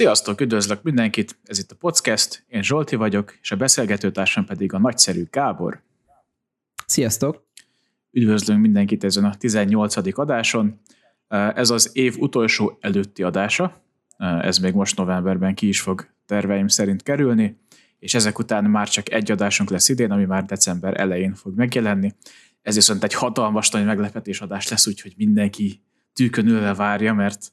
Sziasztok, üdvözlök mindenkit, ez itt a podcast, én Zsolti vagyok, és a beszélgetőtársam pedig a nagyszerű Gábor. Sziasztok! Üdvözlünk mindenkit ezen a 18. adáson. Ez az év utolsó előtti adása, ez még most novemberben ki is fog terveim szerint kerülni, és ezek után már csak egy adásunk lesz idén, ami már december elején fog megjelenni. Ez viszont egy hatalmas nagy meglepetés adás lesz, úgyhogy mindenki tűkön ülve várja, mert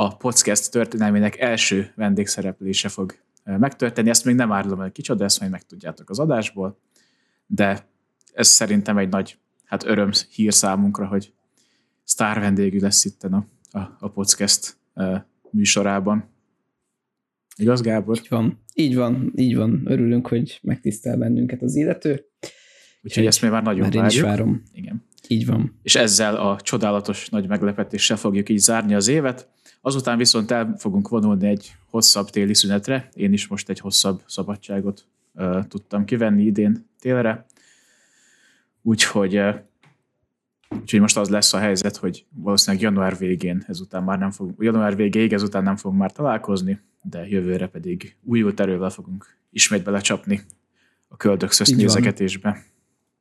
a podcast történelmének első vendégszereplése fog megtörténni. Ezt még nem árulom el kicsoda, ezt majd megtudjátok az adásból, de ez szerintem egy nagy hát öröm hír számunkra, hogy sztár vendégű lesz itt a, a, a podcast műsorában. Igaz, Gábor? Így van, így van, így van. Örülünk, hogy megtisztel bennünket az illető. Úgyhogy ezt még már nagyon már várjuk. Én is várom. Igen. Így van. És ezzel a csodálatos nagy meglepetéssel fogjuk így zárni az évet. Azután viszont el fogunk vonulni egy hosszabb téli szünetre. Én is most egy hosszabb szabadságot uh, tudtam kivenni idén télre. Úgyhogy, uh, úgyhogy most az lesz a helyzet, hogy valószínűleg január végén ezután már nem fogunk, január végéig ezután nem fogunk már találkozni, de jövőre pedig újult erővel fogunk ismét belecsapni a köldökszözt nézegetésbe.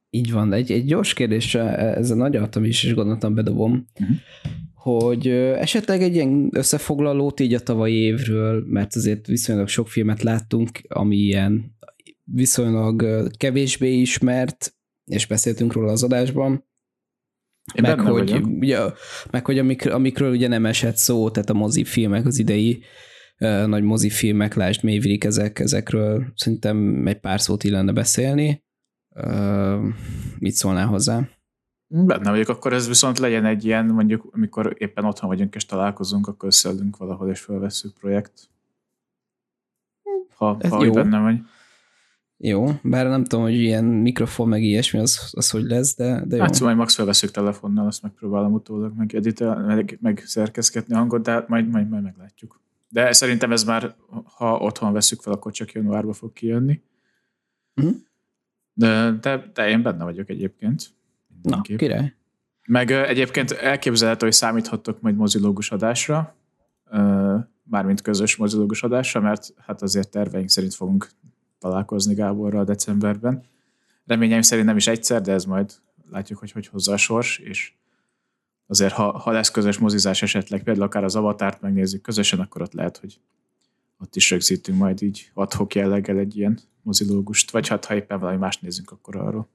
Így van, egy, egy gyors kérdés, ez a nagy is, és gondoltam bedobom, uh-huh. Hogy esetleg egy ilyen összefoglalót így a tavalyi évről, mert azért viszonylag sok filmet láttunk, ami ilyen viszonylag kevésbé ismert, és beszéltünk róla az adásban, Én meg hogy, ugye, meg hogy amik, amikről ugye nem esett szó, tehát a mozifilmek, az idei uh, nagy mozifilmek, lásd Maverick, ezek, ezekről szerintem egy pár szót illene beszélni. Uh, mit szólnál hozzá? Benne vagyok, akkor ez viszont legyen egy ilyen, mondjuk, amikor éppen otthon vagyunk és találkozunk, akkor összeadunk valahol és felveszünk projekt. Ha, ez ha jó. benne vagy. Jó, bár nem tudom, hogy ilyen mikrofon meg ilyesmi, az, az hogy lesz, de, de jó. Hát szóval majd max felveszünk telefonnal, azt megpróbálom utólag meg, editel, meg, meg szerkezgetni a hangot, de hát majd, majd, majd meglátjuk. De szerintem ez már, ha otthon veszük fel, akkor csak januárba fog kijönni. Uh-huh. De, de, de én benne vagyok egyébként. Na, király. Meg egyébként elképzelhető, hogy számíthattok majd mozilógus adásra, mármint közös mozilógus adásra, mert hát azért terveink szerint fogunk találkozni Gáborral decemberben. Reményeim szerint nem is egyszer, de ez majd látjuk, hogy hogy hozza a sors, és azért ha, ha lesz közös mozizás esetleg, például akár az avatárt megnézzük közösen, akkor ott lehet, hogy ott is rögzítünk majd így adhok jelleggel egy ilyen mozilógust, vagy hát ha éppen valami más nézzünk, akkor arról.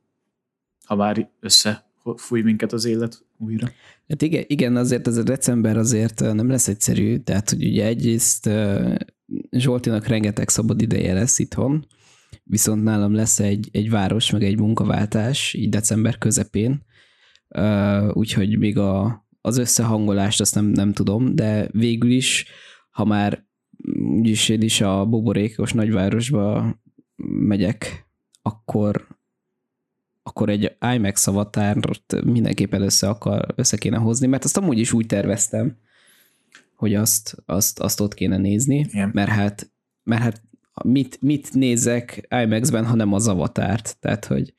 Ha már össze fúj minket az élet újra. Hát igen, igen, azért ez a december azért nem lesz egyszerű, tehát hogy ugye egyrészt Zsoltinak rengeteg szabad ideje lesz itthon, viszont nálam lesz egy, egy város, meg egy munkaváltás így december közepén, úgyhogy még a, az összehangolást azt nem, nem tudom, de végül is, ha már úgyis én is a boborékos nagyvárosba megyek, akkor akkor egy IMAX avatárt mindenképpen össze, akar, össze kéne hozni, mert azt amúgy is úgy terveztem, hogy azt, azt, azt ott kéne nézni, Igen. mert hát, mert hát mit, mit nézek IMAX-ben, ha nem az avatárt, tehát hogy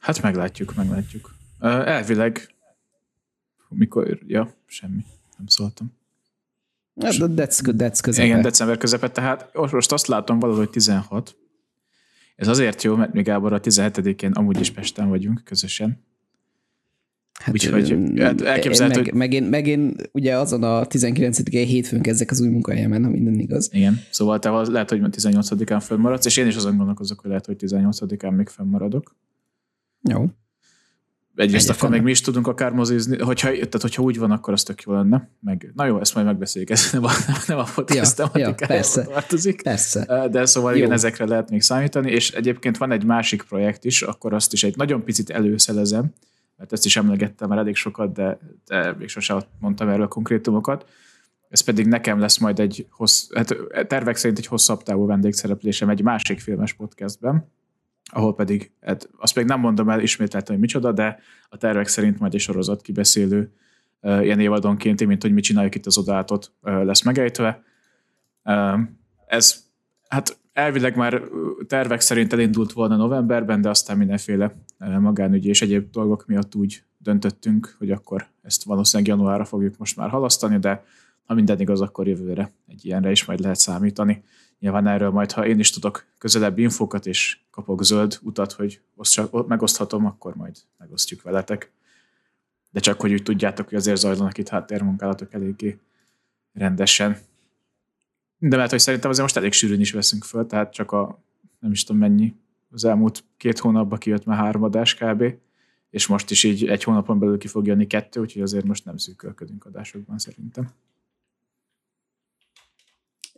Hát meglátjuk, meglátjuk. Elvileg mikor, ja, semmi, nem szóltam. Hát, that's, that's közepe. Igen, december közepe, tehát most azt látom valahogy 16. Ez azért jó, mert mi Gábor a 17-én amúgy is Pesten vagyunk közösen. Hát, Úgyhogy hát elképzelhető, meg, hogy... meg, én, meg én ugye azon a 19-én hétfőn kezdek az új munkahelyemen, ha minden igaz. Igen, szóval te lehet, hogy 18-án fönnmaradsz, és én is azon gondolkozok, hogy lehet, hogy 18-án még fönnmaradok. Jó. Egyrészt akkor még mi is tudunk akár mozizni, hogyha, tehát hogyha úgy van, akkor az tök jó lenne. Meg, na jó, ezt majd megbeszéljük, ez nem a, nem a podcast ja, ja, persze, tartozik. Persze. De szóval jó. igen, ezekre lehet még számítani, és egyébként van egy másik projekt is, akkor azt is egy nagyon picit előszelezem, mert ezt is emlegettem már elég sokat, de, de még sosem mondtam erről a konkrétumokat. Ez pedig nekem lesz majd egy hossz, hát tervek szerint egy hosszabb távú vendégszereplésem egy másik filmes podcastben, ahol pedig, hát azt még nem mondom el ismételten, hogy micsoda, de a tervek szerint majd egy sorozat kibeszélő ilyen évadonként, mint hogy mit csináljuk itt az odátot, lesz megejtve. Ez, hát elvileg már tervek szerint elindult volna novemberben, de aztán mindenféle magánügyi és egyéb dolgok miatt úgy döntöttünk, hogy akkor ezt valószínűleg januárra fogjuk most már halasztani, de ha minden igaz, akkor jövőre egy ilyenre is majd lehet számítani. Nyilván erről majd, ha én is tudok közelebb infokat, és kapok zöld utat, hogy megoszthatom, akkor majd megosztjuk veletek. De csak, hogy úgy tudjátok, hogy azért zajlanak itt háttérmunkálatok eléggé rendesen. De mert, hogy szerintem azért most elég sűrűn is veszünk föl, tehát csak a nem is tudom mennyi, az elmúlt két hónapban kijött már három adás kb. És most is így egy hónapon belül ki fog jönni kettő, úgyhogy azért most nem szűkölködünk adásokban szerintem.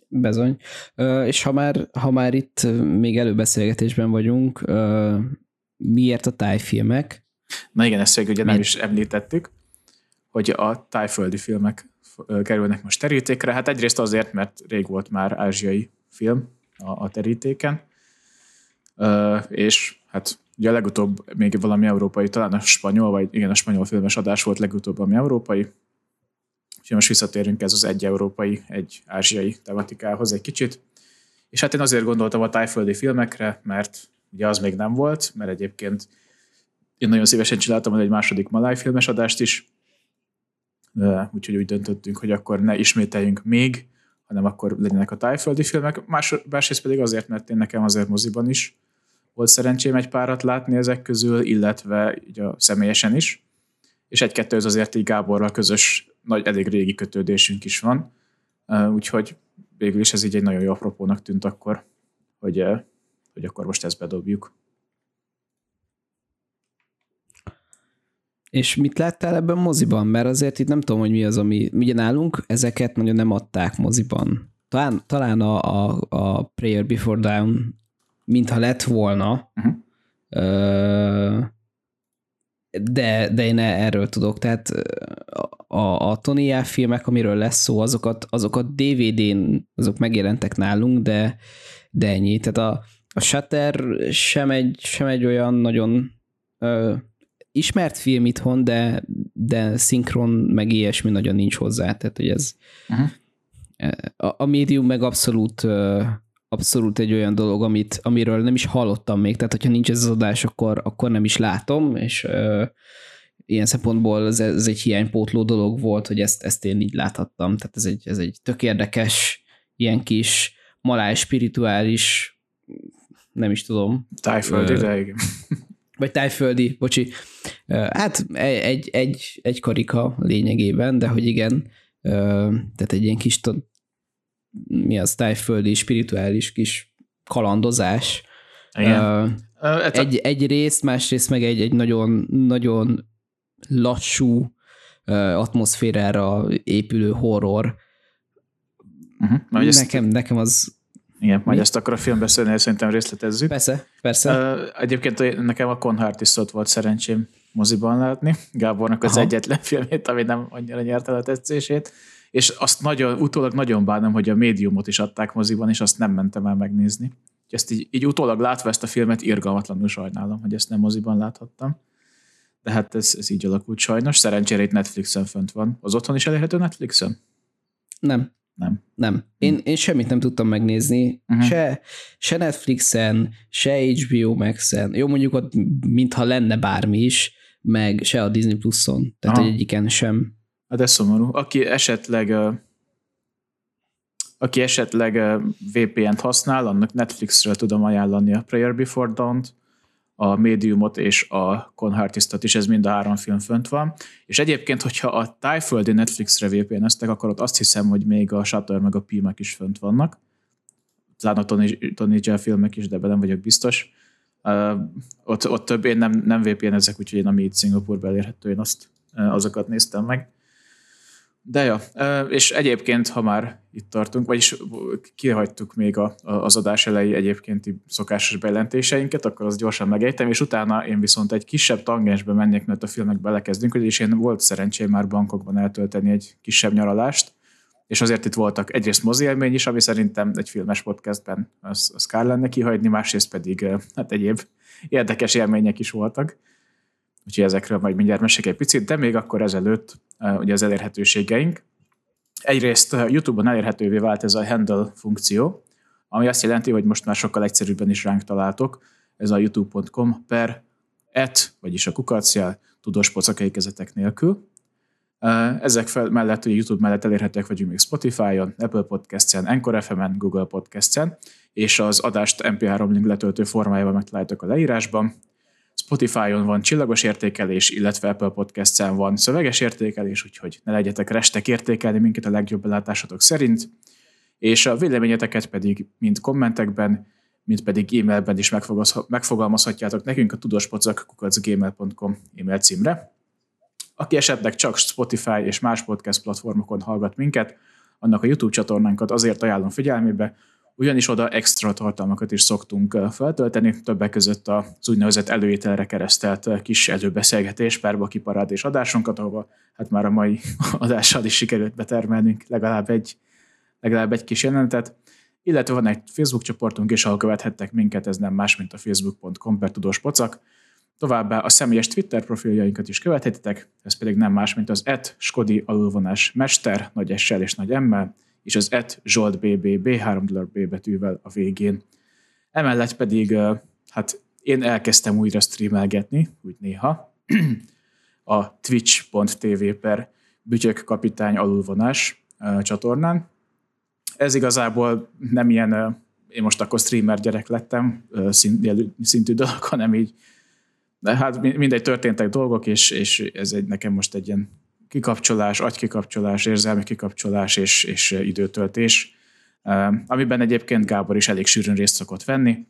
Bezony. És ha már, ha már itt még előbeszélgetésben vagyunk, miért a tájfilmek? Na igen, ezt ugye nem is említettük, hogy a tájföldi filmek kerülnek most terítékre. Hát egyrészt azért, mert rég volt már ázsiai film a, a terítéken, és hát ugye a legutóbb még valami európai, talán a spanyol, vagy igen, a spanyol filmes adás volt legutóbb, ami európai, Úgyhogy most visszatérünk ez az egy európai, egy ázsiai tematikához egy kicsit. És hát én azért gondoltam a tájföldi filmekre, mert ugye az még nem volt, mert egyébként én nagyon szívesen csináltam egy második maláj filmes adást is, úgyhogy úgy döntöttünk, hogy akkor ne ismételjünk még, hanem akkor legyenek a tájföldi filmek. Más, másrészt pedig azért, mert én nekem azért moziban is volt szerencsém egy párat látni ezek közül, illetve így a személyesen is. És egy-kettő az azért így Gáborral közös, nagy, elég régi kötődésünk is van. Úgyhogy végül is ez így egy nagyon jó apropónak tűnt akkor, hogy, hogy akkor most ezt bedobjuk. És mit láttál ebben moziban? Mert azért itt nem tudom, hogy mi az, ami... Ugye nálunk ezeket nagyon nem adták moziban. Talán, talán a, a, a Prayer Before Down mintha lett volna, uh-huh. De, de én erről tudok. Tehát a, a Tony filmek, amiről lesz szó, azokat, azokat DVD-n, azok megjelentek nálunk, de, de ennyi. Tehát a, a Shutter sem egy, sem egy olyan nagyon ismert film itthon, de, de szinkron meg ilyesmi nagyon nincs hozzá, tehát hogy ez uh-huh. a, a médium meg abszolút abszolút egy olyan dolog, amit, amiről nem is hallottam még, tehát hogyha nincs ez az adás, akkor, akkor nem is látom, és uh, ilyen szempontból ez, ez egy hiánypótló dolog volt, hogy ezt, ezt én így láthattam, tehát ez egy, ez egy tök érdekes, ilyen kis maláj spirituális, nem is tudom. Tájföldi, uh, de igen. Vagy tájföldi, bocsi. Hát egy, egy, egy karika lényegében, de hogy igen, tehát egy ilyen kis, mi az tájföldi, spirituális kis kalandozás. Igen. Egy, egy részt, másrészt meg egy, egy nagyon, nagyon lassú atmoszférára épülő horror. Uh-huh. Nekem, ezt... nekem az igen, majd Mi? ezt akkor a filmbeszélnél szerintem részletezzük. Persze, persze. Uh, egyébként nekem a Conhartistot volt szerencsém moziban látni. Gábornak az Aha. egyetlen filmét, ami nem annyira nyerte a tetszését. És azt nagyon, utólag nagyon bánom, hogy a médiumot is adták moziban, és azt nem mentem el megnézni. Ezt így, így utólag látva ezt a filmet irgalmatlanul sajnálom, hogy ezt nem moziban láthattam. De hát ez, ez így alakult sajnos. Szerencsére itt Netflixen fönt van. Az otthon is elérhető Netflixen? Nem. Nem. Nem. Én, én semmit nem tudtam megnézni, uh-huh. se, se Netflixen, se HBO Max-en. Jó, mondjuk ott mintha lenne bármi is, meg se a Disney Plus-on. Tehát, Aha. hogy egyiken sem. Hát szomorú. Aki esetleg aki esetleg VPN-t használ, annak Netflixről tudom ajánlani a Prayer Before Dawn-t, a Mediumot és a Conhartistot is, ez mind a három film fönt van. És egyébként, hogyha a tájföldi Netflixre VPN-eztek, akkor ott azt hiszem, hogy még a Shutter meg a Pimek is fönt vannak. Talán a Tony, Tony Jell filmek is, de ebben nem vagyok biztos. Uh, ott, ott több én nem, nem VPN-ezek, úgyhogy én ami itt Szingapurban elérhető, én azt, azokat néztem meg. De ja, és egyébként, ha már itt tartunk, vagyis kihagytuk még a, az adás elejé egyébként szokásos bejelentéseinket, akkor azt gyorsan megejtem, és utána én viszont egy kisebb tangensbe mennék, mert a filmek belekezdünk, és én volt szerencsém már bankokban eltölteni egy kisebb nyaralást, és azért itt voltak egyrészt mozi élmény is, ami szerintem egy filmes podcastben az, az kár lenne kihagyni, másrészt pedig hát egyéb érdekes élmények is voltak. Úgyhogy ezekről majd mindjárt mesek egy picit, de még akkor ezelőtt ugye az elérhetőségeink. Egyrészt YouTube-on elérhetővé vált ez a handle funkció, ami azt jelenti, hogy most már sokkal egyszerűbben is ránk találtok. Ez a youtube.com per et, vagyis a kukacjel, tudós pocakai kezetek nélkül. Ezek fel, mellett, hogy YouTube mellett elérhetőek vagyunk még Spotify-on, Apple Podcast-en, Anchor FM-en, Google Podcast-en, és az adást MP3 link letöltő formájában megtaláltok a leírásban. Spotify-on van csillagos értékelés, illetve Apple Podcast-en van szöveges értékelés, úgyhogy ne legyetek restek értékelni minket a legjobb belátásatok szerint, és a véleményeteket pedig mind kommentekben, mint pedig e-mailben is megfogalmazhatjátok nekünk a tudospocak.gmail.com e-mail címre. Aki esetleg csak Spotify és más podcast platformokon hallgat minket, annak a YouTube csatornánkat azért ajánlom figyelmébe, ugyanis oda extra tartalmakat is szoktunk feltölteni, többek között az úgynevezett előételre keresztelt kis előbeszélgetés, párba kiparád és adásunkat, ahova hát már a mai adással is sikerült betermelnünk legalább egy, legalább egy kis jelenetet. Illetve van egy Facebook csoportunk is, ahol követhettek minket, ez nem más, mint a facebook.com per tudós pocak. Továbbá a személyes Twitter profiljainkat is követhetitek, ez pedig nem más, mint az et skodi alulvonás mester, nagy s és nagy m és az et Zsolt BBB, három dollár B betűvel a végén. Emellett pedig, hát én elkezdtem újra streamelgetni, úgy néha, a twitch.tv per bütyök kapitány alulvonás csatornán. Ez igazából nem ilyen, én most akkor streamer gyerek lettem, szintű dolog, hanem így de hát mindegy, történtek dolgok, és, és ez egy, nekem most egy ilyen kikapcsolás, agykikapcsolás, érzelmi kikapcsolás és, és időtöltés, amiben egyébként Gábor is elég sűrűn részt szokott venni,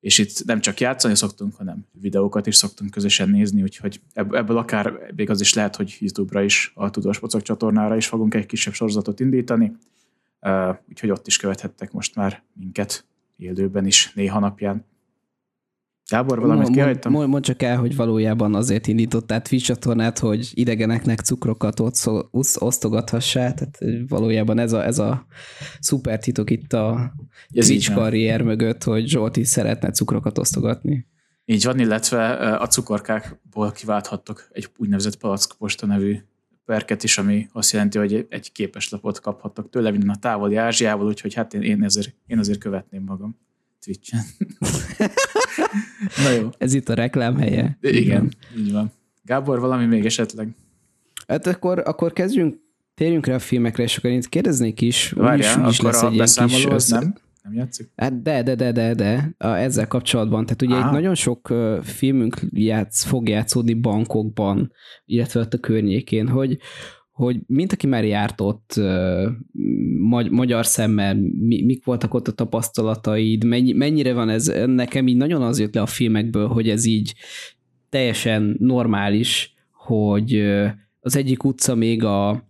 és itt nem csak játszani szoktunk, hanem videókat is szoktunk közösen nézni, úgyhogy ebből akár még az is lehet, hogy YouTube-ra is, a Tudós Pocok csatornára is fogunk egy kisebb sorozatot indítani, úgyhogy ott is követhettek most már minket élőben is néha napján. Gábor, valamit kihagytam? Mond, mond csak el, hogy valójában azért indítottál Twitch csatornát, hogy idegeneknek cukrokat osztogathassá, tehát valójában ez a, ez a szuper titok itt a ez Twitch karrier mögött, hogy Zsolti szeretne cukrokat osztogatni. Így van, illetve a cukorkákból kiválthattok egy úgynevezett palackposta nevű perket is, ami azt jelenti, hogy egy képeslapot kaphattok tőle minden a távoli Ázsiából, úgyhogy hát én, én, ezért, én azért követném magam. Twitch-en. Na jó. Ez itt a reklám helye. Igen, Igen, így van. Gábor, valami még esetleg? Hát akkor, akkor kezdjünk, térjünk rá a filmekre, és akkor én kérdeznék is. Várjál, akkor lesz a beszámoló az nem? Nem játszik? Hát de, de, de, de, de, a, ezzel kapcsolatban. Tehát ugye Aha. itt nagyon sok uh, filmünk játsz, fog játszódni bankokban, illetve ott a környékén, hogy, hogy mint aki már járt ott magy- magyar szemmel, mi, mik voltak ott a tapasztalataid, mennyi, mennyire van ez, nekem így nagyon az jött le a filmekből, hogy ez így teljesen normális, hogy az egyik utca még a,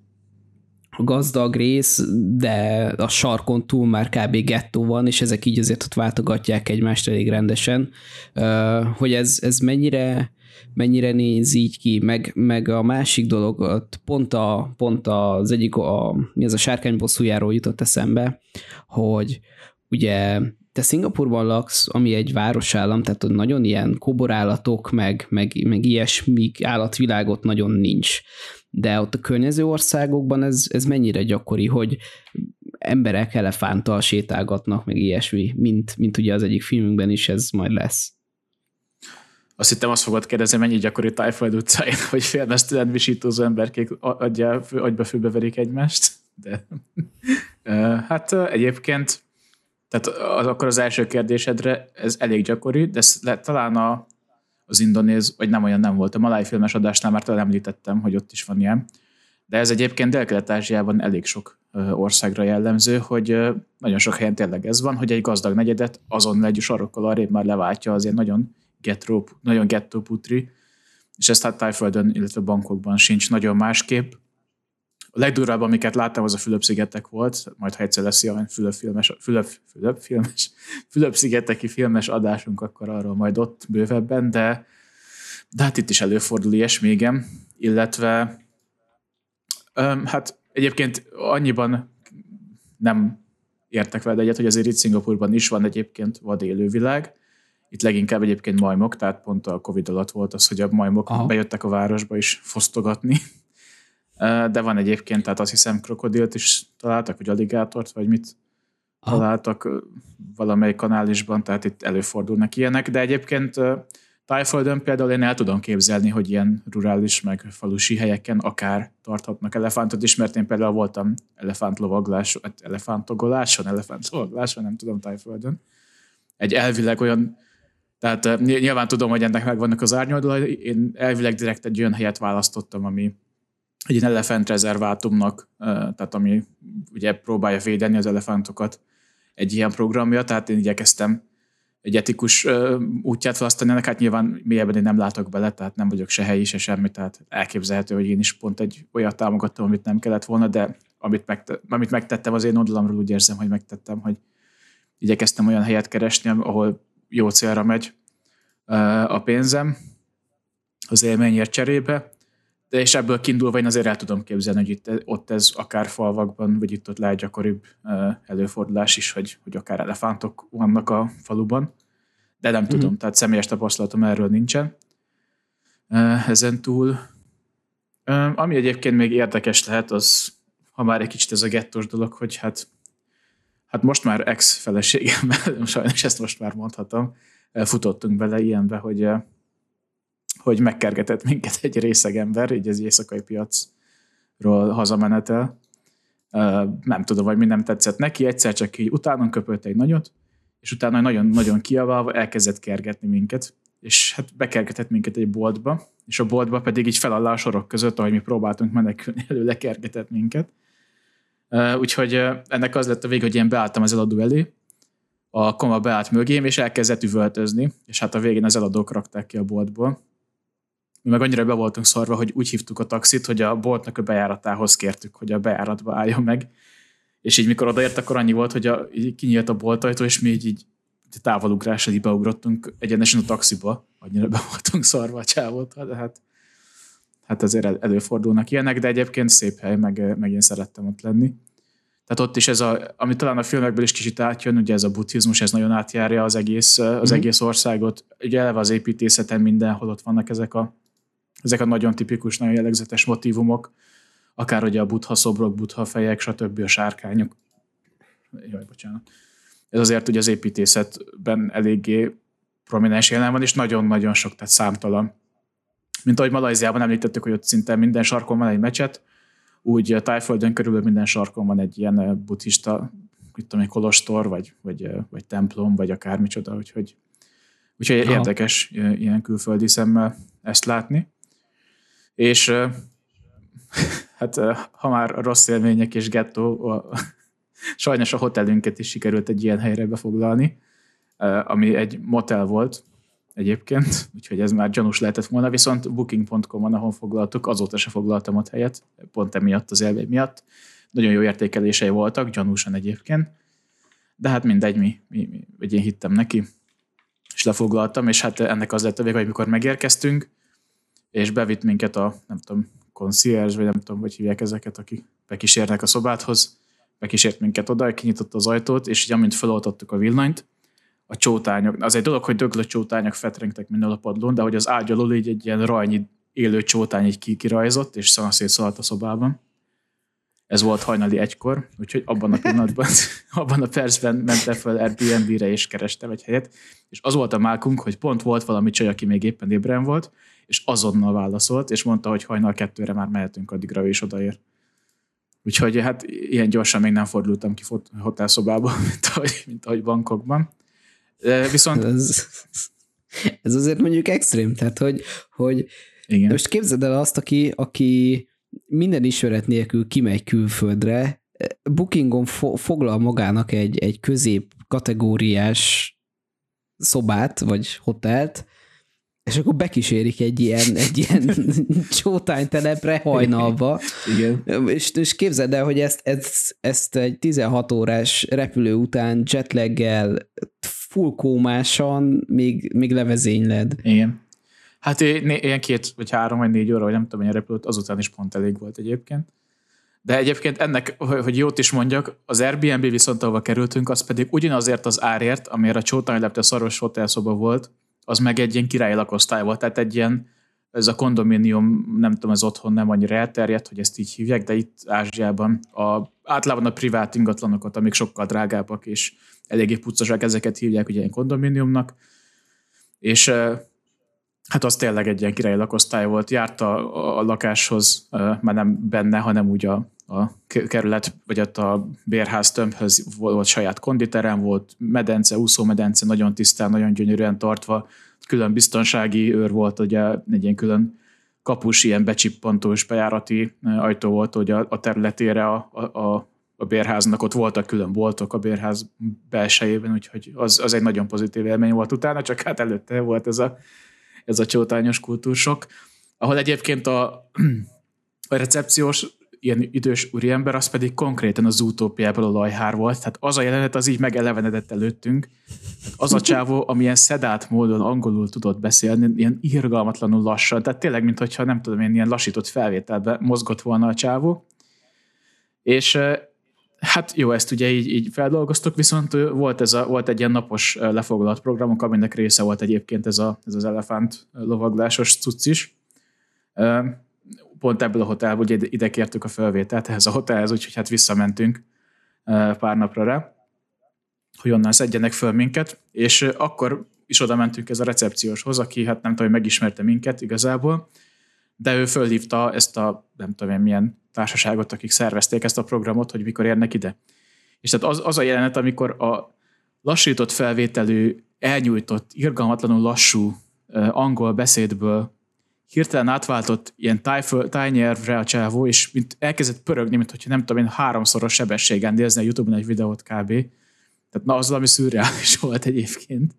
gazdag rész, de a sarkon túl már kb. gettó van, és ezek így azért ott váltogatják egymást elég rendesen, hogy ez, ez mennyire mennyire néz így ki, meg, meg a másik dolog, pont, a, pont az egyik, a, mi az a sárkány bosszújáról jutott eszembe, hogy ugye te Szingapurban laksz, ami egy városállam, tehát ott nagyon ilyen koborállatok, meg, meg, meg ilyesmi állatvilágot nagyon nincs. De ott a környező országokban ez, ez mennyire gyakori, hogy emberek elefánttal sétálgatnak, meg ilyesmi, mint, mint ugye az egyik filmünkben is ez majd lesz. Azt hittem azt fogod kérdezni, mennyi gyakori Tájföld utcáin, hogy félmeztelen visítózó emberkék adja, agyba főbe verik egymást. De hát egyébként, tehát az, akkor az első kérdésedre ez elég gyakori, de ez le, talán a, az indonéz, vagy nem olyan nem volt, a maláj filmes adásnál már talán említettem, hogy ott is van ilyen. De ez egyébként Dél-Kelet-Ázsiában elég sok országra jellemző, hogy nagyon sok helyen tényleg ez van, hogy egy gazdag negyedet azon egy sarokkal arrébb már leváltja az ilyen nagyon getró, nagyon gettó putri, és ezt hát Tájföldön, illetve bankokban sincs nagyon másképp. A legdurvább, amiket láttam, az a Fülöp-szigetek volt, majd ha egyszer lesz ilyen Fülöp-filmes, Fülöp, Fülöp, filmes, Fülöp-szigeteki filmes adásunk, akkor arról majd ott bővebben, de, de hát itt is előfordul ilyesmi, igen. Illetve öm, hát egyébként annyiban nem értek vele egyet, hogy azért itt Szingapurban is van egyébként vad élővilág, itt leginkább egyébként majmok, tehát pont a Covid alatt volt az, hogy a majmok Aha. bejöttek a városba is fosztogatni. De van egyébként, tehát azt hiszem krokodilt is találtak, vagy aligátort, vagy mit Aha. találtak valamelyik kanálisban, tehát itt előfordulnak ilyenek, de egyébként Tájföldön például én el tudom képzelni, hogy ilyen rurális meg falusi helyeken akár tarthatnak elefántot is, mert én például voltam elefántlovaglás, hát elefántogoláson, elefántlovagláson, nem tudom, Tájföldön. Egy elvileg olyan, tehát eh, nyilván tudom, hogy ennek megvannak az árnyoldalai, én elvileg direkt egy olyan helyet választottam, ami egy ilyen elefántrezervátumnak, eh, tehát ami ugye próbálja védeni az elefántokat egy ilyen programja, tehát én igyekeztem egy etikus útját választani. Ennek, hát nyilván mélyebben én nem látok bele, tehát nem vagyok se helyi, se semmi, tehát elképzelhető, hogy én is pont egy olyat támogattam, amit nem kellett volna, de amit, megte- amit megtettem az én oldalamról, úgy érzem, hogy megtettem, hogy igyekeztem olyan helyet keresni, ahol jó célra megy a pénzem az élményért cserébe, de és ebből kiindulva én azért el tudom képzelni, hogy itt, ott ez akár falvakban, vagy itt ott lehet gyakoribb előfordulás is, hogy, hogy akár elefántok vannak a faluban, de nem mm-hmm. tudom, tehát személyes tapasztalatom erről nincsen. Ezen túl, ami egyébként még érdekes lehet, az, ha már egy kicsit ez a gettós dolog, hogy hát, hát most már ex-feleségemmel, sajnos ezt most már mondhatom, futottunk bele ilyenbe, hogy hogy megkergetett minket egy részeg ember, így az éjszakai piacról hazamenetel. Nem tudom, vagy mi nem tetszett neki, egyszer csak így utánunk köpött egy nagyot, és utána nagyon-nagyon kiaválva elkezdett kergetni minket, és hát bekergetett minket egy boltba, és a boltba pedig így feláll a sorok között, ahogy mi próbáltunk menekülni előle, kergetett minket. Úgyhogy ennek az lett a vég, hogy én beálltam az eladó elé, a koma beállt mögém, és elkezdett üvöltözni, és hát a végén az eladók rakták ki a boltból, mi meg annyira be voltunk szarva, hogy úgy hívtuk a taxit, hogy a boltnak a bejáratához kértük, hogy a bejáratba álljon meg. És így mikor odaért, akkor annyi volt, hogy a, így kinyílt a boltajtó, és mi így, így távolugrással így beugrottunk egyenesen a taxiba. Annyira be voltunk szarva a csávótól, de hát, hát azért előfordulnak ilyenek, de egyébként szép hely, meg, meg én szerettem ott lenni. Tehát ott is ez a, ami talán a filmekből is kicsit átjön, ugye ez a buddhizmus, ez nagyon átjárja az egész, az mm-hmm. egész országot. Ugye eleve az építészeten mindenhol ott vannak ezek a ezek a nagyon tipikus, nagyon jellegzetes motivumok, akár ugye a buddha szobrok, buddha fejek, stb. a sárkányok. Jaj, bocsánat. Ez azért ugye az építészetben eléggé prominens jelen van, és nagyon-nagyon sok, tehát számtalan. Mint ahogy Malajziában említettük, hogy ott szinte minden sarkon van egy mecset, úgy a Tájföldön körülbelül minden sarkon van egy ilyen eh, buddhista, mit tudom, egy kolostor, vagy, vagy, eh, vagy templom, vagy akármicsoda, úgyhogy, úgyhogy Aha. érdekes eh, ilyen külföldi szemmel ezt látni. És hát ha már rossz élmények és gettó, sajnos a hotelünket is sikerült egy ilyen helyre befoglalni, ami egy motel volt egyébként, úgyhogy ez már gyanús lehetett volna, viszont booking.com-on, ahol foglaltuk, azóta se foglaltam ott helyet, pont emiatt az élmény miatt. Nagyon jó értékelései voltak, gyanúsan egyébként, de hát mindegy, mi, mi, mi vagy én hittem neki, és lefoglaltam, és hát ennek az lett a vége, hogy mikor megérkeztünk, és bevitt minket a, nem tudom, concierge, vagy nem tudom, hogy hívják ezeket, akik bekísérnek a szobádhoz, bekísért minket oda, kinyitotta az ajtót, és így amint feloltottuk a villanyt, a csótányok, az egy dolog, hogy döglő csótányok fetrengtek minden a padlón, de hogy az ágy alól így egy ilyen rajnyi élő csótány így kirajzott, és szanaszét szaladt a szobában. Ez volt hajnali egykor, úgyhogy abban a pillanatban, abban a percben mentem fel Airbnb-re és kerestem egy helyet, és az volt a mákunk, hogy pont volt valami csaj, aki még éppen ébren volt, és azonnal válaszolt, és mondta, hogy hajnal kettőre már mehetünk, addigra ő is odaér. Úgyhogy hát ilyen gyorsan még nem fordultam ki hotelszobába, mint ahogy, mint ahogy bankokban. Viszont... Ez, ez azért mondjuk extrém, tehát hogy, hogy Igen. most képzeld el azt, aki, aki minden ismeret nélkül kimegy külföldre, Bookingon fo- foglal magának egy, egy közép kategóriás szobát, vagy hotelt, és akkor bekísérik egy ilyen, egy ilyen csótánytelepre hajnalba. Igen. És, és képzeld el, hogy ezt, ezt, ezt egy 16 órás repülő után jetlaggel full kómásan még, még levezényled. Igen. Hát ilyen két, vagy három, vagy négy óra, vagy nem tudom, hogy repülőt, azután is pont elég volt egyébként. De egyébként ennek, hogy jót is mondjak, az Airbnb viszont, ahova kerültünk, az pedig ugyanazért az árért, amire a csótánylepte szaros hotelszoba volt, az meg egy ilyen királyi lakosztály volt, tehát egy ilyen, ez a kondominium, nem tudom, ez otthon nem annyira elterjedt, hogy ezt így hívják, de itt Ázsiában a, általában a privát ingatlanokat, amik sokkal drágábbak és eléggé puccosak, ezeket hívják ugye ilyen kondominiumnak, és Hát az tényleg egy ilyen királyi lakosztály volt. Járt a, a lakáshoz, már nem benne, hanem úgy a, a kerület, vagy ott a bérház tömbhöz volt saját konditerem, volt medence, úszómedence, nagyon tisztán, nagyon gyönyörűen tartva, külön biztonsági őr volt, ugye egy ilyen külön kapus, ilyen becsippantós bejárati ajtó volt, hogy a, a területére a, a, a bérháznak ott voltak külön boltok a bérház belsejében, úgyhogy az, az egy nagyon pozitív élmény volt utána, csak hát előtte volt ez a, ez a csótányos kultúrsok, ahol egyébként a, a recepciós ilyen idős úriember, az pedig konkrétan az utópiából a lajhár volt, tehát az a jelenet az így megelevenedett előttünk. Tehát az a csávó, amilyen szedát módon angolul tudott beszélni, ilyen irgalmatlanul lassan, tehát tényleg, mintha nem tudom én, ilyen lassított felvételbe mozgott volna a csávó. És Hát jó, ezt ugye így, így feldolgoztuk, viszont volt, ez a, volt egy ilyen napos lefoglalt programunk, aminek része volt egyébként ez, a, ez az elefánt lovaglásos cucc is pont ebből a hotelból, ugye ide kértük a felvételt ehhez a hotelhez, úgyhogy hát visszamentünk pár napra rá, hogy onnan szedjenek föl minket, és akkor is oda mentünk ez a recepcióshoz, aki hát nem tudom, hogy megismerte minket igazából, de ő fölhívta ezt a nem tudom milyen társaságot, akik szervezték ezt a programot, hogy mikor érnek ide. És tehát az, az a jelenet, amikor a lassított felvételű, elnyújtott, irgalmatlanul lassú angol beszédből hirtelen átváltott ilyen tájföl, tájnyelvre a csávó, és mint elkezdett pörögni, mint hogyha nem tudom én háromszoros sebességen nézni a Youtube-on egy videót kb. Tehát na, az valami szürreális volt egyébként.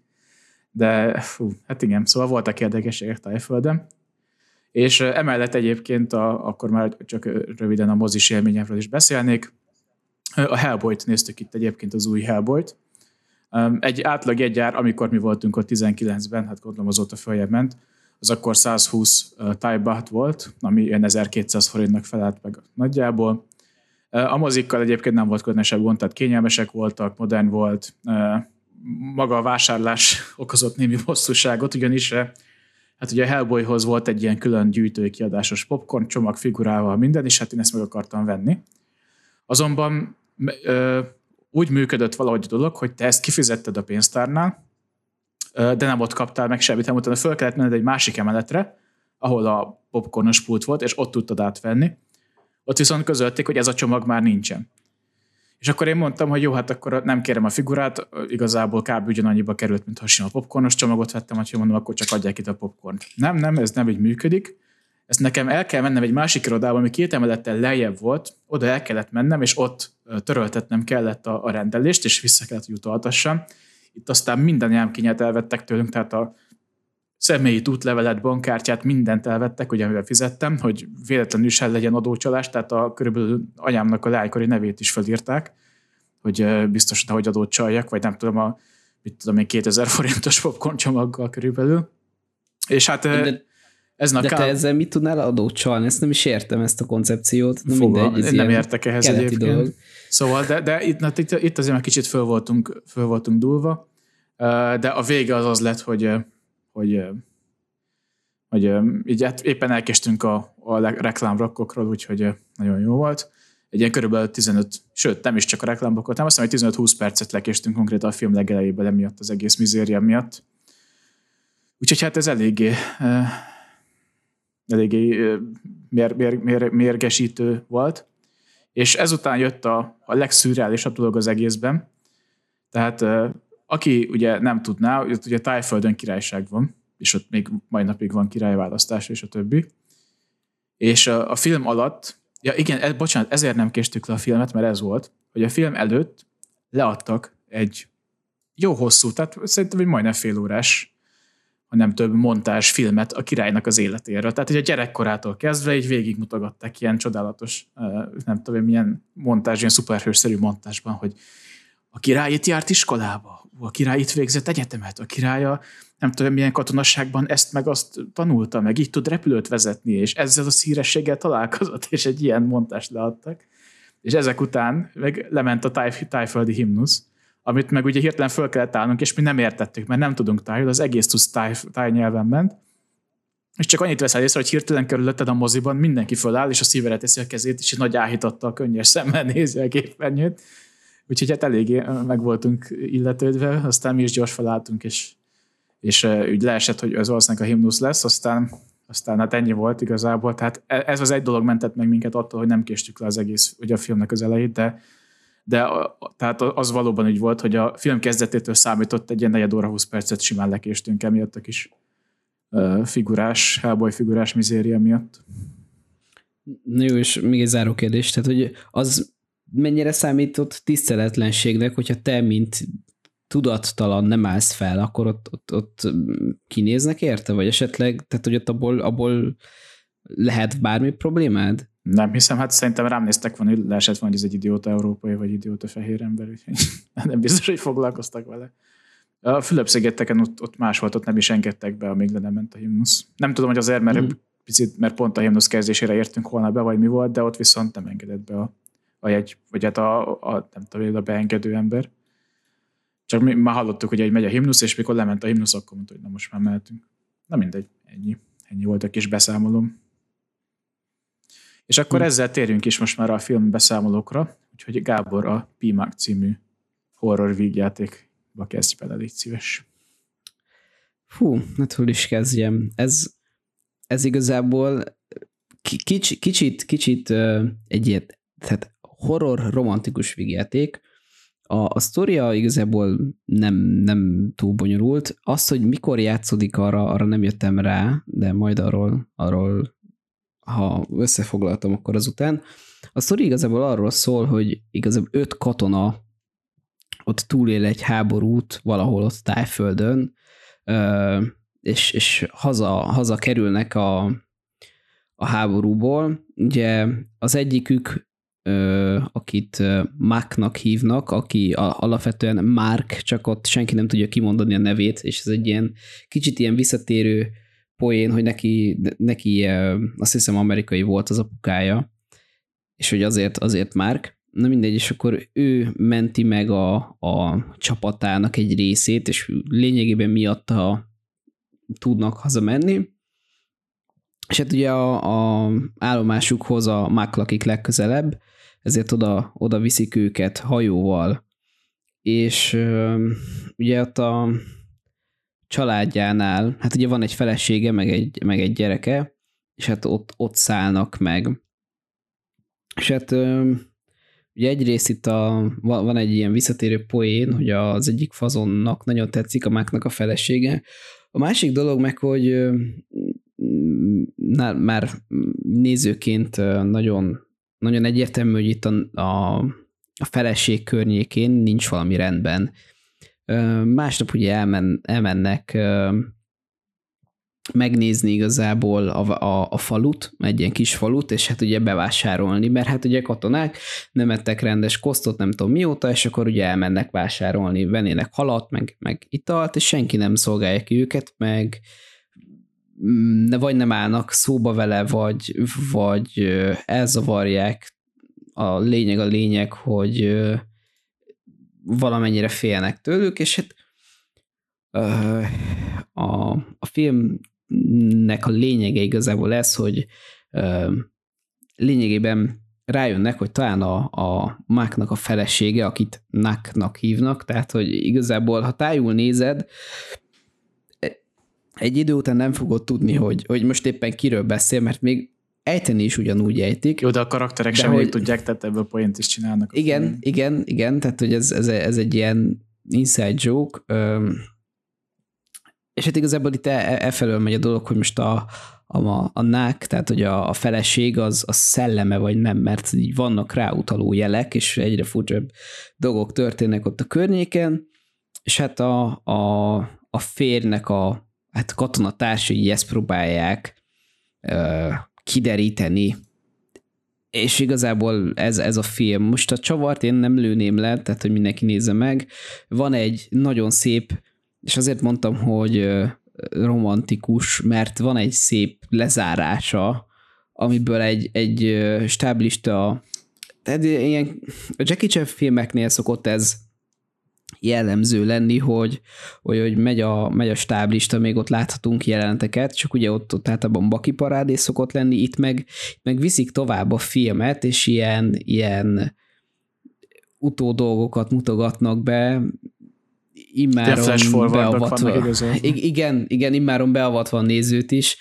De fú, hát igen, szóval voltak érdekességek Tájföldön. És emellett egyébként, a, akkor már csak röviden a mozis élményemről is beszélnék. A Hellboy-t néztük itt egyébként, az új Hellboy-t. Egy átlag jegyár, amikor mi voltunk ott 19-ben, hát gondolom azóta följebb ment, az akkor 120 uh, baht volt, ami ilyen 1200 forintnak felelt meg nagyjából. A mozikkal egyébként nem volt különösebb gond, tehát kényelmesek voltak, modern volt, maga a vásárlás okozott némi bosszúságot, ugyanis hát ugye Hellboyhoz volt egy ilyen külön gyűjtői kiadásos popcorn csomag figurával minden, és hát én ezt meg akartam venni. Azonban úgy működött valahogy a dolog, hogy te ezt kifizetted a pénztárnál, de nem ott kaptál meg semmit, hanem utána föl kellett menned egy másik emeletre, ahol a popcornos pult volt, és ott tudtad átvenni. Ott viszont közölték, hogy ez a csomag már nincsen. És akkor én mondtam, hogy jó, hát akkor nem kérem a figurát, igazából kb. ugyanannyiba került, mint ha sima popcornos csomagot vettem, hogy mondom, akkor csak adják itt a popcornt. Nem, nem, ez nem így működik. Ezt nekem el kell mennem egy másik irodába, ami két emelettel lejjebb volt, oda el kellett mennem, és ott töröltetnem kellett a, a rendelést, és vissza kellett, hogy. Itt aztán minden jámkinyát elvettek tőlünk, tehát a személyi útlevelet, bankkártyát, mindent elvettek, ugye amivel fizettem, hogy véletlenül is legyen adócsalás, tehát a körülbelül anyámnak a lánykori nevét is felírták, hogy biztos, hogy adót csaljak, vagy nem tudom, a mit tudom én, 2000 forintos popcorn csomaggal körülbelül. És hát de, ez De te ezzel mit tudnál adót csalni? Ezt nem is értem, ezt a koncepciót. Nem, mindegy, ez nem értek ehhez egyébként. Dolog. Szóval, de, de itt, na, itt, itt azért már kicsit föl voltunk, föl voltunk dúlva, de a vége az az lett, hogy, hogy, hogy így hát éppen elkezdtünk a, a reklámrakkokról, úgyhogy nagyon jó volt. Egy ilyen körülbelül 15, sőt nem is csak a reklámrakkot, nem azt hiszem, hogy 15-20 percet lekéstünk konkrétan a film legelejében emiatt, az egész mizéria miatt. Úgyhogy hát ez eléggé, eléggé mér, mér, mér, mérgesítő volt. És ezután jött a, a legszürreálisabb dolog az egészben. Tehát aki ugye nem tudná, ott ugye Tájföldön királyság van, és ott még mai napig van királyválasztás és a többi. És a, a film alatt, ja igen, ez, bocsánat, ezért nem késtük le a filmet, mert ez volt, hogy a film előtt leadtak egy jó hosszú, tehát szerintem egy majdnem fél órás hanem több montás filmet a királynak az életéről. Tehát, hogy a gyerekkorától kezdve így végigmutogatták ilyen csodálatos, nem tudom, milyen montázs, ilyen szuperhősszerű montásban, hogy a király itt járt iskolába, a király itt végzett egyetemet, a királya nem tudom, milyen katonasságban ezt meg azt tanulta, meg így tud repülőt vezetni, és ezzel a szírességgel találkozott, és egy ilyen montást leadtak. És ezek után meg lement a táj, tájföldi himnusz, amit meg ugye hirtelen föl kellett állnunk, és mi nem értettük, mert nem tudunk tájul, az egész tusz táj, táj nyelven ment. És csak annyit veszel észre, hogy hirtelen körülötted a moziban mindenki föláll, és a szívere teszi a kezét, és nagy áhítattal könnyes szemmel nézi a képernyőt. Úgyhogy hát eléggé meg voltunk illetődve, aztán mi is gyors felálltunk, és és úgy leesett, hogy ez valószínűleg a himnusz lesz, aztán, aztán hát ennyi volt igazából. Tehát e, ez az egy dolog mentett meg minket attól, hogy nem késtük le az egész ugye a filmnek az elejét, de, de tehát az valóban úgy volt, hogy a film kezdetétől számított egy ilyen negyed óra 20 percet simán lekéstünk emiatt a kis figurás, Hellboy figurás mizéria miatt. Jó, és még egy záró kérdés, tehát hogy az mennyire számított tiszteletlenségnek, hogyha te, mint tudattalan nem állsz fel, akkor ott, ott, ott kinéznek érte? Vagy esetleg, tehát hogy ott abból, abból lehet bármi problémád? Nem hiszem, hát szerintem rám néztek volna, hogy leesett volna, hogy ez egy idióta európai, vagy idióta fehér ember, úgyhogy nem biztos, hogy foglalkoztak vele. A Fülöp-szigeteken ott, ott más volt, ott nem is engedtek be, amíg le nem ment a himnusz. Nem tudom, hogy azért, mert mm. picit, mert pont a himnusz kezdésére értünk volna be, vagy mi volt, de ott viszont nem engedett be a, a jegy, vagy hát a, a, nem tudom, a beengedő ember. Csak mi már hallottuk, hogy egy megy a himnusz, és mikor lement a himnusz, akkor mondta, hogy na most már mehetünk. Na mindegy, ennyi. Ennyi volt a kis beszámolom. És akkor hmm. ezzel térjünk is most már a film beszámolókra, úgyhogy Gábor a PMAG című horror vígjátékba kezdj bele, légy szíves. Fú, hát hol is kezdjem. Ez, ez igazából kicsit, kicsit, kicsit egy ilyen, tehát horror romantikus vígjáték, a, a sztoria igazából nem, nem túl bonyolult. Az, hogy mikor játszódik, arra, arra nem jöttem rá, de majd arról, arról ha összefoglaltam, akkor azután. A sztori igazából arról szól, hogy igazából öt katona ott túlél egy háborút valahol ott tájföldön, és, és haza, haza kerülnek a, a háborúból. Ugye az egyikük akit Máknak hívnak, aki alapvetően Mark, csak ott senki nem tudja kimondani a nevét, és ez egy ilyen kicsit ilyen visszatérő poén, hogy neki, neki azt hiszem amerikai volt az apukája, és hogy azért, azért Mark. Na mindegy, és akkor ő menti meg a, a csapatának egy részét, és lényegében miatta tudnak hazamenni. És hát ugye a, a állomásukhoz a Mák lakik legközelebb, ezért oda, oda viszik őket hajóval. És ugye ott a családjánál, hát ugye van egy felesége, meg egy, meg egy gyereke, és hát ott, ott szállnak meg. És hát ugye egyrészt itt a, van egy ilyen visszatérő poén, hogy az egyik fazonnak nagyon tetszik a máknak a felesége. A másik dolog meg, hogy már nézőként nagyon nagyon egyértelmű, hogy itt a, a, a feleség környékén nincs valami rendben. Másnap ugye elmen, elmennek megnézni igazából a, a, a falut, egy ilyen kis falut, és hát ugye bevásárolni, mert hát ugye katonák nem ettek rendes kosztot, nem tudom mióta, és akkor ugye elmennek vásárolni, vennének halat, meg, meg italt, és senki nem szolgálja ki őket, meg Mm, vagy nem állnak szóba vele, vagy, vagy elzavarják. A lényeg a lényeg, hogy valamennyire félnek tőlük, és hát a, a filmnek a lényege igazából ez, hogy lényegében rájönnek, hogy talán a, a Máknak a felesége, akit Naknak hívnak, tehát hogy igazából, ha tájul nézed, egy idő után nem fogod tudni, hogy, hogy most éppen kiről beszél, mert még ejteni is ugyanúgy ejtik. Jó, de a karakterek de sem hogy... tudják, tehát ebből poént is csinálnak. Igen, film. igen, igen, tehát hogy ez, ez, ez egy ilyen inside joke, és hát igazából itt e, e felől megy a dolog, hogy most a, a, a nák, tehát hogy a, a feleség az a szelleme vagy nem, mert így vannak rá utaló jelek, és egyre furcsább dolgok történnek ott a környéken, és hát a, a, a férnek a, hát katonatársai ezt próbálják kideríteni, és igazából ez, ez a film. Most a csavart én nem lőném le, tehát hogy mindenki nézze meg. Van egy nagyon szép, és azért mondtam, hogy romantikus, mert van egy szép lezárása, amiből egy, egy stáblista, tehát ilyen a Jackie Chan filmeknél szokott ez jellemző lenni, hogy, hogy, hogy megy, a, megy a stáblista, még ott láthatunk jelenteket, csak ugye ott, ott általában baki parádés szokott lenni, itt meg, meg viszik tovább a filmet, és ilyen, ilyen utó dolgokat mutogatnak be, immáron beavatva. Igen, igen, immáron beavatva a nézőt is,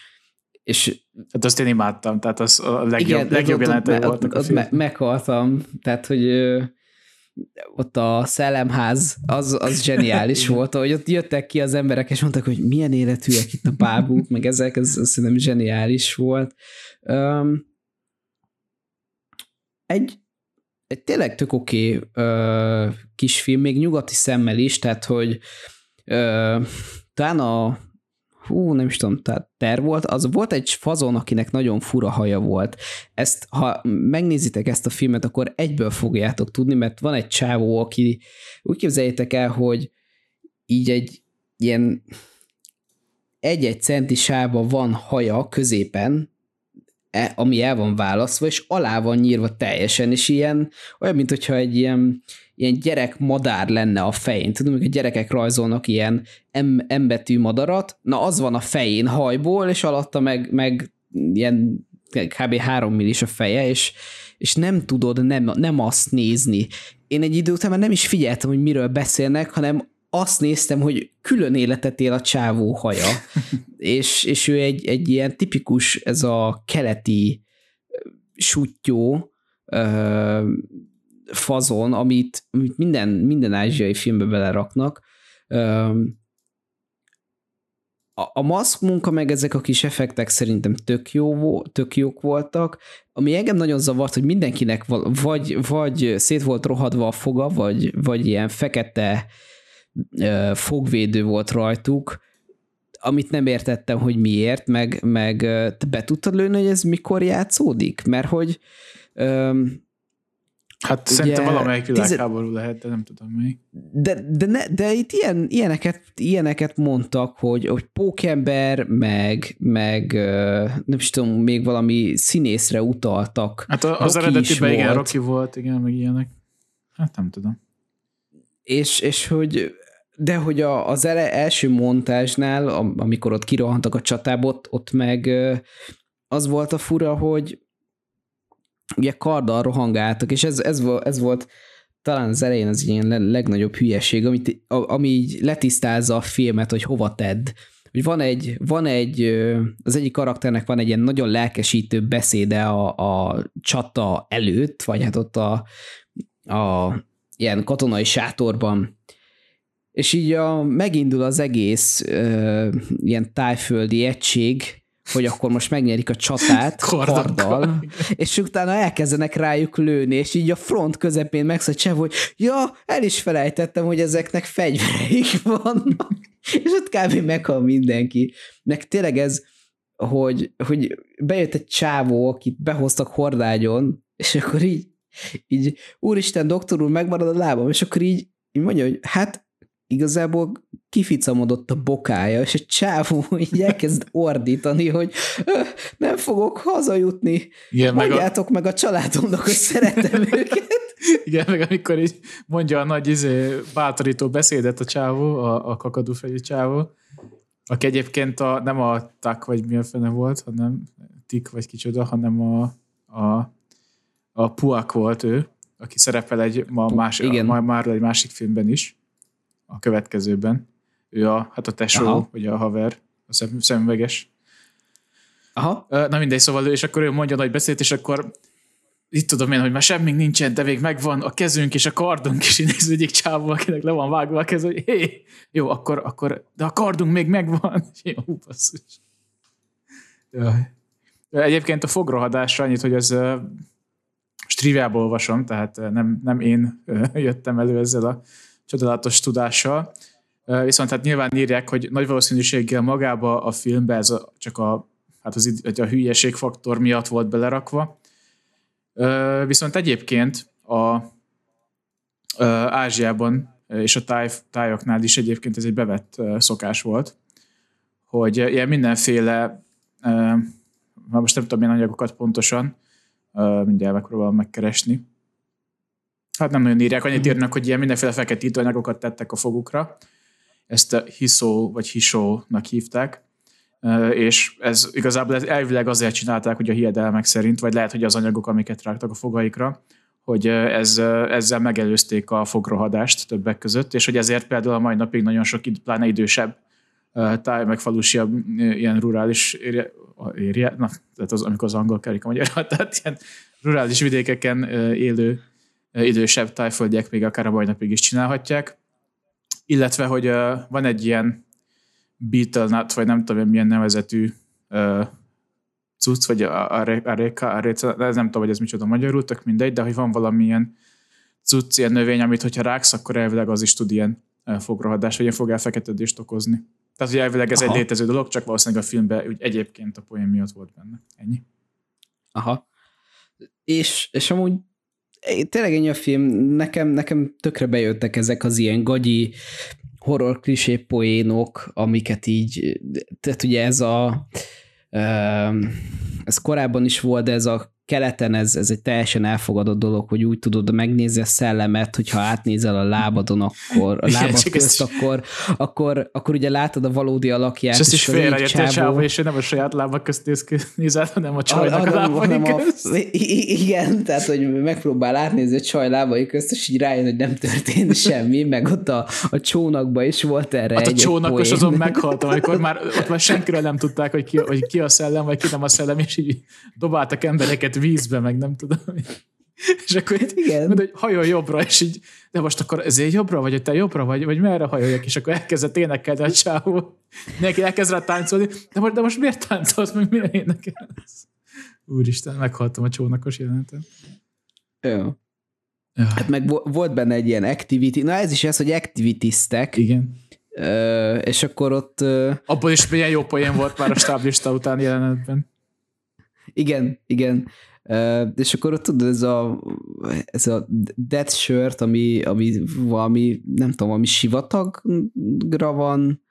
és Hát azt én imádtam, tehát az a legjobb, igen, legjobb jelenetek voltak ott, a film. meghaltam, tehát hogy ott a szellemház, az, az zseniális volt, hogy ott jöttek ki az emberek, és mondtak, hogy milyen életűek itt a bábuk, meg ezek, ez, ez szerintem zseniális volt. Um, egy, egy tényleg tök oké okay, uh, kis film, még nyugati szemmel is, tehát hogy uh, talán a hú, nem is tudom, tehát ter volt, az volt egy fazon, akinek nagyon fura haja volt. Ezt, ha megnézitek ezt a filmet, akkor egyből fogjátok tudni, mert van egy csávó, aki úgy képzeljétek el, hogy így egy ilyen egy-egy centi sába van haja középen, e, ami el van választva, és alá van nyírva teljesen, és ilyen, olyan, mint hogyha egy ilyen ilyen gyerek madár lenne a fején. Tudom, hogy a gyerekek rajzolnak ilyen M, betű madarat, na az van a fején hajból, és alatta meg, meg ilyen kb. 3 millis a feje, és, és nem tudod nem, nem azt nézni. Én egy idő után már nem is figyeltem, hogy miről beszélnek, hanem azt néztem, hogy külön életet él a csávó haja, és, és ő egy, egy ilyen tipikus, ez a keleti sutyó, fazon, amit, amit minden, minden ázsiai filmbe beleraknak. A, a maszk munka, meg ezek a kis effektek szerintem tök, jó, tök jók voltak. Ami engem nagyon zavart, hogy mindenkinek vagy, vagy szét volt rohadva a foga, vagy, vagy ilyen fekete fogvédő volt rajtuk, amit nem értettem, hogy miért, meg, meg te be tudtad lőni, hogy ez mikor játszódik? Mert hogy Hát Ugye, szerintem valamelyik világháború tized... lehet, de nem tudom mi. De, de, ne, de itt ilyen, ilyeneket, ilyeneket mondtak, hogy, hogy pókember, meg, meg nem is tudom, még valami színészre utaltak. Hát az Rocky eredetiben igen, volt. Rocky volt, igen, meg ilyenek. Hát nem tudom. És, és hogy de hogy a, az első montázsnál, amikor ott kirohantak a csatába, ott, ott meg az volt a fura, hogy ugye karddal rohangáltak, és ez, ez, ez volt talán az elején az ilyen legnagyobb hülyeség, amit, ami így letisztázza a filmet, hogy hova tedd. Hogy van egy, van egy, az egyik karakternek van egy ilyen nagyon lelkesítő beszéde a, a csata előtt, vagy hát ott a, a ilyen katonai sátorban, és így a, megindul az egész ö, ilyen tájföldi egység, hogy akkor most megnyerik a csatát karddal, és utána elkezdenek rájuk lőni, és így a front közepén megszed hogy ja, el is felejtettem, hogy ezeknek fegyvereik vannak, és ott kb. meghal mindenki. Nek tényleg ez, hogy, hogy bejött egy csávó, akit behoztak hordágyon, és akkor így, így úristen, doktor úr, megmarad a lábam, és akkor így, így mondja, hogy hát igazából kificamodott a bokája, és egy csávó így elkezd ordítani, hogy nem fogok hazajutni, Igen, mondjátok meg a, meg a családomnak, hogy szeretem őket. Igen, meg amikor így mondja a nagy izé, bátorító beszédet a csávó, a, a kakadúfejű csávó, aki egyébként a, nem a tak, vagy mi a fene volt, hanem tik, vagy kicsoda, hanem a, a, a puak volt ő, aki szerepel egy, ma más, Igen. Ma, már egy másik filmben is a következőben. Ő a, hát a tesó, Aha. vagy a haver, a szem. Aha. Na mindegy, szóval ő, és akkor ő mondja nagy beszélt, és akkor itt tudom én, hogy már semmi nincsen, de még megvan a kezünk és a kardunk, és én az egyik csávó, akinek le van vágva a kez, hogy hé, jó, akkor, akkor, de a kardunk még megvan. Jó, basszus. Jaj. Egyébként a fogrohadásra annyit, hogy ez uh, triviából olvasom, tehát nem, nem én jöttem elő ezzel a csodálatos tudással. Viszont hát nyilván írják, hogy nagy valószínűséggel magába a filmbe ez a, csak a, hát az, a hülyeségfaktor miatt volt belerakva. Viszont egyébként a Ázsiában és a táj, tájoknál is egyébként ez egy bevett szokás volt, hogy ilyen mindenféle, most nem tudom milyen anyagokat pontosan, mindjárt megpróbálom megkeresni, hát nem nagyon írják, annyit írnak, hogy ilyen mindenféle feketítő anyagokat tettek a fogukra. Ezt hiszó vagy hisónak hívták, és ez igazából elvileg azért csinálták, hogy a hiedelmek szerint, vagy lehet, hogy az anyagok, amiket rágtak a fogaikra, hogy ez, ezzel megelőzték a fogrohadást többek között, és hogy ezért például a mai napig nagyon sok, pláne idősebb táj, meg falusiabb, ilyen rurális érje, na, tehát az, amikor az angol kerik a magyar, tehát ilyen rurális vidékeken élő idősebb tájföldiek még akár a mai napig is csinálhatják. Illetve, hogy van egy ilyen Beetle Nut, vagy nem tudom, milyen nevezetű cucc, vagy a, a, a, a, a, nem tudom, hogy ez micsoda magyarul, tök mindegy, de hogy van valamilyen cucc, ilyen növény, amit hogyha ráksz, akkor elvileg az is tud ilyen fogrohadás, vagy ilyen fogelfeketedést okozni. Tehát, hogy elvileg ez Aha. egy létező dolog, csak valószínűleg a filmben úgy egyébként a poén miatt volt benne. Ennyi. Aha. És, és amúgy tényleg ennyi a film, nekem, nekem tökre bejöttek ezek az ilyen gagyi horror klisé poénok, amiket így, tehát ugye ez a ez korábban is volt, de ez a keleten ez, ez egy teljesen elfogadott dolog, hogy úgy tudod megnézni a szellemet, hogyha átnézel a lábadon, akkor a lábad Igen, közt, akkor, akkor, akkor ugye látod a valódi alakját. És ezt is félrejött a csávó, és nem a saját lábak közt néz, nézel, hanem a csajnak a, a, lábai közt. A, igen, tehát hogy megpróbál átnézni a csaj lábai közt, és így rájön, hogy nem történt semmi, meg ott a, a csónakban is volt erre hát egy a csónakos azon meghaltam, amikor már ott már senkiről nem tudták, hogy ki, hogy ki a szellem, vagy ki nem a szellem, és így dobáltak embereket vízbe, meg nem tudom. És akkor így Igen. mondod, hogy hajol jobbra, és így, de most akkor ezért jobbra, vagy te jobbra, vagy, vagy merre hajoljak, és akkor elkezdett énekelni a csávó. Neki elkezd rá táncolni, de most, de most miért táncolsz, meg miért énekelsz? Úristen, meghaltam a csónakos jeleneten. Jó. Ja. Hát meg volt benne egy ilyen activity, na ez is ez, hogy activitiestek. Igen. Ö, és akkor ott... Ö... Abból is milyen jó poén volt már a stáblista után jelenetben. Igen, igen. Uh, és akkor ott tudod, ez a, ez a death shirt, ami, ami valami, nem tudom, ami sivatagra van,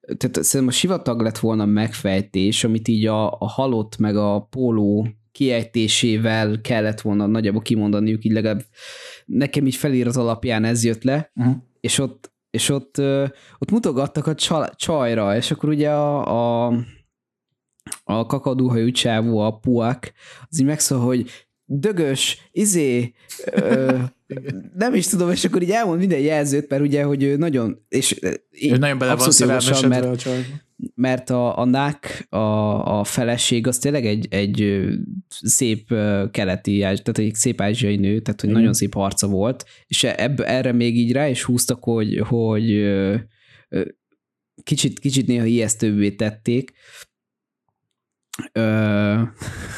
tehát szerintem a sivatag lett volna megfejtés, amit így a, a halott meg a póló kiejtésével kellett volna nagyjából kimondaniuk, így legalább nekem így felírat alapján ez jött le, uh-huh. és ott, és ott, ott mutogattak a csajra, és akkor ugye a, a a kakadúhajú csávó, a puak, az így megszól, hogy dögös, izé, ö, nem is tudom, és akkor így elmond minden jelzőt, mert ugye, hogy ő nagyon, és ő nagyon bele van jogosan, mert, a mert a, a nák, a, a feleség, az tényleg egy, egy szép keleti, tehát egy szép ázsiai nő, tehát hogy mm. nagyon szép arca volt, és ebb, erre még így rá is húztak, hogy, hogy kicsit, kicsit néha ijesztőbbé tették, Ö,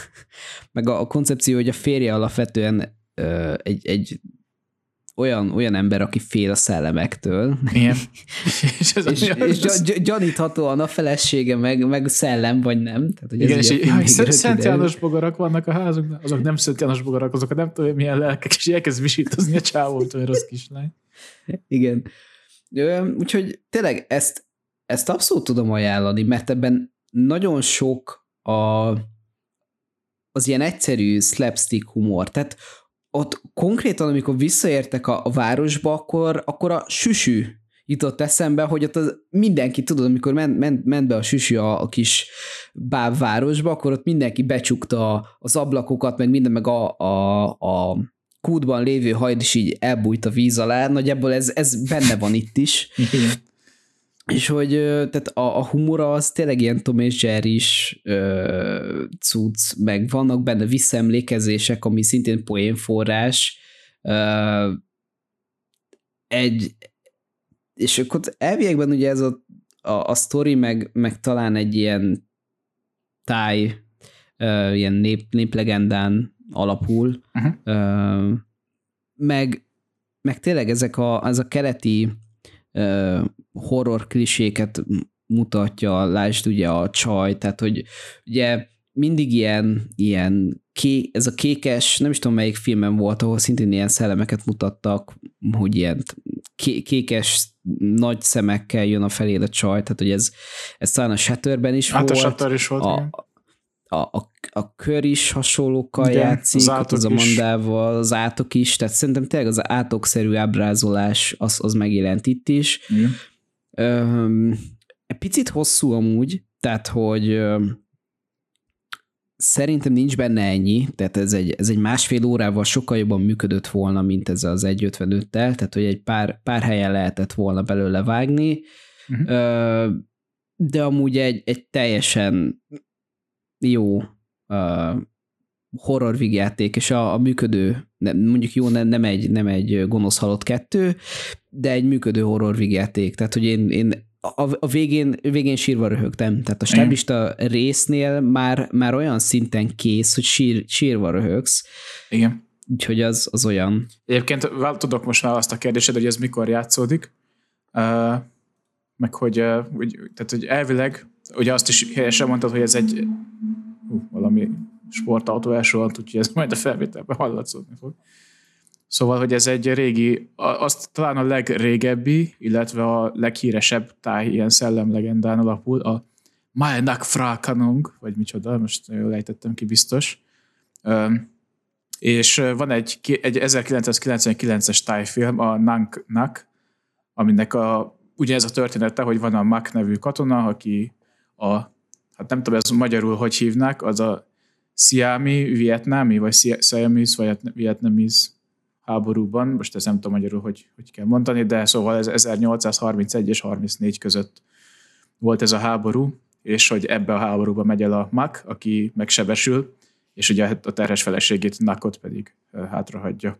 meg a, a koncepció, hogy a férje alapvetően ö, egy, egy olyan, olyan ember, aki fél a szellemektől. Igen. és, ez és, és gy- gyaníthatóan a felesége meg, meg szellem, vagy nem. Tehát, hogy Igen, és így, jaj, Szent János bogarak vannak a házunkban, azok nem Szent János bogarak, azok nem tudom, milyen lelkek, és elkezd visítozni a csávót, hogy rossz kislány. Igen. Úgyhogy tényleg ezt, ezt abszolút tudom ajánlani, mert ebben nagyon sok a, az ilyen egyszerű slapstick humor. Tehát ott konkrétan, amikor visszaértek a, a városba, akkor, akkor a süsű jutott eszembe, hogy ott az mindenki, tudod, amikor ment, ment, ment be a süsű a, a kis bábvárosba, akkor ott mindenki becsukta az ablakokat, meg minden, meg a, a, a kútban lévő hajd is így elbújt a víz alá, nagyjából ez, ez benne van itt is. És hogy tehát a, a humora az tényleg ilyen Tom és Jerry is ö, cucc, meg vannak benne visszaemlékezések, ami szintén poénforrás. Ö, egy, és akkor elviekben ugye ez a, a, a sztori, meg, meg talán egy ilyen táj, ö, ilyen nép, néplegendán alapul, uh-huh. ö, meg, meg tényleg ezek a, ez a keleti horror kliséket mutatja, lásd ugye a csaj, tehát hogy ugye mindig ilyen, ilyen ké, ez a kékes, nem is tudom melyik filmem volt, ahol szintén ilyen szellemeket mutattak, hogy ilyen ké, kékes nagy szemekkel jön a feléd a csaj, tehát hogy ez, ez talán a Shatterben is hát volt. a Shatter is volt, a, a, a, a kör is hasonlókkal Igen, játszik, az, ott az a mandával, az átok is, tehát szerintem tényleg az átokszerű ábrázolás az, az megjelent itt is. Igen. Picit hosszú amúgy, tehát hogy Szerintem nincs benne ennyi, tehát ez egy, ez egy másfél órával sokkal jobban működött volna, mint ez az 1.55-tel, tehát hogy egy pár, pár helyen lehetett volna belőle vágni, uh-huh. de amúgy egy, egy teljesen jó horror vígjáték, és a, a működő, mondjuk jó, nem, nem, egy, nem egy gonosz halott kettő, de egy működő horror vígjáték. Tehát, hogy én, én a, a végén, végén sírva röhögtem. Tehát a stáblista résznél már, már olyan szinten kész, hogy sír, sírva röhögsz. Igen. Úgyhogy az, az olyan. Egyébként tudok most már azt a kérdésed, hogy ez mikor játszódik, uh, meg hogy, uh, hogy, tehát, hogy elvileg, ugye azt is helyesen mondtad, hogy ez egy uh, valami sportautó elsohant, úgyhogy ez majd a felvételben hallatszódni fog. Szóval, hogy ez egy régi, azt talán a legrégebbi, illetve a leghíresebb táj ilyen szellemlegendán alapul, a Maenak Frakanung, vagy micsoda, most jól ejtettem ki biztos. És van egy, egy 1999-es tájfilm, a Nank Nak, aminek a, ugye ez a története, hogy van a Mak nevű katona, aki a, hát nem tudom, ez magyarul hogy hívnák, az a Siami vietnámi, vagy Siamese, vagy vietnamese háborúban, most ezt nem tudom magyarul, hogy, hogy kell mondani, de szóval ez 1831 és 34 között volt ez a háború, és hogy ebbe a háborúba megy el a Mak, aki megsebesül, és ugye a terhes feleségét Nakot pedig hátrahagyja.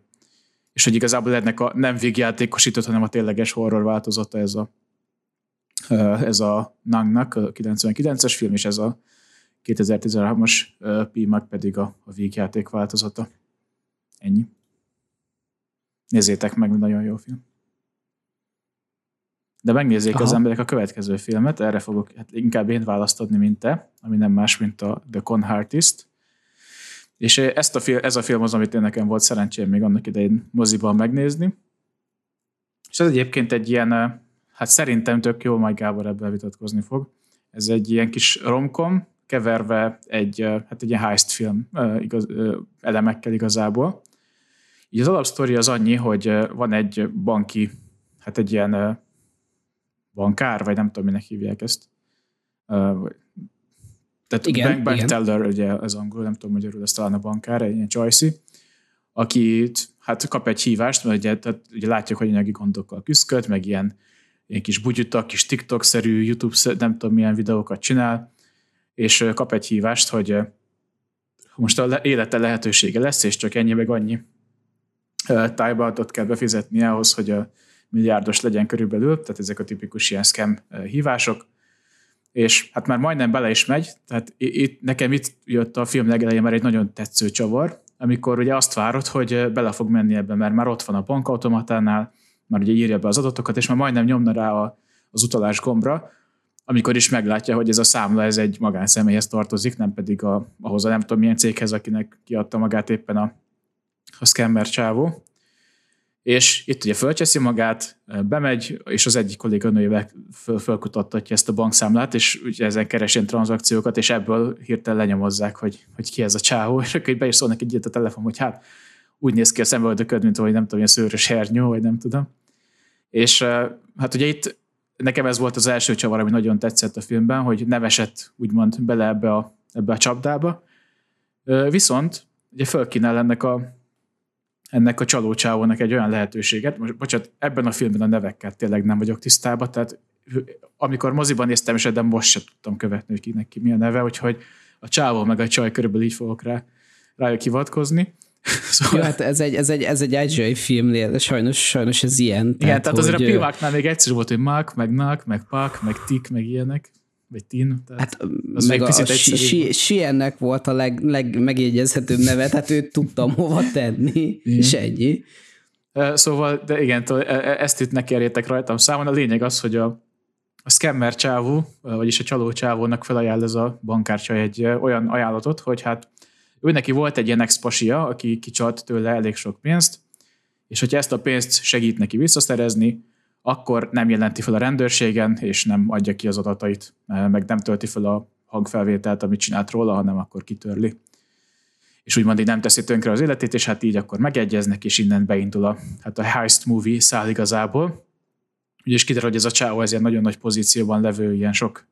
És hogy igazából ennek a nem végjátékosított, hanem a tényleges horror változata ez a, ez a Nangnak, a 99-es film, és ez a 2013-as P-Mag pedig a, a végjáték változata. Ennyi. Nézzétek meg, nagyon jó film. De megnézzék Aha. az emberek a következő filmet, erre fogok hát inkább én választodni, mint te, ami nem más, mint a The Con Artist. És ezt a film, ez a film az, amit én nekem volt szerencsém még annak idején moziban megnézni. És ez egyébként egy ilyen, hát szerintem tök jó, majd Gábor ebben vitatkozni fog. Ez egy ilyen kis romkom, keverve egy, hát egy ilyen heist film igaz, elemekkel igazából. Így az alapsztori az annyi, hogy van egy banki, hát egy ilyen bankár, vagy nem tudom, minek hívják ezt. Tehát igen, bank, bank igen. teller, ugye az angol, nem tudom magyarul, ez talán a bankár, egy ilyen csajszi, aki hát kap egy hívást, mert ugye, tehát ugye látjuk, hogy anyagi gondokkal küzdköd, meg ilyen, ilyen kis bugyutak, kis TikTok-szerű, YouTube, nem tudom milyen videókat csinál, és kap egy hívást, hogy most a élete lehetősége lesz, és csak ennyi meg annyi tájbatot kell befizetni ahhoz, hogy a milliárdos legyen körülbelül, tehát ezek a tipikus ilyen scam hívások, és hát már majdnem bele is megy, tehát itt, nekem itt jött a film legelején már egy nagyon tetsző csavar, amikor ugye azt várod, hogy bele fog menni ebbe, mert már ott van a bankautomatánál, már ugye írja be az adatokat, és már majdnem nyomna rá a, az utalás gombra, amikor is meglátja, hogy ez a számla ez egy magánszemélyhez tartozik, nem pedig a, ahhoz a nem tudom milyen céghez, akinek kiadta magát éppen a, a scammer csávó. És itt ugye fölcseszi magát, bemegy, és az egyik kolléganőjével föl, fölkutattatja ezt a bankszámlát, és ugye ezen keresén tranzakciókat, és ebből hirtelen lenyomozzák, hogy, hogy ki ez a csávó, és akkor be is szólnak egy a telefon, hogy hát úgy néz ki a szemöldököd, mint hogy nem tudom, ilyen szőrös hernyó, vagy nem tudom. És hát ugye itt nekem ez volt az első csavar, ami nagyon tetszett a filmben, hogy nem esett úgymond bele ebbe a, ebbe a csapdába. Viszont ugye fölkínál ennek a, ennek a csalócsávónak egy olyan lehetőséget, most bocsánat, ebben a filmben a nevekkel tényleg nem vagyok tisztában, tehát amikor moziban néztem, és de most sem tudtam követni, hogy kinek ki mi a neve, úgyhogy a csávó meg a csaj körülbelül így fogok rá, rájuk hivatkozni. Szóval... Jó, hát ez egy, ez egy, ez egy ázsiai film, de sajnos, sajnos ez ilyen. Igen, tehát, tehát azért a pilmáknál még egyszer volt, hogy Mark, meg Nak, meg Pak, meg Tik, meg ilyenek vagy Tin. Tehát hát az meg a Siennek volt a leg, legmegjegyezhetőbb neve, tehát őt tudtam hova tenni, igen. és ennyi. Szóval, de igen, ezt itt ne kérjétek rajtam számon. A lényeg az, hogy a, a scammer csávó, vagyis a csaló csávónak felajánl ez a bankárcsa egy olyan ajánlatot, hogy hát ő neki volt egy ilyen expasia, aki kicsalt tőle elég sok pénzt, és hogyha ezt a pénzt segít neki visszaszerezni, akkor nem jelenti fel a rendőrségen, és nem adja ki az adatait, meg nem tölti fel a hangfelvételt, amit csinált róla, hanem akkor kitörli. És úgymond így nem teszi tönkre az életét, és hát így akkor megegyeznek, és innen beindul a, hát a heist movie száll igazából. Ugye kiderül, hogy ez a csáó ez ilyen nagyon nagy pozícióban levő, ilyen sok,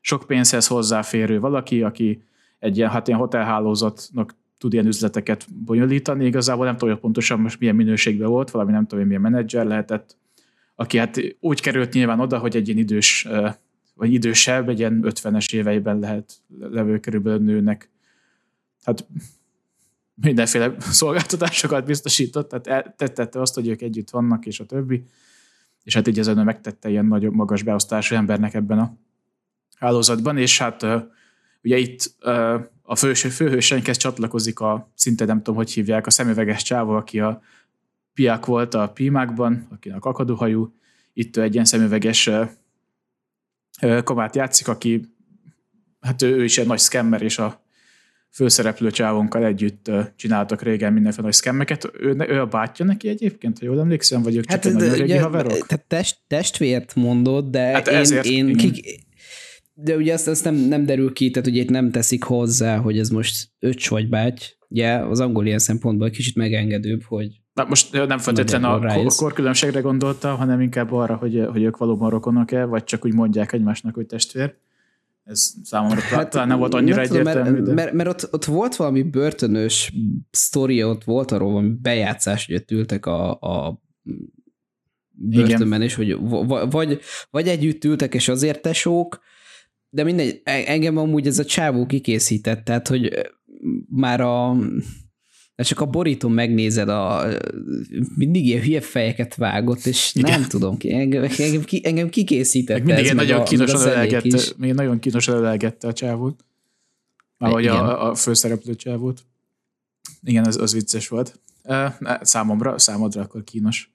sok pénzhez hozzáférő valaki, aki egy ilyen, hát ilyen hotelhálózatnak tud ilyen üzleteket bonyolítani. Igazából nem hogy pontosan most milyen minőségben volt, valami nem tudom, milyen menedzser lehetett, aki hát úgy került nyilván oda, hogy egy ilyen idős, vagy idősebb, egy ilyen 50-es éveiben lehet levő körülbelül nőnek. Hát mindenféle szolgáltatásokat biztosított, tehát tette azt, hogy ők együtt vannak, és a többi. És hát így ezen megtette ilyen nagyon magas beosztású embernek ebben a hálózatban, és hát ugye itt a főső, főhősenkhez csatlakozik a, szinte nem tudom, hogy hívják, a szemüveges csávó, aki a piák volt a Pimákban, akinek akadóhajú, itt egy ilyen szemüveges komát játszik, aki hát ő, ő is egy nagy scammer, és a főszereplő csávonkkal együtt csináltak régen mindenféle nagy szkemmeket. Ő, ő a bátyja neki egyébként, ha jól emlékszem, vagy ők csak hát, egy nagyon régi haverok? Tehát test, testvért mondod, de hát én, ezért, én kik, de ugye azt, azt nem, nem derül ki, tehát ugye itt nem teszik hozzá, hogy ez most öcs vagy báty. Ugye az angol ilyen szempontból kicsit megengedőbb, hogy Na most nem feltétlenül a korkülönbségre gondolta, hanem inkább arra, hogy, hogy ők valóban rokonok-e, vagy csak úgy mondják egymásnak, hogy testvér. Ez számomra hát, talán nem volt annyira nem egyértelmű. Tudom, mert, de... mert, mert ott, ott volt valami börtönös sztori, ott volt arról valami bejátszás, hogy ott ültek a, a börtönben, és hogy vagy, vagy együtt ültek, és azért tesók, de mindegy, e- engem amúgy ez a csávó kikészített, tehát, hogy már a de csak a borítón megnézed, a, mindig ilyen hülye fejeket vágott, és Igen. nem tudom, engem, engem, engem kikészített. Mindig ez, nagyon a, kínosan ölelgette, még nagyon kínosan ölelgette a csávót. Ahogy a, a főszereplő csávót. Igen, az, az vicces volt. Számomra, számodra akkor kínos.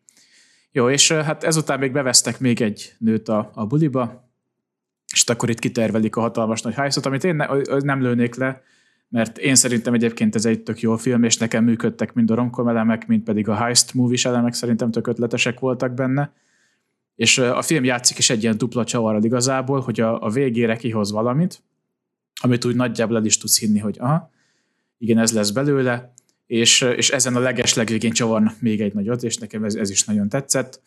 Jó, és hát ezután még bevesztek még egy nőt a, a buliba, és akkor itt kitervelik a hatalmas nagy hajszot, amit én ne, nem lőnék le, mert én szerintem egyébként ez egy tök jó film, és nekem működtek mind a romkom elemek, mind pedig a heist movies elemek szerintem tök ötletesek voltak benne. És a film játszik is egy ilyen dupla csavarral igazából, hogy a, a végére kihoz valamit, amit úgy nagyjából el is tudsz hinni, hogy aha, igen, ez lesz belőle, és, és ezen a leges legvégén csavarnak még egy nagyot, és nekem ez, ez is nagyon tetszett.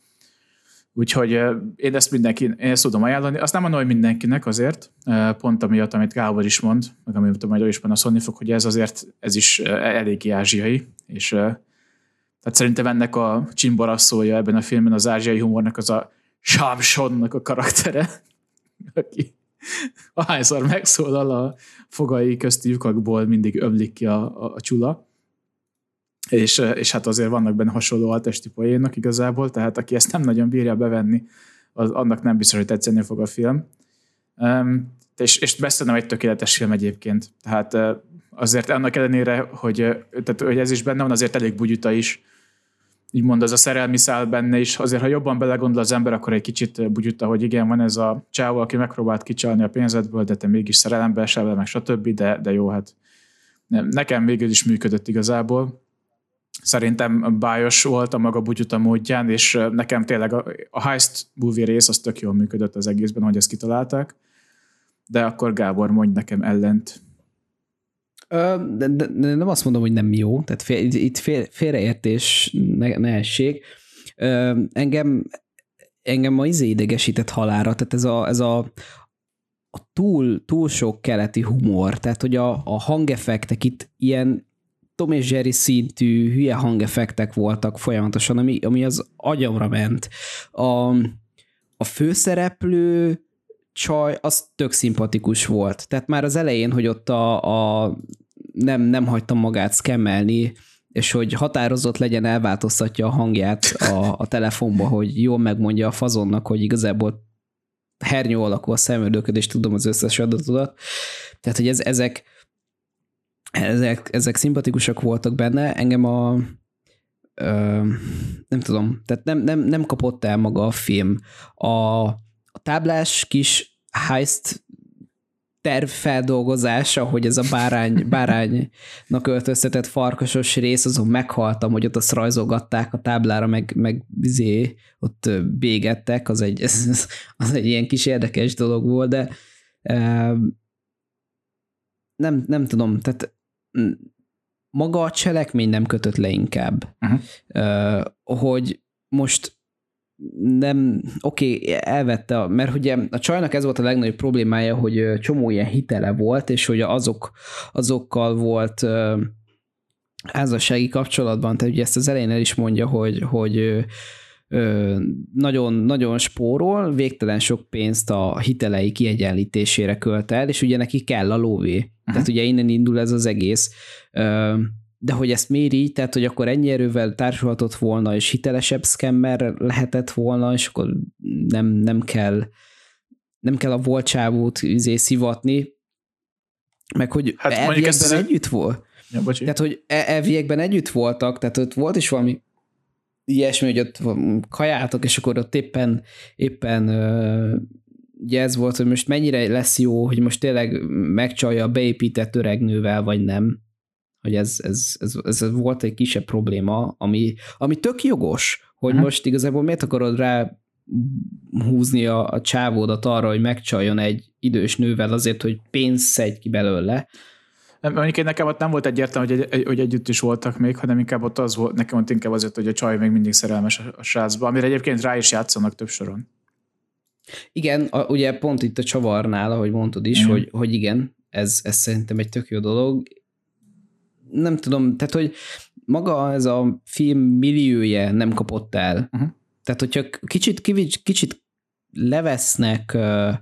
Úgyhogy én ezt mindenki, én ezt tudom ajánlani. Azt nem mondom, hogy mindenkinek azért, pont amiatt, amit Gábor is mond, meg amit majd ő is a Sony fog, hogy ez azért, ez is eléggé ázsiai, és tehát szerintem ennek a csimbarasszója ebben a filmben az ázsiai humornak az a Shamshonnak a karaktere, aki ahányszor megszólal a fogai közti lyukakból mindig ömlik ki a, a, a csula és, és hát azért vannak benne hasonló altesti poénok igazából, tehát aki ezt nem nagyon bírja bevenni, az, annak nem biztos, hogy tetszeni fog a film. Um, és, és messze nem egy tökéletes film egyébként. Tehát azért annak ellenére, hogy, tehát, hogy ez is benne van, azért elég bugyuta is, így mond, az a szerelmi szál benne is. Azért, ha jobban belegondol az ember, akkor egy kicsit bugyuta, hogy igen, van ez a csávó, aki megpróbált kicsalni a pénzedből, de te mégis szerelembe esel, meg stb., de, de jó, hát nekem végül is működött igazából szerintem bájos volt a maga bugyuta módján, és nekem tényleg a, a heist movie rész az tök jól működött az egészben, hogy ezt kitalálták. De akkor Gábor, mondj nekem ellent. De, de, de nem azt mondom, hogy nem jó, tehát fél, itt fél, félreértés ne, ne essék. Engem, engem ma izé idegesített halára, tehát ez a, ez a, a túl, túl sok keleti humor, tehát hogy a, a hangeffektek itt ilyen Tom és Jerry szintű hülye hangeffektek voltak folyamatosan, ami, ami az agyamra ment. A, a főszereplő csaj, az tök szimpatikus volt. Tehát már az elején, hogy ott a, a nem, nem hagytam magát szkemmelni, és hogy határozott legyen, elváltoztatja a hangját a, a telefonba, hogy jól megmondja a fazonnak, hogy igazából hernyó alakú a szemöldököd, és tudom az összes adatodat. Tehát, hogy ez, ezek, ezek, ezek szimpatikusak voltak benne, engem a ö, nem tudom, tehát nem, nem, nem kapott el maga a film. A, a táblás kis heist tervfeldolgozása, hogy ez a bárány, báránynak öltöztetett farkasos rész, azon meghaltam, hogy ott azt rajzolgatták a táblára, meg, meg bizé, ott bégettek, az egy, ez, az egy ilyen kis érdekes dolog volt, de nem, nem tudom, tehát maga a cselekmény nem kötött le inkább. Uh-huh. hogy most nem, oké, okay, elvette, mert ugye a csajnak ez volt a legnagyobb problémája, hogy csomó ilyen hitele volt, és hogy azok, azokkal volt házassági kapcsolatban, tehát ugye ezt az elején el is mondja, hogy, hogy nagyon, nagyon spórol, végtelen sok pénzt a hitelei kiegyenlítésére költ el, és ugye neki kell a lóvé. Uh-huh. Tehát ugye innen indul ez az egész. De hogy ezt miért így, tehát hogy akkor ennyi erővel társulhatott volna, és hitelesebb scammer lehetett volna, és akkor nem, nem kell nem kell a volt csávót izé szivatni, meg hogy hát elviekben együtt volt. Ja, tehát, hogy e- elviekben együtt voltak, tehát ott volt is valami ilyesmi, hogy ott kajáltok, és akkor ott éppen, éppen ugye ez volt, hogy most mennyire lesz jó, hogy most tényleg megcsalja a beépített öregnővel, vagy nem. Hogy ez, ez, ez, ez volt egy kisebb probléma, ami, ami tök jogos, hogy uh-huh. most igazából miért akarod rá húzni a, a csávódat arra, hogy megcsaljon egy idős nővel azért, hogy pénzt szedj ki belőle. Mondjuk én nekem ott nem volt egyértelmű, hogy, egy, hogy együtt is voltak még, hanem inkább ott az volt, nekem ott inkább azért, hogy a csaj még mindig szerelmes a, a srácba, amire egyébként rá is játszanak több soron. Igen, a, ugye pont itt a csavarnál, ahogy mondtad is, hogy, hogy igen, ez, ez szerintem egy tök jó dolog. Nem tudom, tehát, hogy maga ez a film millióje nem kapott el. Uh-huh. Tehát, hogyha kicsit, kicsit, kicsit levesznek uh,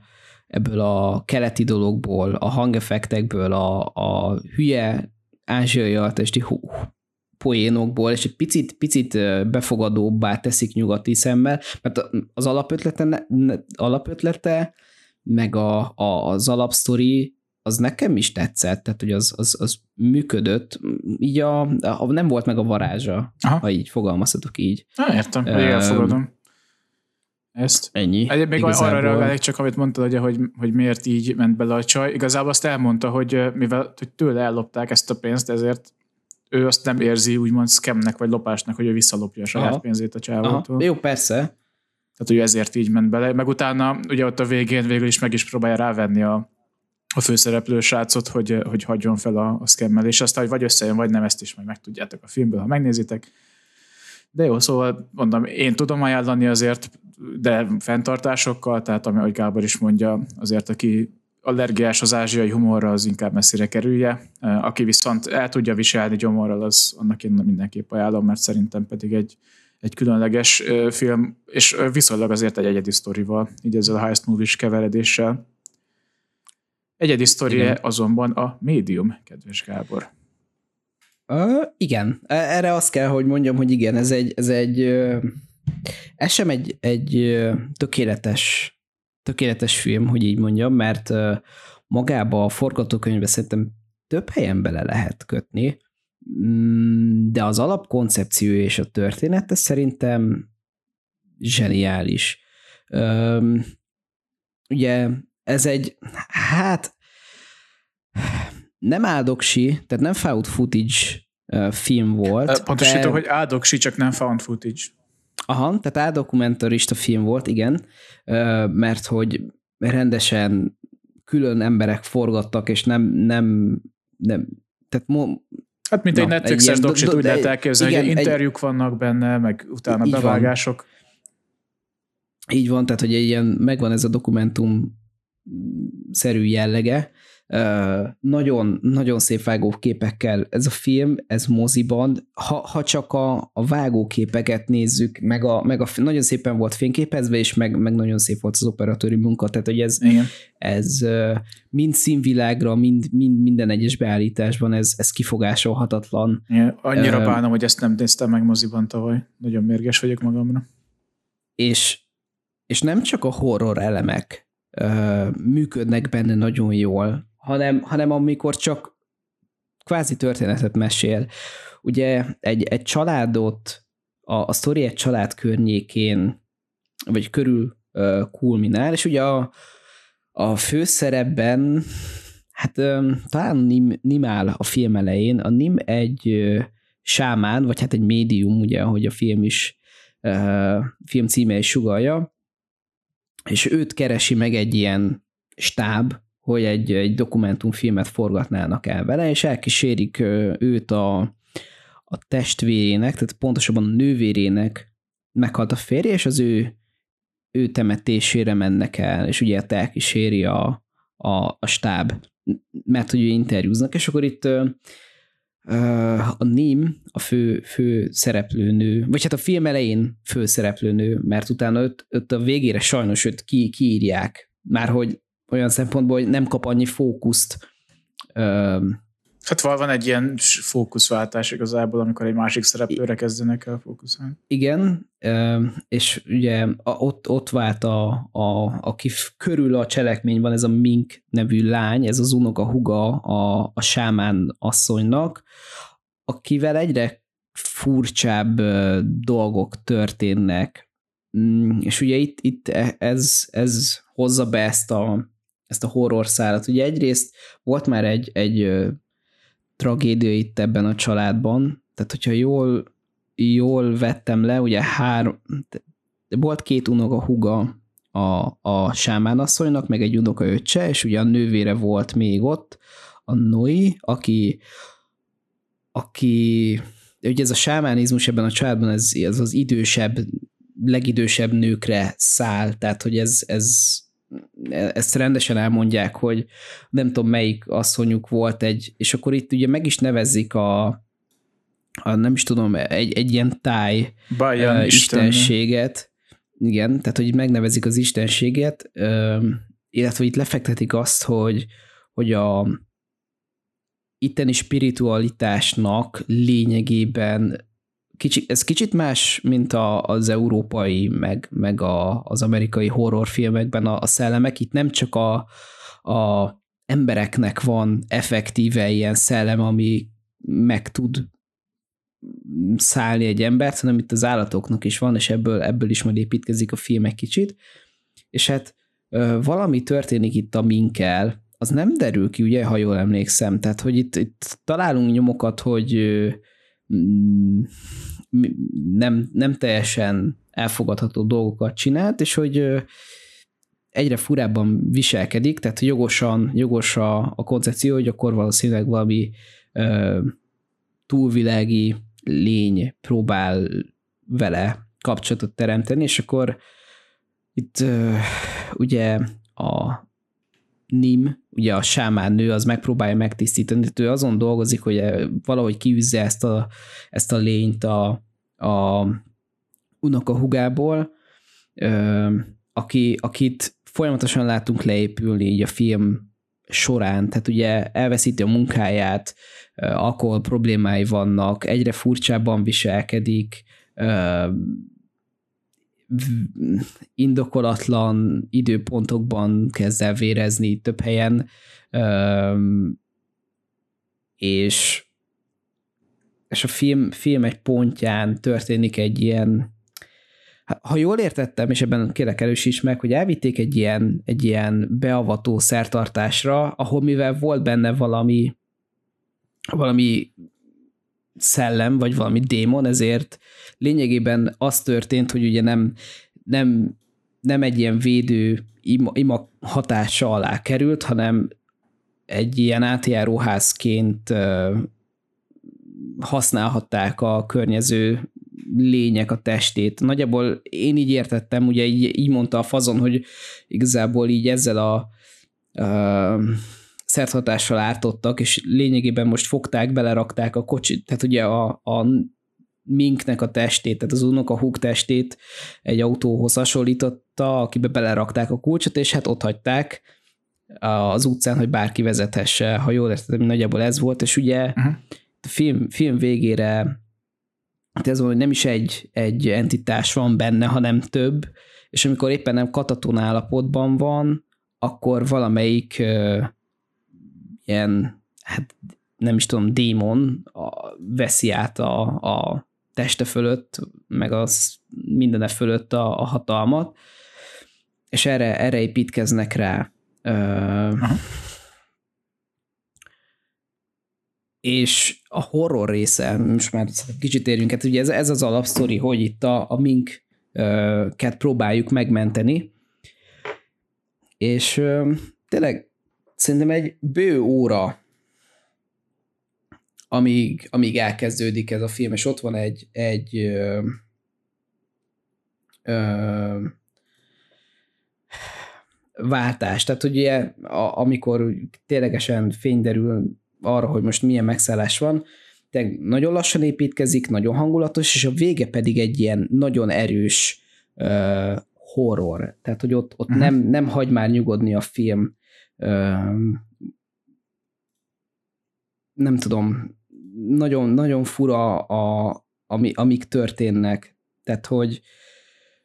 ebből a keleti dologból, a hangeffektekből, a, a hülye ázsiai altesti poénokból, és egy picit, picit befogadóbbá teszik nyugati szemmel, mert az alapötlete, alapötlete meg a, a, az alapsztori az nekem is tetszett, tehát hogy az, az, az működött, így a, a, nem volt meg a varázsa, Aha. ha így fogalmazhatok így. Na, értem, hogy elfogadom ezt. Ennyi. Egy, még Igazából... arra reagálnék csak, amit mondtad, ugye, hogy, hogy miért így ment bele a csaj. Igazából azt elmondta, hogy mivel hogy tőle ellopták ezt a pénzt, ezért ő azt nem érzi úgymond scamnek vagy lopásnak, hogy ő visszalopja a saját Aha. pénzét a csávótól. Jó, persze. Tehát, hogy ezért így ment bele. Meg utána ugye ott a végén végül is meg is próbálja rávenni a, a főszereplő srácot, hogy, hogy hagyjon fel a, a szkemmel, és aztán, hogy vagy összejön, vagy nem, ezt is majd megtudjátok a filmből, ha megnézitek. De jó, szóval mondom, én tudom ajánlani azért, de fenntartásokkal, tehát ami, ahogy Gábor is mondja, azért aki allergiás az ázsiai humorra, az inkább messzire kerülje. Aki viszont el tudja viselni gyomorral, az annak én mindenképp ajánlom, mert szerintem pedig egy, egy különleges film, és viszonylag azért egy egyedi sztorival, így ezzel a heist movie keveredéssel. Egyedi sztorie azonban a médium, kedves Gábor. Uh, igen, e, erre azt kell, hogy mondjam, hogy igen, ez egy, ez egy ez sem egy, egy tökéletes, tökéletes film, hogy így mondjam, mert magába a forgatókönyvbe szerintem több helyen bele lehet kötni, mm, de az alapkoncepció és a története szerintem zseniális. Ugye ez egy, hát nem áldoksi, tehát nem found footage film volt. Pontosítom, de... hogy áldoksi, csak nem found footage. Aha, tehát áldokumentarista film volt, igen, mert hogy rendesen külön emberek forgattak, és nem, nem, nem tehát mo- Hát mint na, egy Netflixes egy doksit úgy lehet elképzelni, igen, hogy interjúk egy, vannak benne, meg utána bevágások. Van. Így van, tehát hogy egy ilyen, megvan ez a dokumentum szerű jellege, nagyon, nagyon szép vágóképekkel ez a film, ez moziban, ha, ha csak a, a vágóképeket nézzük, meg, a, meg a, nagyon szépen volt fényképezve, és meg, meg nagyon szép volt az operatőri munka, tehát hogy ez, Igen. ez mind színvilágra, mind, mind minden egyes beállításban ez, ez kifogásolhatatlan. Igen, annyira uh, bánom, hogy ezt nem néztem meg moziban tavaly. Nagyon mérges vagyok magamra. És, és nem csak a horror elemek uh, működnek benne nagyon jól, hanem, hanem amikor csak kvázi történetet mesél. Ugye egy, egy családot, a, a sztori egy család környékén, vagy körül uh, kulminál, és ugye a, a főszerepben, hát um, talán Nim, Nim áll a film elején, a Nim egy uh, sámán, vagy hát egy médium, ugye, ahogy a film is, uh, film címe is sugalja, és őt keresi meg egy ilyen stáb, hogy egy, egy dokumentumfilmet forgatnának el vele, és elkísérik őt a, a testvérének, tehát pontosabban a nővérének meghalt a férje, és az ő, ő temetésére mennek el, és ugye elkíséri a, a, a stáb, mert hogy ő interjúznak, és akkor itt a Nim, a fő, fő szereplőnő, vagy hát a film elején fő szereplőnő, mert utána őt, őt a végére sajnos őt ki, kiírják, már hogy olyan szempontból, hogy nem kap annyi fókuszt. Hát van egy ilyen fókuszváltás igazából, amikor egy másik szereplőre kezdenek el fókuszálni. Igen, és ugye ott, ott vált a, a, aki körül a cselekmény van, ez a Mink nevű lány, ez az unoka huga a, a sámán asszonynak, akivel egyre furcsább dolgok történnek. Mm, és ugye itt, itt e, ez, ez hozza be ezt a, ezt a horror szálat. Ugye egyrészt volt már egy, egy tragédia itt ebben a családban, tehát hogyha jól, jól vettem le, ugye három, volt két unoka huga a, a sámánasszonynak, meg egy unoka öccse, és ugye a nővére volt még ott, a Noi, aki, aki ugye ez a sámánizmus ebben a családban, ez, ez az idősebb, legidősebb nőkre száll, tehát hogy ez, ez ezt rendesen elmondják, hogy nem tudom melyik asszonyuk volt egy, és akkor itt ugye meg is nevezzik a, a nem is tudom, egy, egy ilyen táj uh, istenséget, igen, tehát hogy megnevezik az istenséget, illetve itt lefektetik azt, hogy, hogy a itteni spiritualitásnak lényegében kicsi, ez kicsit más, mint a, az európai, meg, meg a, az amerikai horrorfilmekben a, a szellemek. Itt nem csak a, a embereknek van effektíve ilyen szellem, ami meg tud szállni egy embert, hanem itt az állatoknak is van, és ebből, ebből is majd építkezik a film egy kicsit. És hát valami történik itt a minkel, az nem derül ki, ugye, ha jól emlékszem. Tehát, hogy itt, itt találunk nyomokat, hogy nem, nem teljesen elfogadható dolgokat csinált, és hogy egyre furábban viselkedik, tehát jogosan, jogos a, a koncepció, hogy akkor valószínűleg valami ö, túlvilági lény próbál vele kapcsolatot teremteni, és akkor itt ö, ugye a Nim, ugye a sámán nő, az megpróbálja megtisztítani, ő azon dolgozik, hogy valahogy kiűzze ezt a, ezt a lényt a, a unokahugából, aki, akit folyamatosan látunk leépülni így a film során, tehát ugye elveszíti a munkáját, alkohol problémái vannak, egyre furcsábban viselkedik, indokolatlan időpontokban kezd el vérezni több helyen, és, és a film, film egy pontján történik egy ilyen, ha jól értettem, és ebben kérlek erősíts meg, hogy elvitték egy ilyen, egy ilyen beavató szertartásra, ahol mivel volt benne valami valami szellem, vagy valami démon, ezért lényegében az történt, hogy ugye nem, nem, nem egy ilyen védő ima, ima hatása alá került, hanem egy ilyen átjáróházként használhatták a környező lények a testét. Nagyjából én így értettem, ugye így, így mondta a fazon, hogy igazából így ezzel a, a szerthatással ártottak, és lényegében most fogták, belerakták a kocsit, tehát ugye a, a minknek a testét, tehát az a húg testét egy autóhoz hasonlította, akibe belerakták a kulcsot, és hát ott hagyták az utcán, hogy bárki vezethesse, ha jól értettem, nagyjából ez volt, és ugye uh-huh. a film, film végére hát ez van, hogy nem is egy, egy entitás van benne, hanem több, és amikor éppen nem kataton állapotban van, akkor valamelyik ilyen, hát nem is tudom, démon a, veszi át a, a teste fölött, meg az mindene fölött a, a hatalmat, és erre, erre építkeznek rá. Uh, és a horror része, most már kicsit érjünk, hát ugye ez, ez az alapsztori, hogy itt a, a minket próbáljuk megmenteni, és uh, tényleg szerintem egy bő óra, amíg, amíg elkezdődik ez a film, és ott van egy, egy ö, váltás. Tehát ugye a, amikor ténylegesen fény derül arra, hogy most milyen megszállás van, de nagyon lassan építkezik, nagyon hangulatos, és a vége pedig egy ilyen nagyon erős uh, horror. Tehát, hogy ott, ott uh-huh. nem, nem hagy már nyugodni a film. Nem tudom, nagyon, nagyon fura, a, ami, amik történnek. Tehát, hogy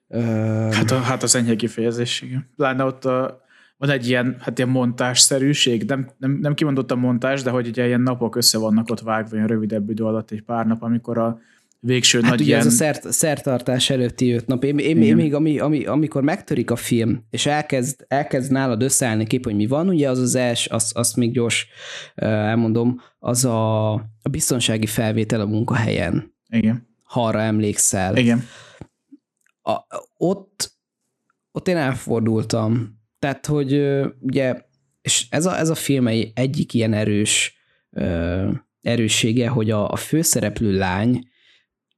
uh, Hát, a, hát az enyhe kifejezés, igen. Pláne ott a, van egy ilyen, hát ilyen montásszerűség, nem, nem, nem kimondott a montás, de hogy ugye ilyen napok össze vannak ott vágva, ilyen rövidebb idő alatt egy pár nap, amikor a végső hát nagy ugye ilyen... ez a szert, szertartás előtti öt nap. Én, én, én még ami, ami, amikor megtörik a film, és elkezd, elkezd nálad összeállni kép, hogy mi van, ugye az az els, azt, azt még gyors elmondom, az a, a biztonsági felvétel a munkahelyen. Igen. Ha arra emlékszel. Igen. A, ott, ott én elfordultam, tehát, hogy ugye, és ez a, ez a film egyik ilyen erős erőssége, hogy a, a főszereplő lány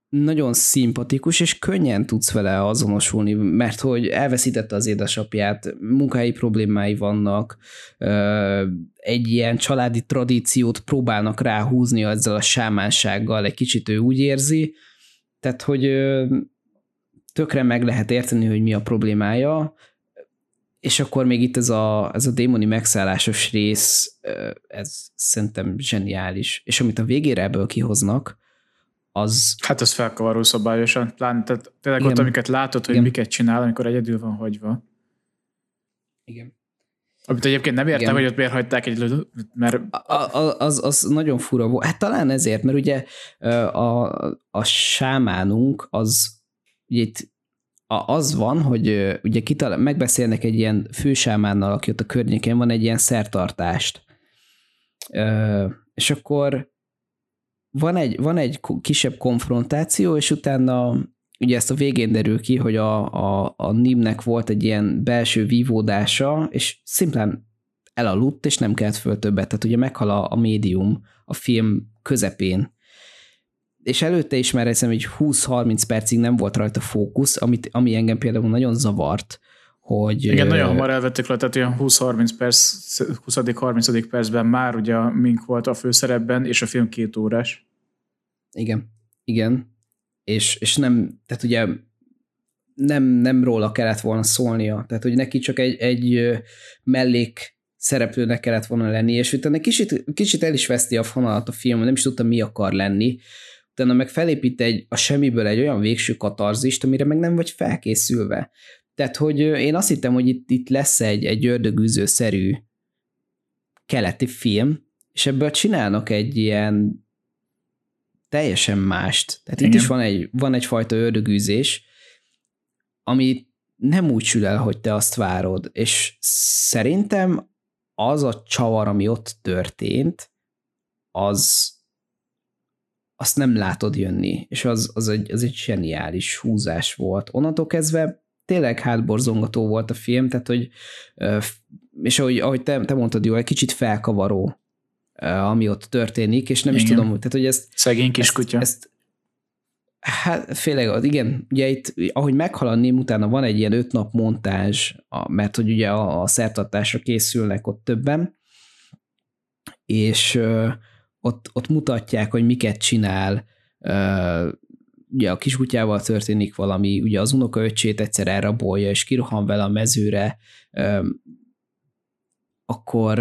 nagyon szimpatikus, és könnyen tudsz vele azonosulni, mert hogy elveszítette az édesapját, munkahelyi problémái vannak, egy ilyen családi tradíciót próbálnak ráhúzni ezzel a sámánsággal, egy kicsit ő úgy érzi, tehát, hogy tökre meg lehet érteni, hogy mi a problémája, és akkor még itt ez a, ez a démoni megszállásos rész, ez szerintem zseniális. És amit a végére ebből kihoznak, az... Hát az felkavaró szabályosan. Pláne, tehát tényleg Igen. ott, amiket látod, hogy Igen. miket csinál, amikor egyedül van hagyva. Igen. Amit egyébként nem értem, Igen. hogy ott miért hagyták egy mert... A, a, az, az nagyon fura volt. Hát talán ezért, mert ugye a, a sámánunk az ugye itt az van, hogy ugye kital- megbeszélnek egy ilyen fősámánnal, aki ott a környékén van, egy ilyen szertartást. És akkor van egy, van egy kisebb konfrontáció, és utána ugye ezt a végén derül ki, hogy a, a, a Nimnek volt egy ilyen belső vívódása, és szimplán elaludt, és nem kelt föl többet. Tehát ugye meghal a, a médium a film közepén, és előtte is már hiszem, hogy 20-30 percig nem volt rajta fókusz, amit, ami engem például nagyon zavart, hogy... Igen, nagyon hamar elvettük le, tehát olyan 20-30 perc, 20-30 percben már ugye mink volt a főszerepben, és a film két órás. Igen, igen. És, és nem, tehát ugye nem, nem róla kellett volna szólnia, tehát hogy neki csak egy, egy mellék szereplőnek kellett volna lenni, és utána kicsit, kicsit el is veszti a fonalat a film, nem is tudta mi akar lenni, utána meg felépít egy, a semmiből egy olyan végső katarzist, amire meg nem vagy felkészülve. Tehát, hogy én azt hittem, hogy itt, itt lesz egy, egy ördögűző-szerű keleti film, és ebből csinálnak egy ilyen teljesen mást. Tehát Igen. itt is van, egy, van egyfajta ördögűzés, ami nem úgy sül el, hogy te azt várod. És szerintem az a csavar, ami ott történt, az, azt nem látod jönni, és az, az, egy, az egy zseniális húzás volt. Onnantól kezdve tényleg hátborzongató volt a film, tehát hogy, és ahogy, ahogy te, te mondtad, jó, egy kicsit felkavaró, ami ott történik, és nem igen. is tudom, tehát hogy ezt... Szegény kiskutya. Ezt, ezt, Hát főleg, igen, ugye itt, ahogy meghal a ném, utána van egy ilyen öt nap montázs, mert hogy ugye a, a szertartásra készülnek ott többen, és ott, ott mutatják, hogy miket csinál, ugye a kiskutyával történik valami, ugye az unokaöcsét egyszer elrabolja, és kirohan vele a mezőre, akkor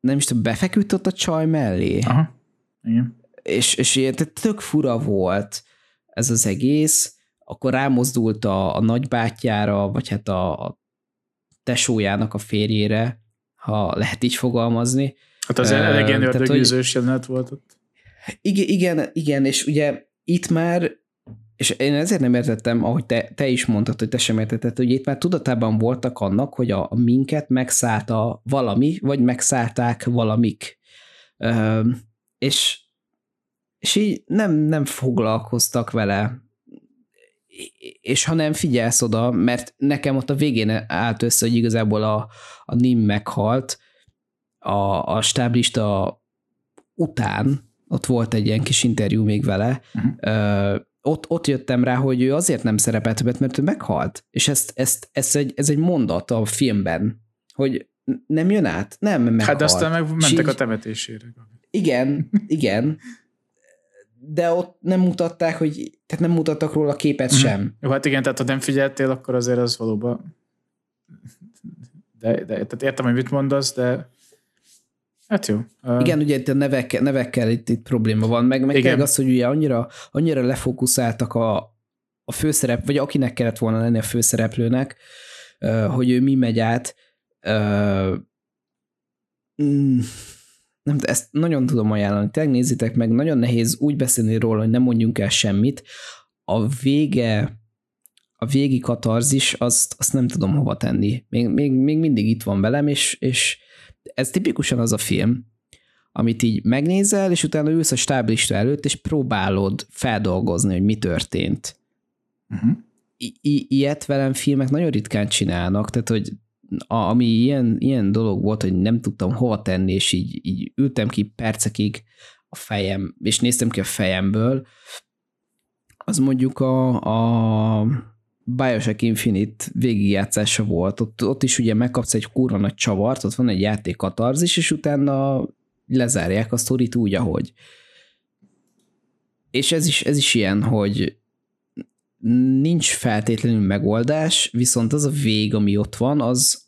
nem is tudom, befeküdt ott a csaj mellé. Aha, igen. És, és ilyen, tök fura volt ez az egész, akkor rámozdult a, a nagybátyjára, vagy hát a, a tesójának a férjére, ha lehet így fogalmazni, Hát az elég ilyen ördögűzős jelenet volt ott. Igen, igen, igen, és ugye itt már, és én ezért nem értettem, ahogy te, te is mondtad, hogy te sem értetted, hogy itt már tudatában voltak annak, hogy a, a minket megszállta valami, vagy megszállták valamik. Ö, és, és így nem, nem foglalkoztak vele, és ha nem figyelsz oda, mert nekem ott a végén állt össze, hogy igazából a, a Nim meghalt, a, a stáblista után ott volt egy ilyen kis interjú még vele, uh-huh. Ott, ott jöttem rá, hogy ő azért nem szerepelt többet, mert ő meghalt. És ezt, ezt, ezt egy, ez egy mondat a filmben, hogy nem jön át, nem meghalt. Hát de aztán meg mentek a temetésére. Igen, igen. De ott nem mutatták, hogy, tehát nem mutattak róla képet mm. sem. Jó, hát igen, tehát ha nem figyeltél, akkor azért az valóban de, de tehát értem, hogy mit mondasz, de Hát jó. Igen, ugye itt a nevek, nevekkel itt, itt probléma van, meg, meg Igen. az, hogy ugye annyira, annyira lefókuszáltak a, a főszerep, vagy akinek kellett volna lenni a főszereplőnek, hogy ő mi megy át. Mm, nem, ezt nagyon tudom ajánlani. Tényleg nézzétek meg, nagyon nehéz úgy beszélni róla, hogy nem mondjunk el semmit. A vége, a végi katarzis, azt, azt nem tudom hova tenni. Még, még, még mindig itt van velem, és, és ez tipikusan az a film, amit így megnézel, és utána ülsz a stáblista előtt, és próbálod feldolgozni, hogy mi történt. Uh-huh. I- i- ilyet velem filmek nagyon ritkán csinálnak, tehát hogy a, ami ilyen, ilyen dolog volt, hogy nem tudtam hova tenni, és így, így ültem ki percekig a fejem, és néztem ki a fejemből, az mondjuk a, a Bioshock Infinite végigjátszása volt. Ott, ott is ugye megkapsz egy kurva nagy csavart, ott van egy játék katarzis, és utána lezárják a sztorit úgy, ahogy. És ez is, ez is ilyen, hogy nincs feltétlenül megoldás, viszont az a vég, ami ott van, az,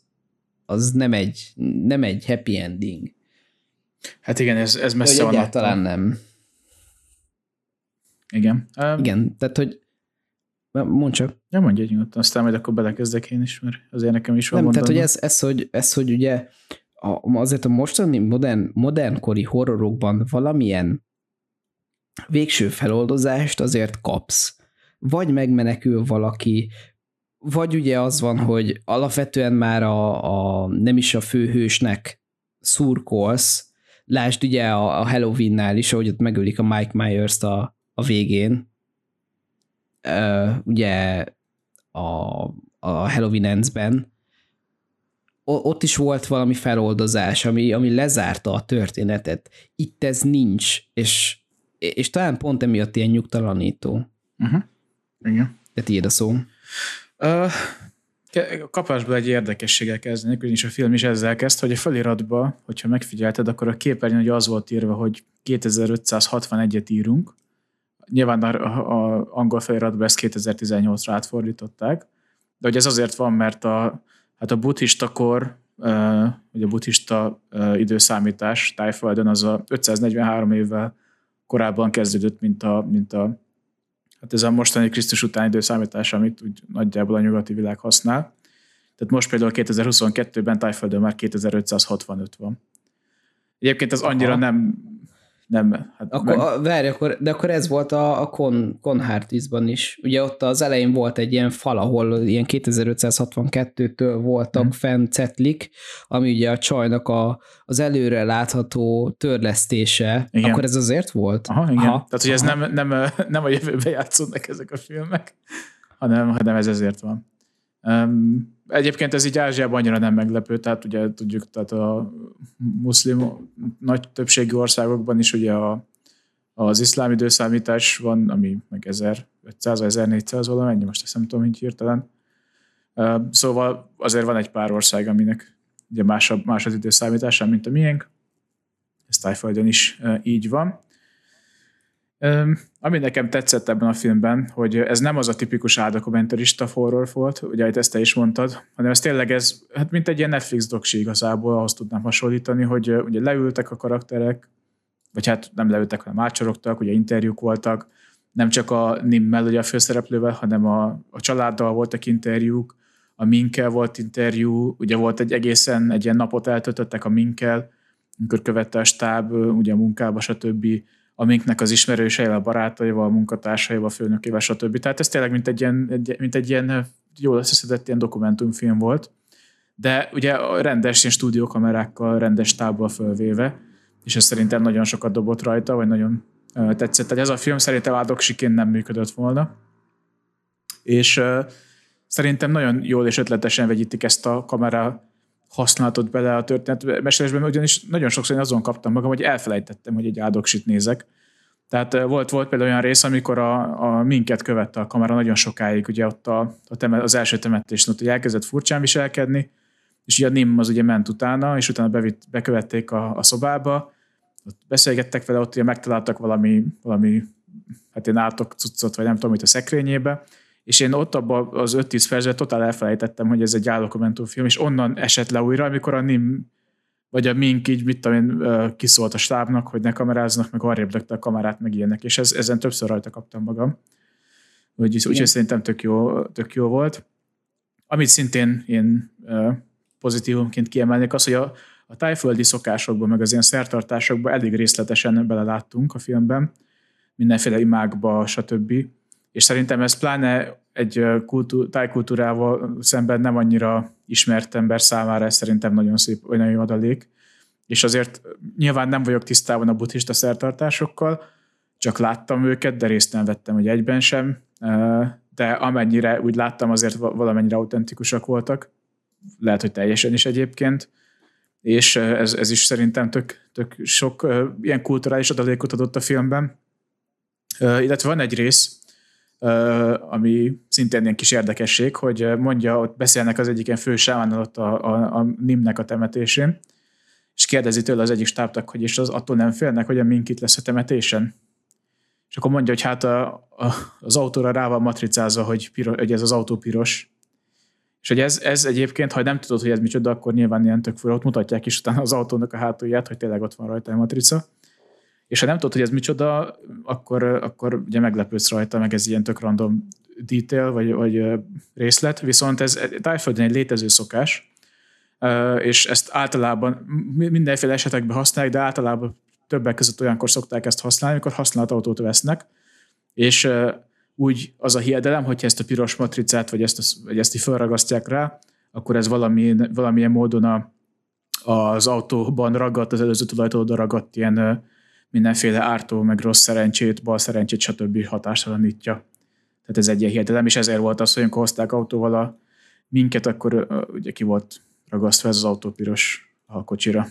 az nem, egy, nem egy happy ending. Hát igen, ez, ez messze van. Egyáltalán nem. Igen. Um, igen, tehát hogy Mondd csak. Nem mondja nyugodtan, aztán majd akkor belekezdek én is, mert azért nekem is van Nem, tehát hogy ez, ez, hogy, ez, hogy ugye a, azért a mostani modern, modernkori horrorokban valamilyen végső feloldozást azért kapsz. Vagy megmenekül valaki, vagy ugye az van, hogy alapvetően már a, a nem is a főhősnek szurkolsz, lásd ugye a, a Halloween-nál is, ahogy ott megölik a Mike Myers-t a, a végén, uh, ugye a, a Halloween Ends-ben, ott is volt valami feloldozás, ami, ami lezárta a történetet. Itt ez nincs, és, és talán pont emiatt ilyen nyugtalanító. Uh-huh. Igen. De tiéd a szó. Uh, kapásból egy érdekességgel kezdenek, ugyanis a film is ezzel kezd, hogy a feliratba, hogyha megfigyelted, akkor a képernyőn hogy az volt írva, hogy 2561-et írunk, Nyilván a, a angol feliratban ezt 2018-ra átfordították, de hogy ez azért van, mert a, hát a buddhista kor, vagy a buddhista időszámítás Tájföldön az a 543 évvel korábban kezdődött, mint a, mint a hát ez a mostani Krisztus utáni időszámítás, amit úgy nagyjából a nyugati világ használ. Tehát most például 2022-ben Tájföldön már 2565 van. Egyébként az annyira Aha. nem nem. Hát akkor, meg... a, várj, akkor, de akkor ez volt a, a Con, Con is. Ugye ott az elején volt egy ilyen fal, ahol ilyen 2562-től voltak hmm. fenn cetlik, ami ugye a csajnak a, az előre látható törlesztése. Igen. Akkor ez azért volt? Aha, igen. Aha. Tehát, hogy ez nem, nem, nem a jövőben játszódnak ezek a filmek, hanem, hanem ez ezért van. Um, Egyébként ez így Ázsiában annyira nem meglepő, tehát ugye tudjuk, tehát a muszlim nagy többségű országokban is ugye a, az iszlám időszámítás van, ami meg 1500 vagy 1400 valamennyi, most ezt nem tudom, hogy hirtelen. Szóval azért van egy pár ország, aminek ugye más, más az időszámítása, mint a miénk. Ez Tájföldön is így van. Ami nekem tetszett ebben a filmben, hogy ez nem az a tipikus áldokumentarista horror volt, ugye ezt te is mondtad, hanem ez tényleg ez, hát mint egy ilyen Netflix doksi igazából, ahhoz tudnám hasonlítani, hogy ugye leültek a karakterek, vagy hát nem leültek, hanem átsorogtak, ugye interjúk voltak, nem csak a Nimmel, ugye a főszereplővel, hanem a, a családdal voltak interjúk, a Minkel volt interjú, ugye volt egy egészen, egy ilyen napot eltöltöttek a Minkel, amikor követte a stáb, ugye a munkába, stb amiknek az ismerőseivel, barátaival, munkatársaival, főnökével, stb. Tehát ez tényleg mint egy ilyen, egy, mint egy ilyen jól összeszedett ilyen dokumentumfilm volt, de ugye rendes ilyen stúdiókamerákkal, rendes tábbal fölvéve, és ez szerintem nagyon sokat dobott rajta, vagy nagyon tetszett. Tehát ez a film szerintem áldoksiként nem működött volna. És uh, szerintem nagyon jól és ötletesen vegyítik ezt a kamera használatot bele a történet mesélésben, ugyanis nagyon sokszor én azon kaptam magam, hogy elfelejtettem, hogy egy áldoksit nézek. Tehát volt, volt például olyan rész, amikor a, a minket követte a kamera nagyon sokáig, ugye ott a, a temet, az első temetésen ott elkezdett furcsán viselkedni, és ugye a Nim az ugye ment utána, és utána bevitt, bekövették a, a szobába, ott beszélgettek vele, ott ugye megtaláltak valami, valami hát én átok cuccot, vagy nem tudom, mit a szekrényébe, és én ott abban az 5-10 percben totál elfelejtettem, hogy ez egy állokomentumfilm, és onnan esett le újra, amikor a Nim vagy a mink így, mit tudom én, kiszólt a stábnak, hogy ne kameráznak, meg arrébb a kamerát, meg ilyenek, és ez, ezen többször rajta kaptam magam. Úgyhogy, úgyhogy szerintem tök jó, tök jó volt. Amit szintén én pozitívumként kiemelnék, az, hogy a, a tájföldi szokásokban, meg az ilyen szertartásokban elég részletesen beleláttunk a filmben, mindenféle imákba, stb. És szerintem ez pláne egy kultúr, tájkultúrával szemben nem annyira ismert ember számára ez szerintem nagyon szép, vagy nagyon jó adalék. És azért nyilván nem vagyok tisztában a buddhista szertartásokkal, csak láttam őket, de részt nem vettem, hogy egyben sem, de amennyire úgy láttam, azért valamennyire autentikusak voltak, lehet, hogy teljesen is egyébként, és ez, ez is szerintem tök, tök sok ilyen kulturális adalékot adott a filmben. Illetve van egy rész, ami szintén ilyen kis érdekesség, hogy mondja, ott beszélnek az egyik ilyen fő sámánnal ott a, a, a Nimnek a temetésén, és kérdezi tőle az egyik stábtak, hogy és az attól nem félnek, hogy a mink itt lesz a temetésen. És akkor mondja, hogy hát a, a, az autóra rá van matricázva, hogy, piro, hogy ez az autó piros. És hogy ez, ez egyébként, ha nem tudod, hogy ez micsoda, akkor nyilván ilyen tök fura, ott mutatják is utána az autónak a hátulját, hogy tényleg ott van rajta a matrica és ha nem tudod, hogy ez micsoda, akkor, akkor ugye meglepődsz rajta, meg ez ilyen tök random detail, vagy, vagy részlet, viszont ez tájföldön egy létező szokás, és ezt általában mindenféle esetekben használják, de általában többek között olyankor szokták ezt használni, amikor használt autót vesznek, és úgy az a hiedelem, hogyha ezt a piros matricát, vagy ezt, vagy ezt így felragasztják rá, akkor ez valami, valamilyen módon a, az autóban ragadt, az előző tulajtól ragadt ilyen mindenféle ártó, meg rossz szerencsét, bal szerencsét, stb. hatástalanítja. Tehát ez egy ilyen hiedelem, és ezért volt az, hogy amikor hozták autóval a minket, akkor ugye ki volt ragasztva ez az autópiros a kocsira.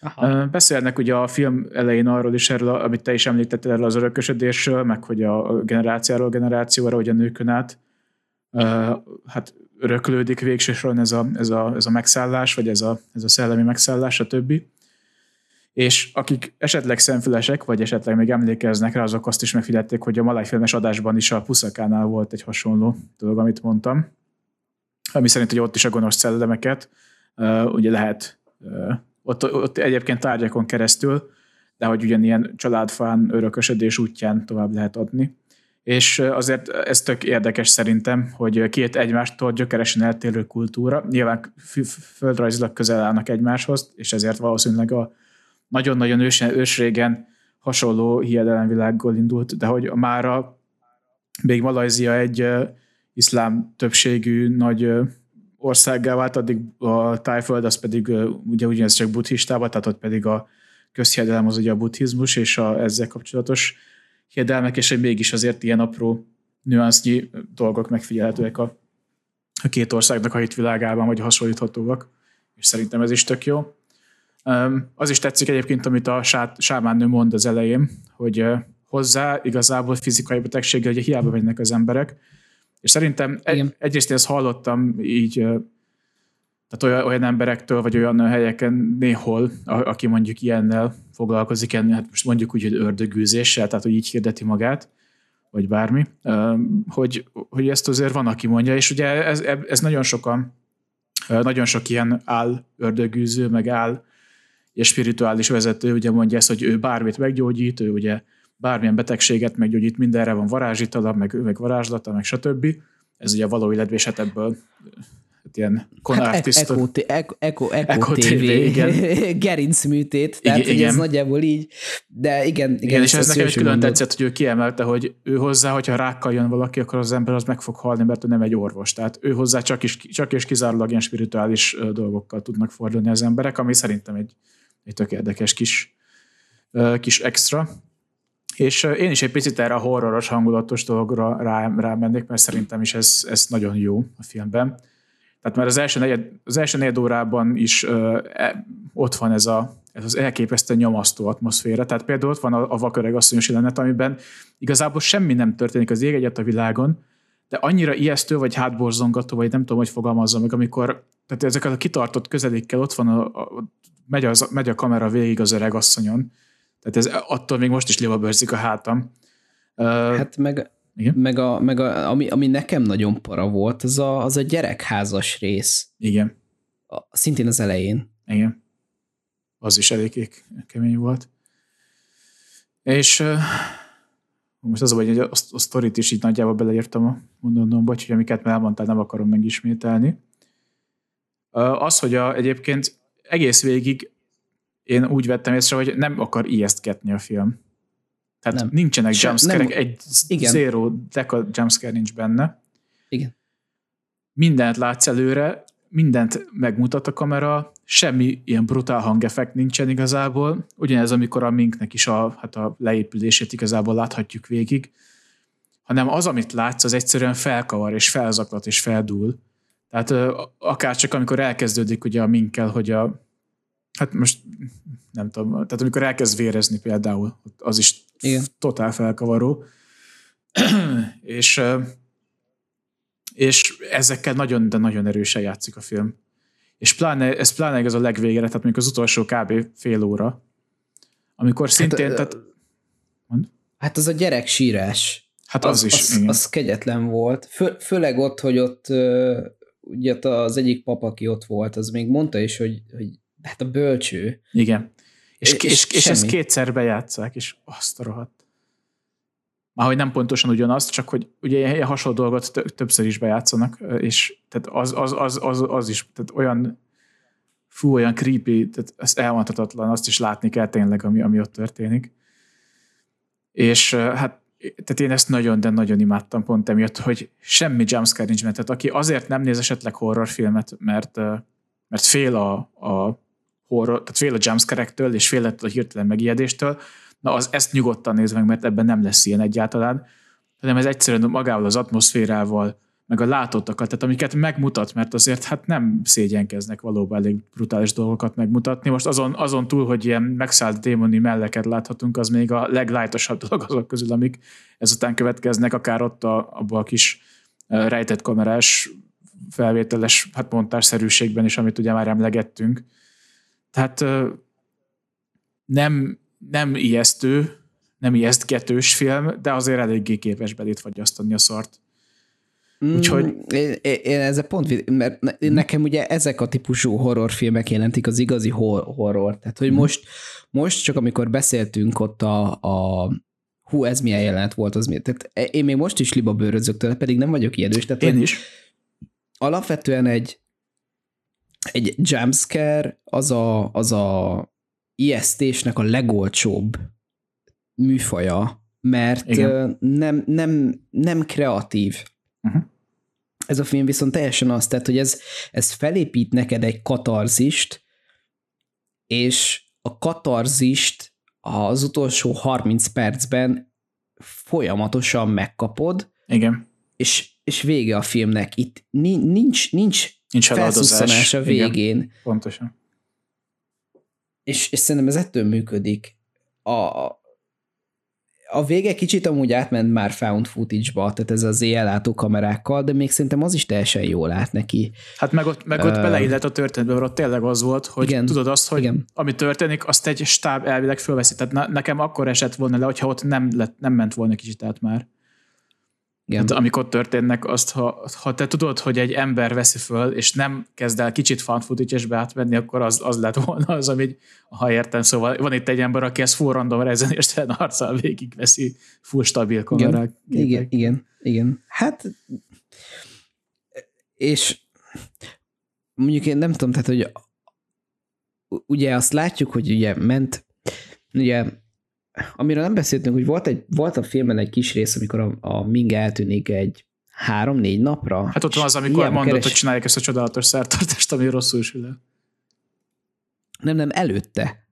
Aha. Beszélnek ugye a film elején arról is, erről, amit te is említettél erről az örökösödésről, meg hogy a generációról generációra, hogy a nőkön át hát öröklődik végsősoron ez a, ez, a, ez a megszállás, vagy ez a, ez a szellemi megszállás, stb és akik esetleg szemfülesek, vagy esetleg még emlékeznek rá, azok azt is megfigyelték, hogy a malájfilmes adásban is a Puszakánál volt egy hasonló dolog, amit mondtam, ami szerint, hogy ott is a gonosz szellemeket uh, ugye lehet ott, ott egyébként tárgyakon keresztül, de hogy ugyanilyen családfán örökösödés útján tovább lehet adni. És azért ez tök érdekes szerintem, hogy két egymástól gyökeresen eltérő kultúra, nyilván földrajzilag közel állnak egymáshoz, és ezért valószínűleg a nagyon-nagyon ős, ősrégen hasonló hiedelemvilággal indult, de hogy mára még Malajzia egy iszlám többségű nagy országgá vált, addig a tájföld az pedig ugye ugyanez csak buddhistában, tehát ott pedig a közhiedelem az ugye a buddhizmus és a ezzel kapcsolatos hiedelmek, és hogy mégis azért ilyen apró nüansznyi dolgok megfigyelhetőek a, a két országnak a hitvilágában, vagy hasonlíthatóak, és szerintem ez is tök jó. Az is tetszik egyébként, amit a sámánő mond az elején, hogy hozzá igazából fizikai betegséggel hogy hiába mennek az emberek. És szerintem egy, egyrészt ezt hallottam így, tehát olyan, olyan emberektől, vagy olyan helyeken néhol, a, aki mondjuk ilyennel foglalkozik, hát most mondjuk úgy, hogy ördögűzéssel, tehát hogy így hirdeti magát, vagy bármi, hogy, hogy ezt azért van, aki mondja, és ugye ez, ez nagyon sokan, nagyon sok ilyen áll ördögűző, meg áll és spirituális vezető ugye mondja ezt, hogy ő bármit meggyógyít, ő ugye bármilyen betegséget meggyógyít, mindenre van varázsitala, meg, meg varázslata, meg stb. Ez ugye a való életben, és hát ebből hát ilyen konártisztó. Hát Eko, Eko, Eko, TV, igen. gerinc műtét, tehát igen, igen. ez nagyjából így, de igen. Igen, igen és ez nekem egy külön mondod. tetszett, hogy ő kiemelte, hogy ő hozzá, hogyha rákkal jön valaki, akkor az ember az meg fog halni, mert ő nem egy orvos. Tehát ő hozzá csak, is, csak és kizárólag ilyen spirituális dolgokkal tudnak fordulni az emberek, ami szerintem egy egy tök érdekes kis, kis extra. És én is egy picit erre a horroros hangulatos dologra rá, rámennék, mert szerintem is ez, ez nagyon jó a filmben. Tehát már az első negyed, az első negyed órában is ö, e, ott van ez a, ez az elképesztően nyomasztó atmoszféra. Tehát például ott van a, a vaköreg asszonyos jelenet, amiben igazából semmi nem történik az ég egyet a világon, de annyira ijesztő, vagy hátborzongató, vagy nem tudom, hogy fogalmazzam meg, amikor tehát ezeket a kitartott közelékkel ott van, a, a, megy, az, megy a kamera végig az öreg asszonyon, tehát ez attól még most is bőrzik a hátam. Hát meg, igen? meg, a, meg a, ami, ami nekem nagyon para volt, az a, az a gyerekházas rész. Igen. A, szintén az elején. Igen. Az is elég kemény volt. És most az, hogy a, a sztorit is így nagyjából beleírtam a mondanomba, hogy amiket már elmondtál, nem akarom megismételni. Az, hogy a, egyébként egész végig én úgy vettem észre, hogy nem akar ijesztgetni a film. Tehát nem. nincsenek jumpscare egy igen. zero deka jumpscare nincs benne. Igen. Mindent látsz előre, mindent megmutat a kamera, semmi ilyen brutál hangeffekt nincsen igazából. Ugyanez, amikor a minknek is a, hát a leépülését igazából láthatjuk végig, hanem az, amit látsz, az egyszerűen felkavar, és felzaklat, és feldúl. Tehát akár csak amikor elkezdődik ugye a minkkel, hogy a, hát most nem tudom, tehát amikor elkezd vérezni például, az is Igen. totál felkavaró. és, és ezekkel nagyon, de nagyon erősen játszik a film. És pláne, ez pláne ez a legvégére, tehát mondjuk az utolsó kb. fél óra, amikor szintén, hát, tehát... Mond? Hát az a gyerek sírás. Hát az, az is, az, igen. az kegyetlen volt. Fő, főleg ott, hogy ott ugye az egyik pap, aki ott volt, az még mondta is, hogy, hogy hát a bölcső. Igen. És, és, és, és ezt kétszer bejátszák, és azt a rohadt. Már hogy nem pontosan ugyanazt, csak hogy ugye ilyen hasonló dolgot többször is bejátszanak, és tehát az, az, az, az, az is tehát olyan fú, olyan creepy, tehát ez elmondhatatlan, azt is látni kell tényleg, ami, ami ott történik. És hát tehát én ezt nagyon, de nagyon imádtam pont emiatt, hogy semmi jumpscare nincs, mert tehát aki azért nem néz esetleg horrorfilmet, mert, mert fél a, a horror, tehát fél a jumpscare-ektől, és fél a hirtelen megijedéstől, na az ezt nyugodtan néz meg, mert ebben nem lesz ilyen egyáltalán, hanem ez egyszerűen magával az atmoszférával, meg a látottakat, tehát amiket megmutat, mert azért hát nem szégyenkeznek valóban elég brutális dolgokat megmutatni. Most azon, azon túl, hogy ilyen megszállt démoni melleket láthatunk, az még a leglájtosabb dolog azok közül, amik ezután következnek, akár ott a, abban a kis rejtett kamerás felvételes hát montásszerűségben is, amit ugye már emlegettünk. Tehát nem, nem ijesztő, nem ijesztgetős film, de azért eléggé képes belét fagyasztani a szart. Úgyhogy... Mm, én, én ezzel pont, mert nekem ugye ezek a típusú horrorfilmek jelentik az igazi hor- horror. Tehát, hogy mm. most, most csak amikor beszéltünk ott a, a hú, ez milyen jelenet volt, az miért. Tehát én még most is liba bőrözök tőle, pedig nem vagyok ijedős. Tehát, én is. Alapvetően egy, egy jumpscare az a, az a ijesztésnek a legolcsóbb műfaja, mert Igen. nem, nem, nem kreatív. Uh-huh. Ez a film viszont teljesen az, tehát, hogy ez, ez felépít neked egy katarzist, és a katarzist az utolsó 30 percben folyamatosan megkapod. Igen. És, és vége a filmnek. Itt nincs, nincs, nincs felszusszanás a végén. Igen, pontosan. És, és szerintem ez ettől működik. A, a vége kicsit amúgy átment már found footage-ba, tehát ez az éjjellátó kamerákkal, de még szerintem az is teljesen jól lát neki. Hát meg ott, meg ott uh, beleillett a történetbe, mert ott tényleg az volt, hogy igen, tudod azt, hogy igen. ami történik, azt egy stáb elvileg fölveszi. Tehát nekem akkor esett volna le, hogyha ott nem, lett, nem ment volna kicsit át már. Igen. Hát, amik ott történnek, azt, ha, ha te tudod, hogy egy ember veszi föl, és nem kezd el kicsit fan footage átvenni, akkor az, az lett volna az, ami, ha értem, szóval van itt egy ember, aki ezt full random rezenéstelen arccal végigveszi full stabil kamerák. Igen, igen, igen, igen. Hát, és mondjuk én nem tudom, tehát, hogy ugye azt látjuk, hogy ugye ment, ugye amiről nem beszéltünk, hogy volt, egy, volt a filmben egy kis rész, amikor a, a Ming eltűnik egy három-négy napra. Hát ott van az, amikor mondott, keres... hogy csinálják ezt a csodálatos szertartást, ami rosszul sül el. Nem, nem, előtte.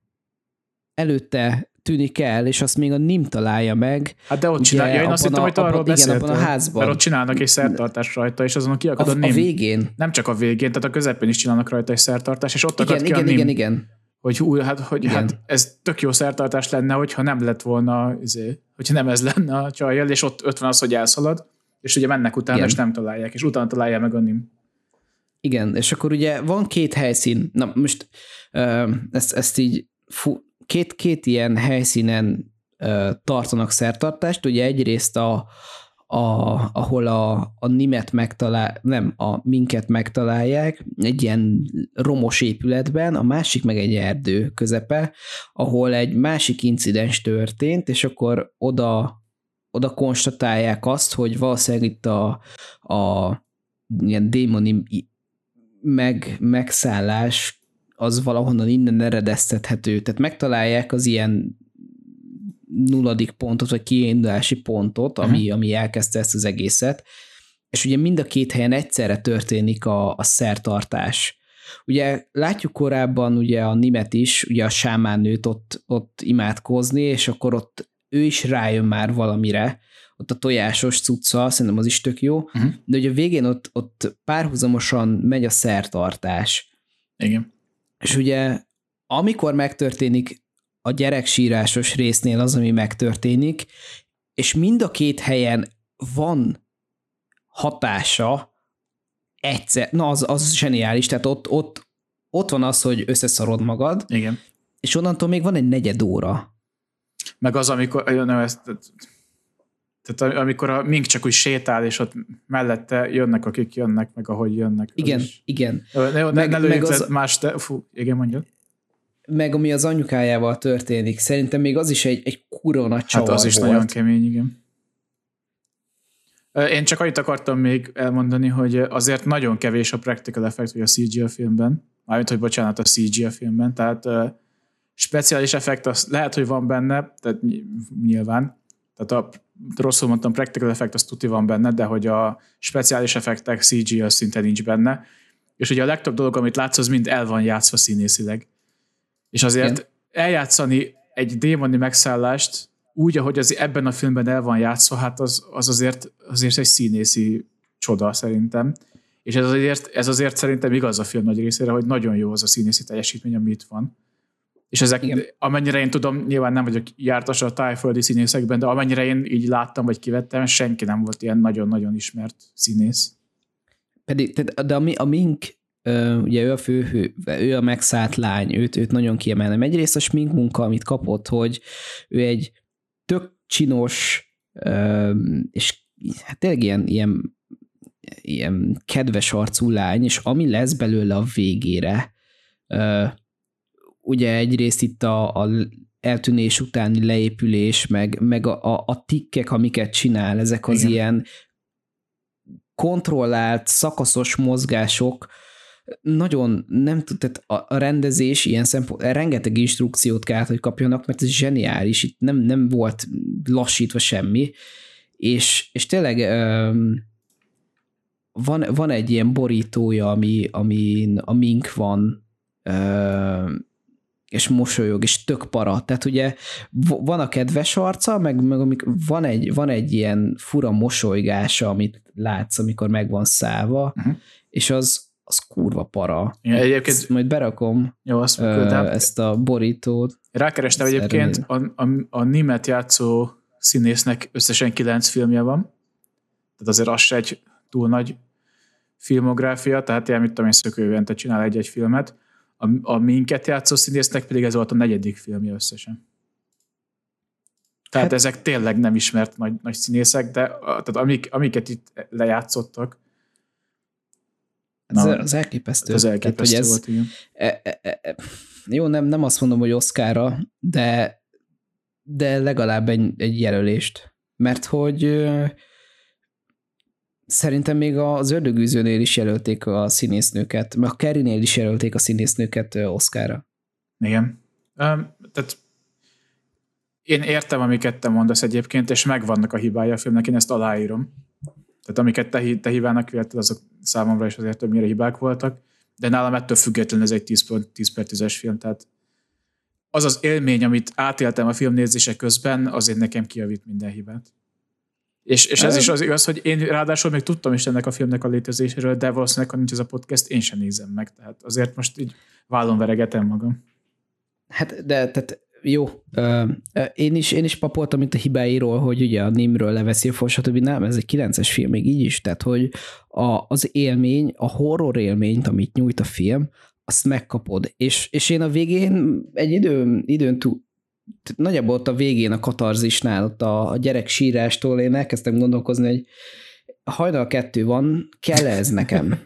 Előtte tűnik el, és azt még a NIM találja meg. Hát de ott csinálja, én azt hittem, hogy arról beszéltél. Igen, abban a házban. Mert ott csinálnak egy szertartást rajta, és azon kiakad a, a NIM. A végén. Nem csak a végén, tehát a közepén is csinálnak rajta egy szertartást, és ott igen, akad igen, ki a igen, igen, igen hogy, új, hát, hogy Igen. hát ez tök jó szertartás lenne, hogyha nem lett volna, izé, hogyha nem ez lenne a csajjal, és ott, ott van az, hogy elszalad, és ugye mennek utána, Igen. és nem találják, és utána találja meg a nim. Igen, és akkor ugye van két helyszín, na most ezt, ezt így fú, két, két ilyen helyszínen tartanak szertartást, ugye egyrészt a, a, ahol a, a nimet megtalál, nem, a minket megtalálják, egy ilyen romos épületben, a másik meg egy erdő közepe, ahol egy másik incidens történt, és akkor oda, oda konstatálják azt, hogy valószínűleg itt a, a ilyen démoni meg, megszállás az valahonnan innen eredeztethető. Tehát megtalálják az ilyen nulladik pontot, vagy kiindulási pontot, ami, uh-huh. ami elkezdte ezt az egészet, és ugye mind a két helyen egyszerre történik a, a szertartás. Ugye látjuk korábban ugye a Nimet is, ugye a sámánőt ott, ott imádkozni, és akkor ott ő is rájön már valamire, ott a tojásos cucca, szerintem az is tök jó, uh-huh. de ugye a végén ott, ott párhuzamosan megy a szertartás. Igen. És ugye amikor megtörténik a gyereksírásos résznél az, ami megtörténik, és mind a két helyen van hatása egyszer, na az, az zseniális, tehát ott, ott, ott van az, hogy összeszarod magad, Igen. és onnantól még van egy negyed óra. Meg az, amikor, nem, ez, tehát amikor a mink csak úgy sétál, és ott mellette jönnek, akik jönnek, meg ahogy jönnek. Igen, is. igen. Ne, ne, Meg- ne meg az- más, de, fú, igen, mondjad. Meg ami az anyukájával történik, szerintem még az is egy, egy kurva nagy Hát az is volt. nagyon kemény, igen. Én csak annyit akartam még elmondani, hogy azért nagyon kevés a practical effect, vagy a CG a filmben. Mármint, hogy bocsánat, a CG a filmben. Tehát speciális effekt az lehet, hogy van benne, tehát ny- nyilván. Tehát a rosszul mondtam, practical effect az tuti van benne, de hogy a speciális effektek CG az szinte nincs benne. És ugye a legtöbb dolog, amit látsz, az mind el van játszva színészileg. És azért Igen. eljátszani egy démoni megszállást úgy, ahogy az ebben a filmben el van játszva, hát az, az azért, azért egy színészi csoda szerintem. És ez azért, ez azért szerintem igaz a film nagy részére, hogy nagyon jó az a színészi teljesítmény, ami itt van. És ezek, Igen. Amennyire én tudom, nyilván nem vagyok jártas a tájföldi színészekben, de amennyire én így láttam, vagy kivettem, senki nem volt ilyen nagyon-nagyon ismert színész. Pedig, de a, mi- a Mink, ugye ő a fő, ő a megszállt lány, őt, őt nagyon kiemelnem. Egyrészt a smink munka, amit kapott, hogy ő egy tök csinos, és hát tényleg ilyen, ilyen, ilyen kedves arcú lány, és ami lesz belőle a végére, ugye egyrészt itt a, a eltűnés utáni leépülés, meg, meg a, a, a tikkek, amiket csinál, ezek az Igen. ilyen kontrollált, szakaszos mozgások, nagyon nem tud, tehát a, a rendezés ilyen szempont, rengeteg instrukciót kellett, hogy kapjanak, mert ez zseniális, itt nem, nem volt lassítva semmi, és, és tényleg van, van egy ilyen borítója, ami, amin a mink van, és mosolyog, és tök para. Tehát ugye van a kedves arca, meg, meg amik, van, egy, van egy ilyen fura mosolygása, amit látsz, amikor meg van szállva, Uh-huh. és az, az kurva para. Igen, egyébként- Ezt majd berakom Jó, azt küldtem. ezt a borítót. Rákerestem egyébként, a, a, a német játszó színésznek összesen kilenc filmje van. Tehát azért az se egy túl nagy filmográfia, tehát ilyen, mit tudom én, szökővente csinál egy-egy filmet. A, a minket játszó színésznek pedig ez volt a negyedik filmje összesen. Tehát Hát- ezek tényleg nem ismert nagy, nagy színészek, de tehát amik, amiket itt lejátszottak, Ez, Na, az elképesztő. ez Tehát, hogy elképesztő ez, volt, igen. e, e, e, e, jó, nem, nem azt mondom, hogy Oszkára, de, de legalább egy, egy jelölést. Mert hogy ö, szerintem még az ördögűzőnél is jelölték a színésznőket, meg a Kerrynél is jelölték a színésznőket Oszkára. Igen. Um, tehát én értem, amiket te mondasz egyébként, és megvannak a hibája a filmnek, én ezt aláírom. Tehát amiket te, te hibának vélted, azok számomra is azért többnyire hibák voltak, de nálam ettől függetlenül ez egy 10 per 10, per 10-es film, tehát az az élmény, amit átéltem a film nézése közben, azért nekem kijavít minden hibát. És, és ez is az igaz, hogy én ráadásul még tudtam is ennek a filmnek a létezéséről, de valószínűleg, ha nincs ez a podcast, én sem nézem meg. Tehát azért most így vállon veregetem magam. Hát, de tehát jó, én is, én is papoltam, mint a hibáiról, hogy ugye a Nimről leveszi a fos, stb. Nem, ez egy 9-es film még így is, tehát hogy a, az élmény, a horror élményt, amit nyújt a film, azt megkapod. És, és én a végén egy időn, időn túl, nagyjából ott a végén a katarzisnál, ott a, a gyerek sírástól én elkezdtem gondolkozni, hogy hajnal kettő van, kell ez nekem?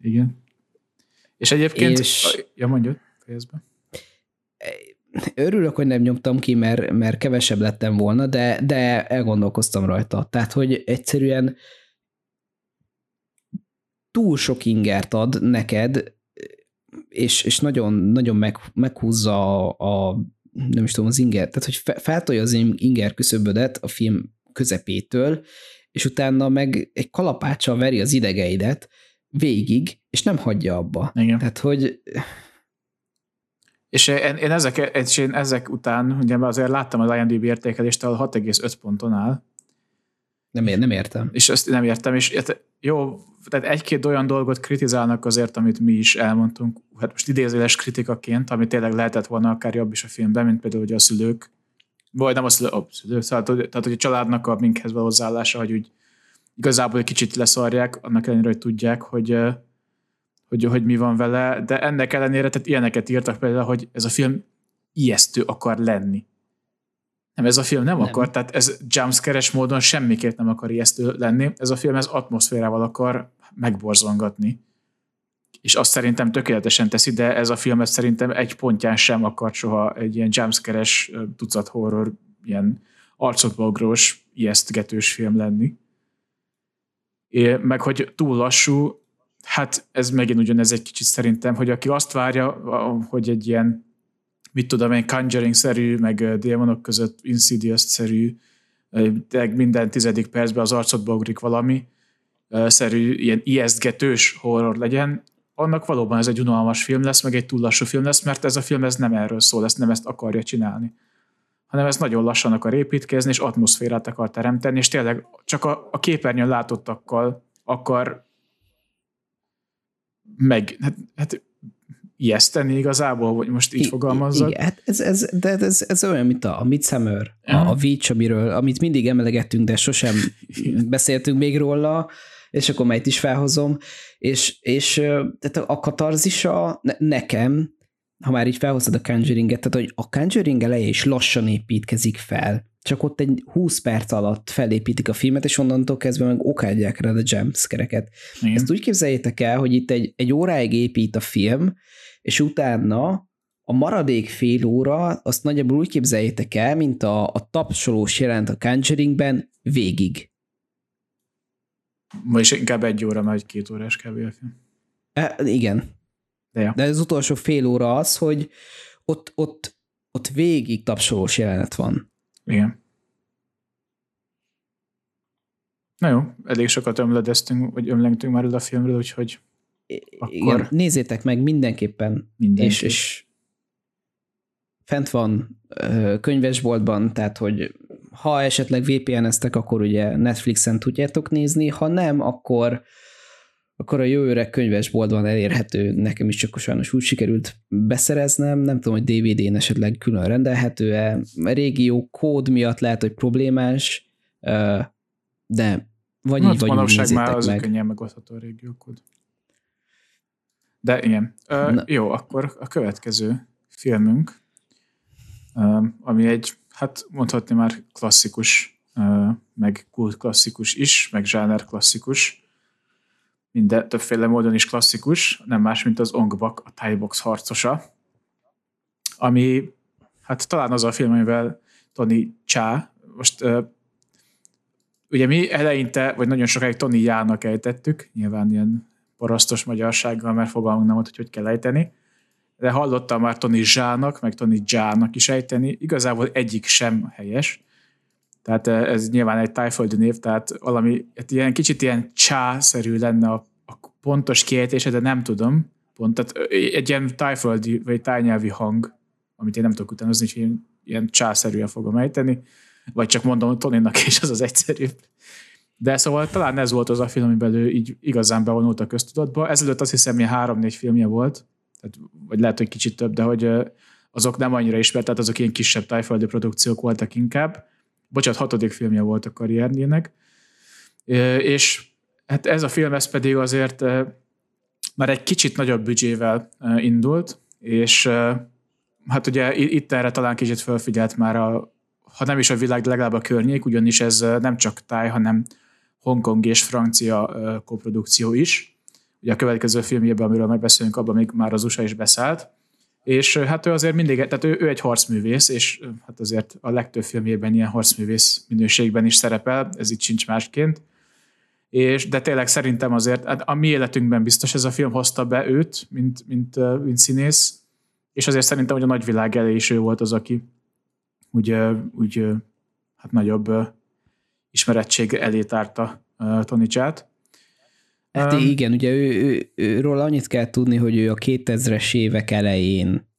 Igen. És egyébként, és... ja mondjuk, fejezbe. Örülök, hogy nem nyomtam ki, mert, mert kevesebb lettem volna, de, de elgondolkoztam rajta. Tehát, hogy egyszerűen túl sok ingert ad neked, és, és nagyon, nagyon meg, meghúzza a, a, nem is tudom, az inger, tehát hogy feltolja az inger küszöbödet a film közepétől, és utána meg egy kalapáccsal veri az idegeidet végig, és nem hagyja abba. Igen. Tehát, hogy és én, én, ezek, és én ezek után, ugye azért láttam az IMDb értékelést, ahol 6,5 ponton áll. Nem, ér, nem értem. És ezt nem értem, és jó, tehát egy-két olyan dolgot kritizálnak azért, amit mi is elmondtunk, hát most idézéles kritikaként, ami tényleg lehetett volna akár jobb is a filmben, mint például hogy a szülők, vagy nem a szülők, a szülők szóval, tehát hogy a családnak a minkhez való hozzáállása, hogy úgy igazából egy kicsit leszarják, annak ellenére, hogy tudják, hogy hogy, hogy mi van vele, de ennek ellenére, tehát ilyeneket írtak például, hogy ez a film ijesztő akar lenni. Nem, ez a film nem, nem. akar, tehát ez jumpscare módon semmiképp nem akar ijesztő lenni. Ez a film ez atmoszférával akar megborzongatni. És azt szerintem tökéletesen teszi, de ez a film ez szerintem egy pontján sem akar soha egy ilyen jumpscare tucat horror, ilyen arcotbogrós, ijesztgetős film lenni. É, meg hogy túl lassú, hát ez megint ugyanez egy kicsit szerintem, hogy aki azt várja, hogy egy ilyen, mit tudom én, Conjuring-szerű, meg démonok között Insidious-szerű, minden tizedik percben az arcodba ugrik valami, szerű, ilyen ijesztgetős horror legyen, annak valóban ez egy unalmas film lesz, meg egy túl lassú film lesz, mert ez a film ez nem erről szól, ezt nem ezt akarja csinálni. Hanem ez nagyon lassan akar építkezni, és atmoszférát akar teremteni, és tényleg csak a, a képernyőn látottakkal akar meg, hát, hát ijeszteni igazából, hogy most így fogalmazzak. Igen, hát ez, ez, de ez, ez olyan, mint a, a Midsummer, a, a Witch, amiről, amit mindig emelegettünk, de sosem beszéltünk még róla, és akkor melyet is felhozom, és, és tehát a katarzisa nekem, ha már így felhoztad a Conjuring-et, tehát hogy a Conjuring eleje is lassan építkezik fel, csak ott egy 20 perc alatt felépítik a filmet, és onnantól kezdve meg okádják rá a jumpscare-eket. Ezt úgy képzeljétek el, hogy itt egy, egy óráig épít a film, és utána a maradék fél óra, azt nagyjából úgy képzeljétek el, mint a, a tapsolós jelent a Conjuringben végig. Vagyis inkább egy óra, mert két órás kb. a film. E, igen. De, ja. De az utolsó fél óra az, hogy ott, ott, ott végig tapsolós jelenet van. Igen. Na jó, elég sokat ömledeztünk, vagy ömlengtünk már a filmről, úgyhogy akkor... Igen, nézzétek meg mindenképpen. Mindenképp. És, és fent van könyvesboltban, tehát hogy ha esetleg VPN-eztek, akkor ugye Netflixen tudjátok nézni, ha nem, akkor akkor a öreg könyvesboltban elérhető, nekem is csak sajnos úgy sikerült beszereznem, nem tudom, hogy DVD-n esetleg külön rendelhető-e, a régió kód miatt lehet, hogy problémás, de vagy hát, így, vagy úgy már az meg. könnyen megoldható a régiókód. De igen. Uh, jó, akkor a következő filmünk, ami egy, hát mondhatni már klasszikus, meg kult klasszikus is, meg zsáner klasszikus, minden többféle módon is klasszikus, nem más, mint az Ongbak, a Thai box harcosa, ami hát talán az a film, amivel Tony Cha, most ugye mi eleinte, vagy nagyon sokáig Tony Jának ejtettük, nyilván ilyen parasztos magyarsággal, mert fogalmunk nem volt, hogy hogy kell ejteni, de hallottam már Tony Zsának, meg Tony Jának is ejteni, igazából egyik sem helyes, tehát ez nyilván egy tájföldi név, tehát valami hát ilyen kicsit ilyen csá-szerű lenne a, a pontos kiejtése, de nem tudom. Pont, tehát egy ilyen tájföldi vagy tájnyelvi hang, amit én nem tudok utánozni, hogy ilyen, ilyen császerűen fogom ejteni, vagy csak mondom Toninak, és az az egyszerűbb. De szóval talán ez volt az a film, amiben ő így igazán bevonult a köztudatba. Ezelőtt azt hiszem, hogy három-négy filmje volt, tehát, vagy lehet, hogy kicsit több, de hogy azok nem annyira ismert, tehát azok ilyen kisebb tájföldi produkciók voltak inkább. Bocsát, hatodik filmje volt a karrierjének. És hát ez a film, ez pedig azért már egy kicsit nagyobb büdzsével indult, és hát ugye itt erre talán kicsit felfigyelt már a, ha nem is a világ, de legalább a környék, ugyanis ez nem csak táj, hanem Hongkong és francia koprodukció is. Ugye a következő filmjében, amiről megbeszélünk, abban még már az USA is beszállt. És hát ő azért mindig, tehát ő, ő egy harcművész, és hát azért a legtöbb filmjében ilyen harcművész minőségben is szerepel, ez itt sincs másként. És, de tényleg szerintem azért, hát a mi életünkben biztos ez a film hozta be őt, mint, mint, mint színész, és azért szerintem, hogy a nagyvilág elé is ő volt az, aki úgy, úgy hát nagyobb ismerettség elé tárta Tony Csát. Hát um, igen, ugye ő, ő, őről annyit kell tudni, hogy ő a 2000-es évek elején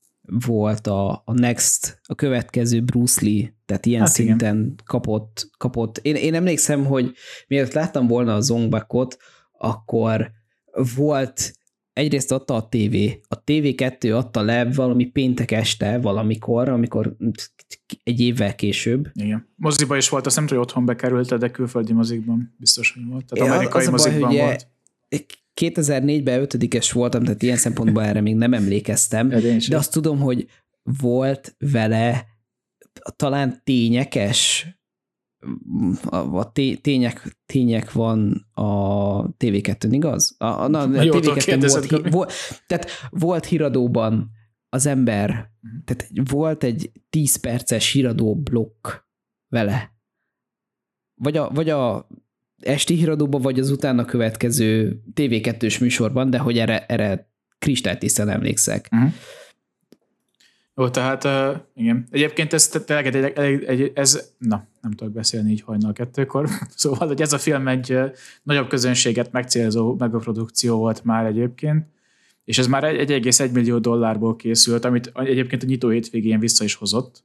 volt a, a Next, a következő Bruce Lee, tehát ilyen hát szinten igen. kapott, kapott. Én, én emlékszem, hogy miért láttam volna a Zongbakot, akkor volt egyrészt adta a TV, a TV2 adta le valami péntek este valamikor, amikor egy évvel később. Igen. Moziba is volt, azt nem tudom, hogy otthon bekerült, de külföldi mozikban biztos, hogy volt. Tehát ja, amerikai az mozikban baj, volt. 2004-ben ötödikes voltam, tehát ilyen szempontból erre még nem emlékeztem, de, de azt tudom, hogy volt vele talán tényekes a tények, tények van a TV2-n, igaz? A, a, a, a TV2 volt, volt, tehát volt híradóban az ember, uh-huh. tehát volt egy 10 perces híradó blokk vele. Vagy a, vagy a esti híradóban, vagy az utána következő TV2-s műsorban, de hogy erre, erre kristálytisztán emlékszek. Uh-huh. Jó, tehát uh, igen. Egyébként ez tényleg egy, egy, egy, ez, na, nem tudok beszélni így hajnal kettőkor. szóval, hogy ez a film egy nagyobb közönséget megcélzó megaprodukció volt már egyébként, és ez már 1,1 millió dollárból készült, amit egyébként a nyitó hétvégén vissza is hozott.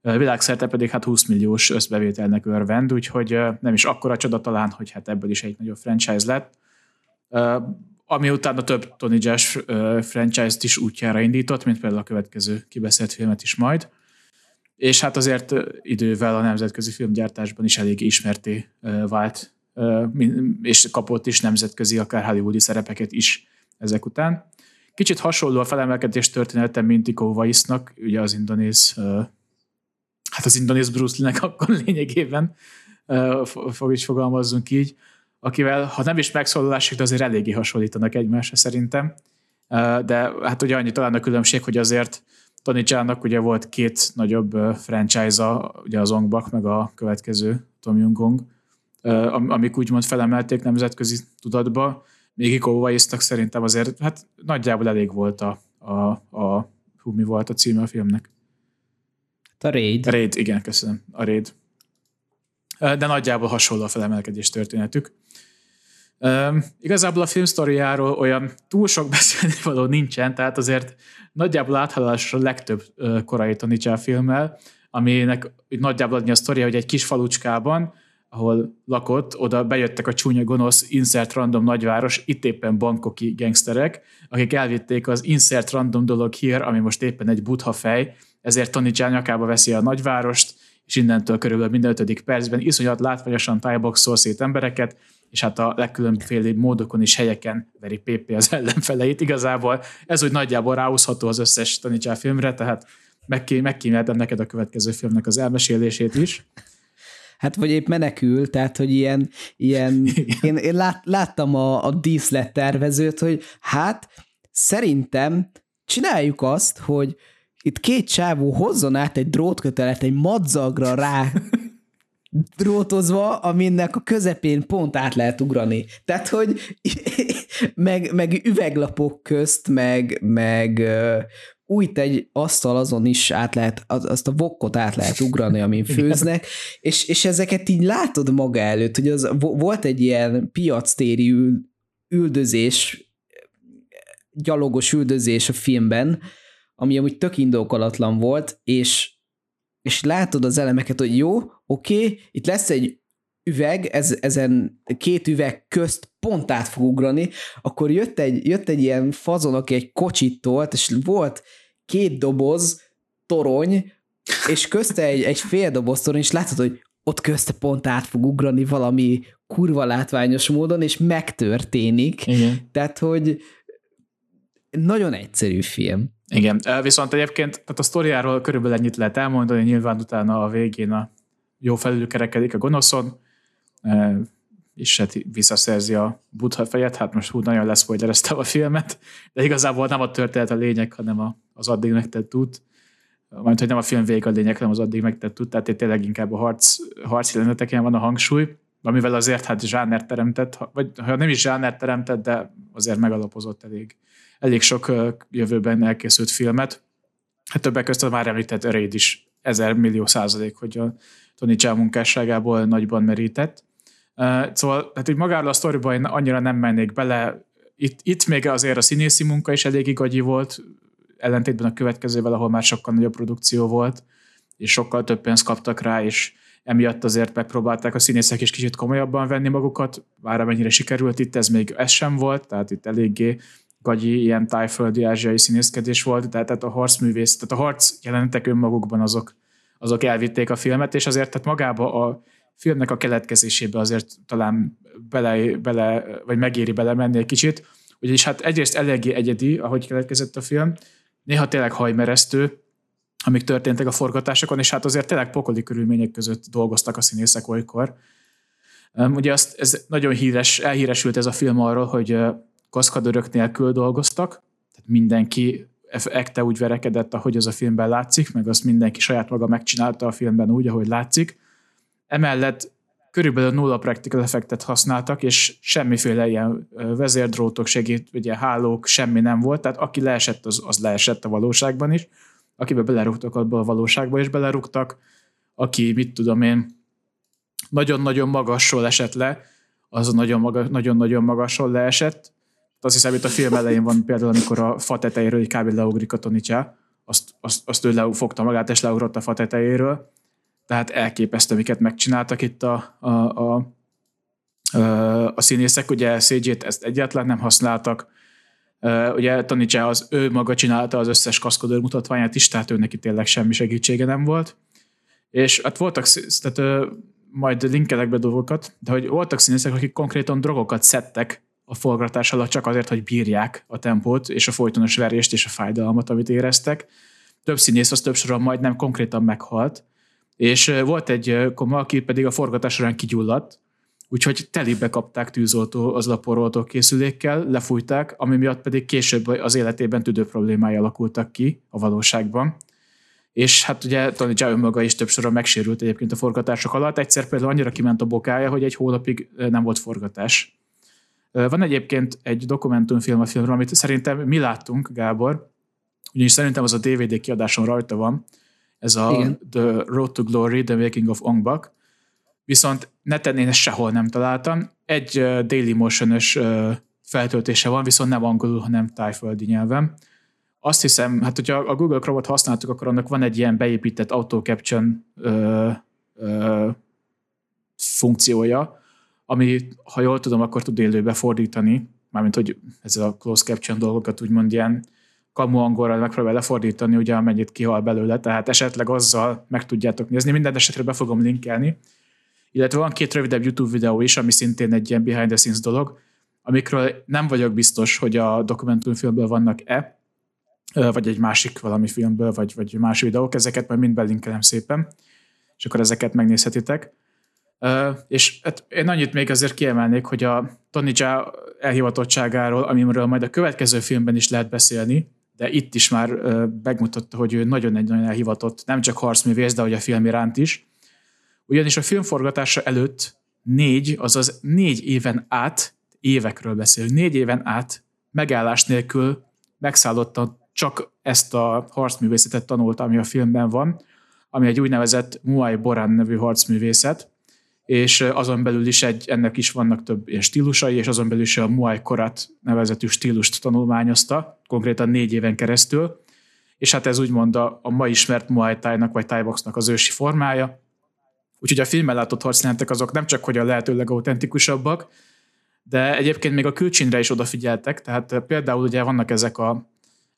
Világszerte pedig hát 20 milliós összbevételnek örvend, úgyhogy nem is akkora csoda talán, hogy hát ebből is egy nagyobb franchise lett ami utána több Tony Jazz franchise-t is útjára indított, mint például a következő kibeszélt filmet is majd. És hát azért idővel a nemzetközi filmgyártásban is elég ismerté vált, és kapott is nemzetközi, akár hollywoodi szerepeket is ezek után. Kicsit hasonló a felemelkedés története, mint Iko Vaisnak, ugye az indonéz, hát az indonéz Bruce Lee-nek akkor lényegében, fog is fogalmazzunk így, akivel, ha nem is megszólalásig, de azért eléggé hasonlítanak egymásra szerintem. De hát ugye annyi talán a különbség, hogy azért Tony Chan-nak ugye volt két nagyobb franchise-a, ugye az Ongbak, meg a következő Tom Jung-gong, amik úgymond felemelték nemzetközi tudatba, még Iko szerintem azért hát nagyjából elég volt a, a, a hú, mi volt a címe a filmnek? A Raid. Raid, igen, köszönöm. A Raid. De nagyjából hasonló a felemelkedés történetük. Igazából a film sztoriáról olyan túl sok beszélni való nincsen, tehát azért nagyjából áthaladás a legtöbb korai Tony filmmel, aminek nagyjából adni a sztoria, hogy egy kis falucskában, ahol lakott, oda bejöttek a csúnya gonosz insert random nagyváros, itt éppen bankoki gangsterek, akik elvitték az insert random dolog here, ami most éppen egy butha fej, ezért Tony Chan nyakába veszi a nagyvárost, és innentől körülbelül minden ötödik percben iszonyat látványosan tájboxol szét embereket, és hát a legkülönbözőbb módokon és helyeken veri PP az ellenfeleit. Igazából ez úgy nagyjából ráhúzható az összes Tanicsá filmre, tehát megkíméltem neked a következő filmnek az elmesélését is. Hát vagy épp menekül, tehát hogy ilyen, ilyen én, én lát, láttam a, a díszlet tervezőt, hogy hát szerintem csináljuk azt, hogy itt két csávó hozzon át egy drótkötelet egy madzagra rá drótozva, aminek a közepén pont át lehet ugrani. Tehát, hogy meg, meg üveglapok közt, meg, meg úgy egy asztal azon is át lehet, azt a vokkot át lehet ugrani, amin főznek, és, és ezeket így látod maga előtt, hogy az, volt egy ilyen piactéri üldözés, gyalogos üldözés a filmben, ami amúgy tök indokolatlan volt, és és látod az elemeket, hogy jó, oké, okay, itt lesz egy üveg, ez, ezen két üveg közt pont át fog ugrani, akkor jött egy, jött egy ilyen fazon, aki egy kocsit tolt, és volt két doboz torony, és közte egy, egy fél doboz torony, és látod, hogy ott közte pont át fog ugrani valami kurva látványos módon, és megtörténik. Igen. Tehát, hogy nagyon egyszerű film. Igen, viszont egyébként tehát a sztoriáról körülbelül ennyit lehet elmondani, nyilván utána a végén a jó felülkerekedik a gonoszon, és hát visszaszerzi a Buddha fejet, hát most úgy nagyon leszpoilereztem a filmet, de igazából nem a történet a lényeg, hanem az addig megtett út. Majd, hogy nem a film vég a lényeg, hanem az addig megtett út, tehát itt tényleg inkább a harc, harc jeleneteken van a hangsúly, amivel azért hát zsáner teremtett, vagy ha nem is zsáner teremtett, de azért megalapozott elég, elég sok jövőben elkészült filmet. Hát többek között a már említett Raid is ezer millió százalék, hogy a Tony Jaa munkásságából nagyban merített. Szóval hát így magáról a sztoriba én annyira nem mennék bele. Itt, itt még azért a színészi munka is elég igagyi volt, ellentétben a következővel, ahol már sokkal nagyobb produkció volt, és sokkal több pénzt kaptak rá, és emiatt azért megpróbálták a színészek is kicsit komolyabban venni magukat, bár amennyire sikerült itt, ez még ez sem volt, tehát itt eléggé gagyi, ilyen tájföldi ázsiai színészkedés volt, de tehát a harcművész, tehát a harc jelenetek önmagukban azok, azok elvitték a filmet, és azért tehát magába a filmnek a keletkezésébe azért talán bele, bele vagy megéri belemenni egy kicsit, ugyanis hát egyrészt eléggé egyedi, ahogy keletkezett a film, néha tényleg hajmeresztő, amik történtek a forgatásokon, és hát azért tényleg pokoli körülmények között dolgoztak a színészek olykor. Ugye azt, ez nagyon híres, elhíresült ez a film arról, hogy kaszkadőrök nélkül dolgoztak, tehát mindenki ekte úgy verekedett, ahogy az a filmben látszik, meg azt mindenki saját maga megcsinálta a filmben úgy, ahogy látszik. Emellett körülbelül nulla practical effektet használtak, és semmiféle ilyen vezérdrótok, segít, ugye hálók, semmi nem volt, tehát aki leesett, az, az leesett a valóságban is, akibe belerúgtak abba a valóságba is belerúgtak, aki, mit tudom én, nagyon-nagyon magasról esett le, az a nagyon-nagyon magasról leesett. Azt hiszem, itt a film elején van például, amikor a fa tetejéről egy kb. leugrik a Tonicsa, azt, azt, azt ő fogta magát, és leugrott a fa tetejéről tehát elképesztő, amiket megcsináltak itt a, a, a, a színészek, ugye CG-t ezt egyáltalán nem használtak, ugye Tanicsa az ő maga csinálta az összes kaszkodőr mutatványát is, tehát ő neki tényleg semmi segítsége nem volt. És hát voltak, tehát majd linkelek be dolgokat, de hogy voltak színészek, akik konkrétan drogokat szedtek a forgatás alatt csak azért, hogy bírják a tempót és a folytonos verést és a fájdalmat, amit éreztek. Több színész az több soron majdnem konkrétan meghalt, és volt egy koma, aki pedig a forgatás során kigyulladt, úgyhogy telibe kapták tűzoltó az laporoltó készülékkel, lefújták, ami miatt pedig később az életében tüdő problémái alakultak ki a valóságban. És hát ugye Tony Jaa maga is több soron megsérült egyébként a forgatások alatt. Egyszer például annyira kiment a bokája, hogy egy hónapig nem volt forgatás. Van egyébként egy dokumentumfilm a filmről, amit szerintem mi láttunk, Gábor, ugyanis szerintem az a DVD kiadáson rajta van, ez a Igen. The Road to Glory, The Making of Ong Bak. Viszont neten én ezt sehol nem találtam. Egy Daily Motion-ös uh, feltöltése van, viszont nem angolul, hanem tájföldi nyelven. Azt hiszem, hát hogyha a Google Chrome-ot használtuk, akkor annak van egy ilyen beépített auto caption uh, uh, funkciója, ami, ha jól tudom, akkor tud élőbe fordítani, mármint, hogy ez a close caption dolgokat úgymond ilyen kamu angolra megpróbál lefordítani, ugye amennyit kihal belőle, tehát esetleg azzal meg tudjátok nézni. Minden esetre be fogom linkelni. Illetve van két rövidebb YouTube videó is, ami szintén egy ilyen behind the scenes dolog, amikről nem vagyok biztos, hogy a dokumentumfilmből vannak-e, vagy egy másik valami filmből, vagy, vagy más videók, ezeket majd mind belinkelem szépen, és akkor ezeket megnézhetitek. Uh, és hát én annyit még azért kiemelnék, hogy a Tony Jaa elhivatottságáról, amiről majd a következő filmben is lehet beszélni, de itt is már megmutatta, hogy ő nagyon egy nagyon elhivatott, nem csak harcművész, de hogy a film iránt is. Ugyanis a filmforgatása előtt négy, azaz négy éven át, évekről beszélünk, négy éven át megállás nélkül megszállotta csak ezt a harcművészetet tanulta, ami a filmben van, ami egy úgynevezett Muay Boran nevű harcművészet, és azon belül is egy, ennek is vannak több ilyen stílusai, és azon belül is a Muay Korat nevezetű stílust tanulmányozta, konkrétan négy éven keresztül, és hát ez úgymond a, a ma ismert Muay Thai-nak vagy Thai Boxnak az ősi formája. Úgyhogy a filmben látott harcjelentek azok nem csak hogy a lehető legautentikusabbak, de egyébként még a külcsínre is odafigyeltek, tehát például ugye vannak ezek a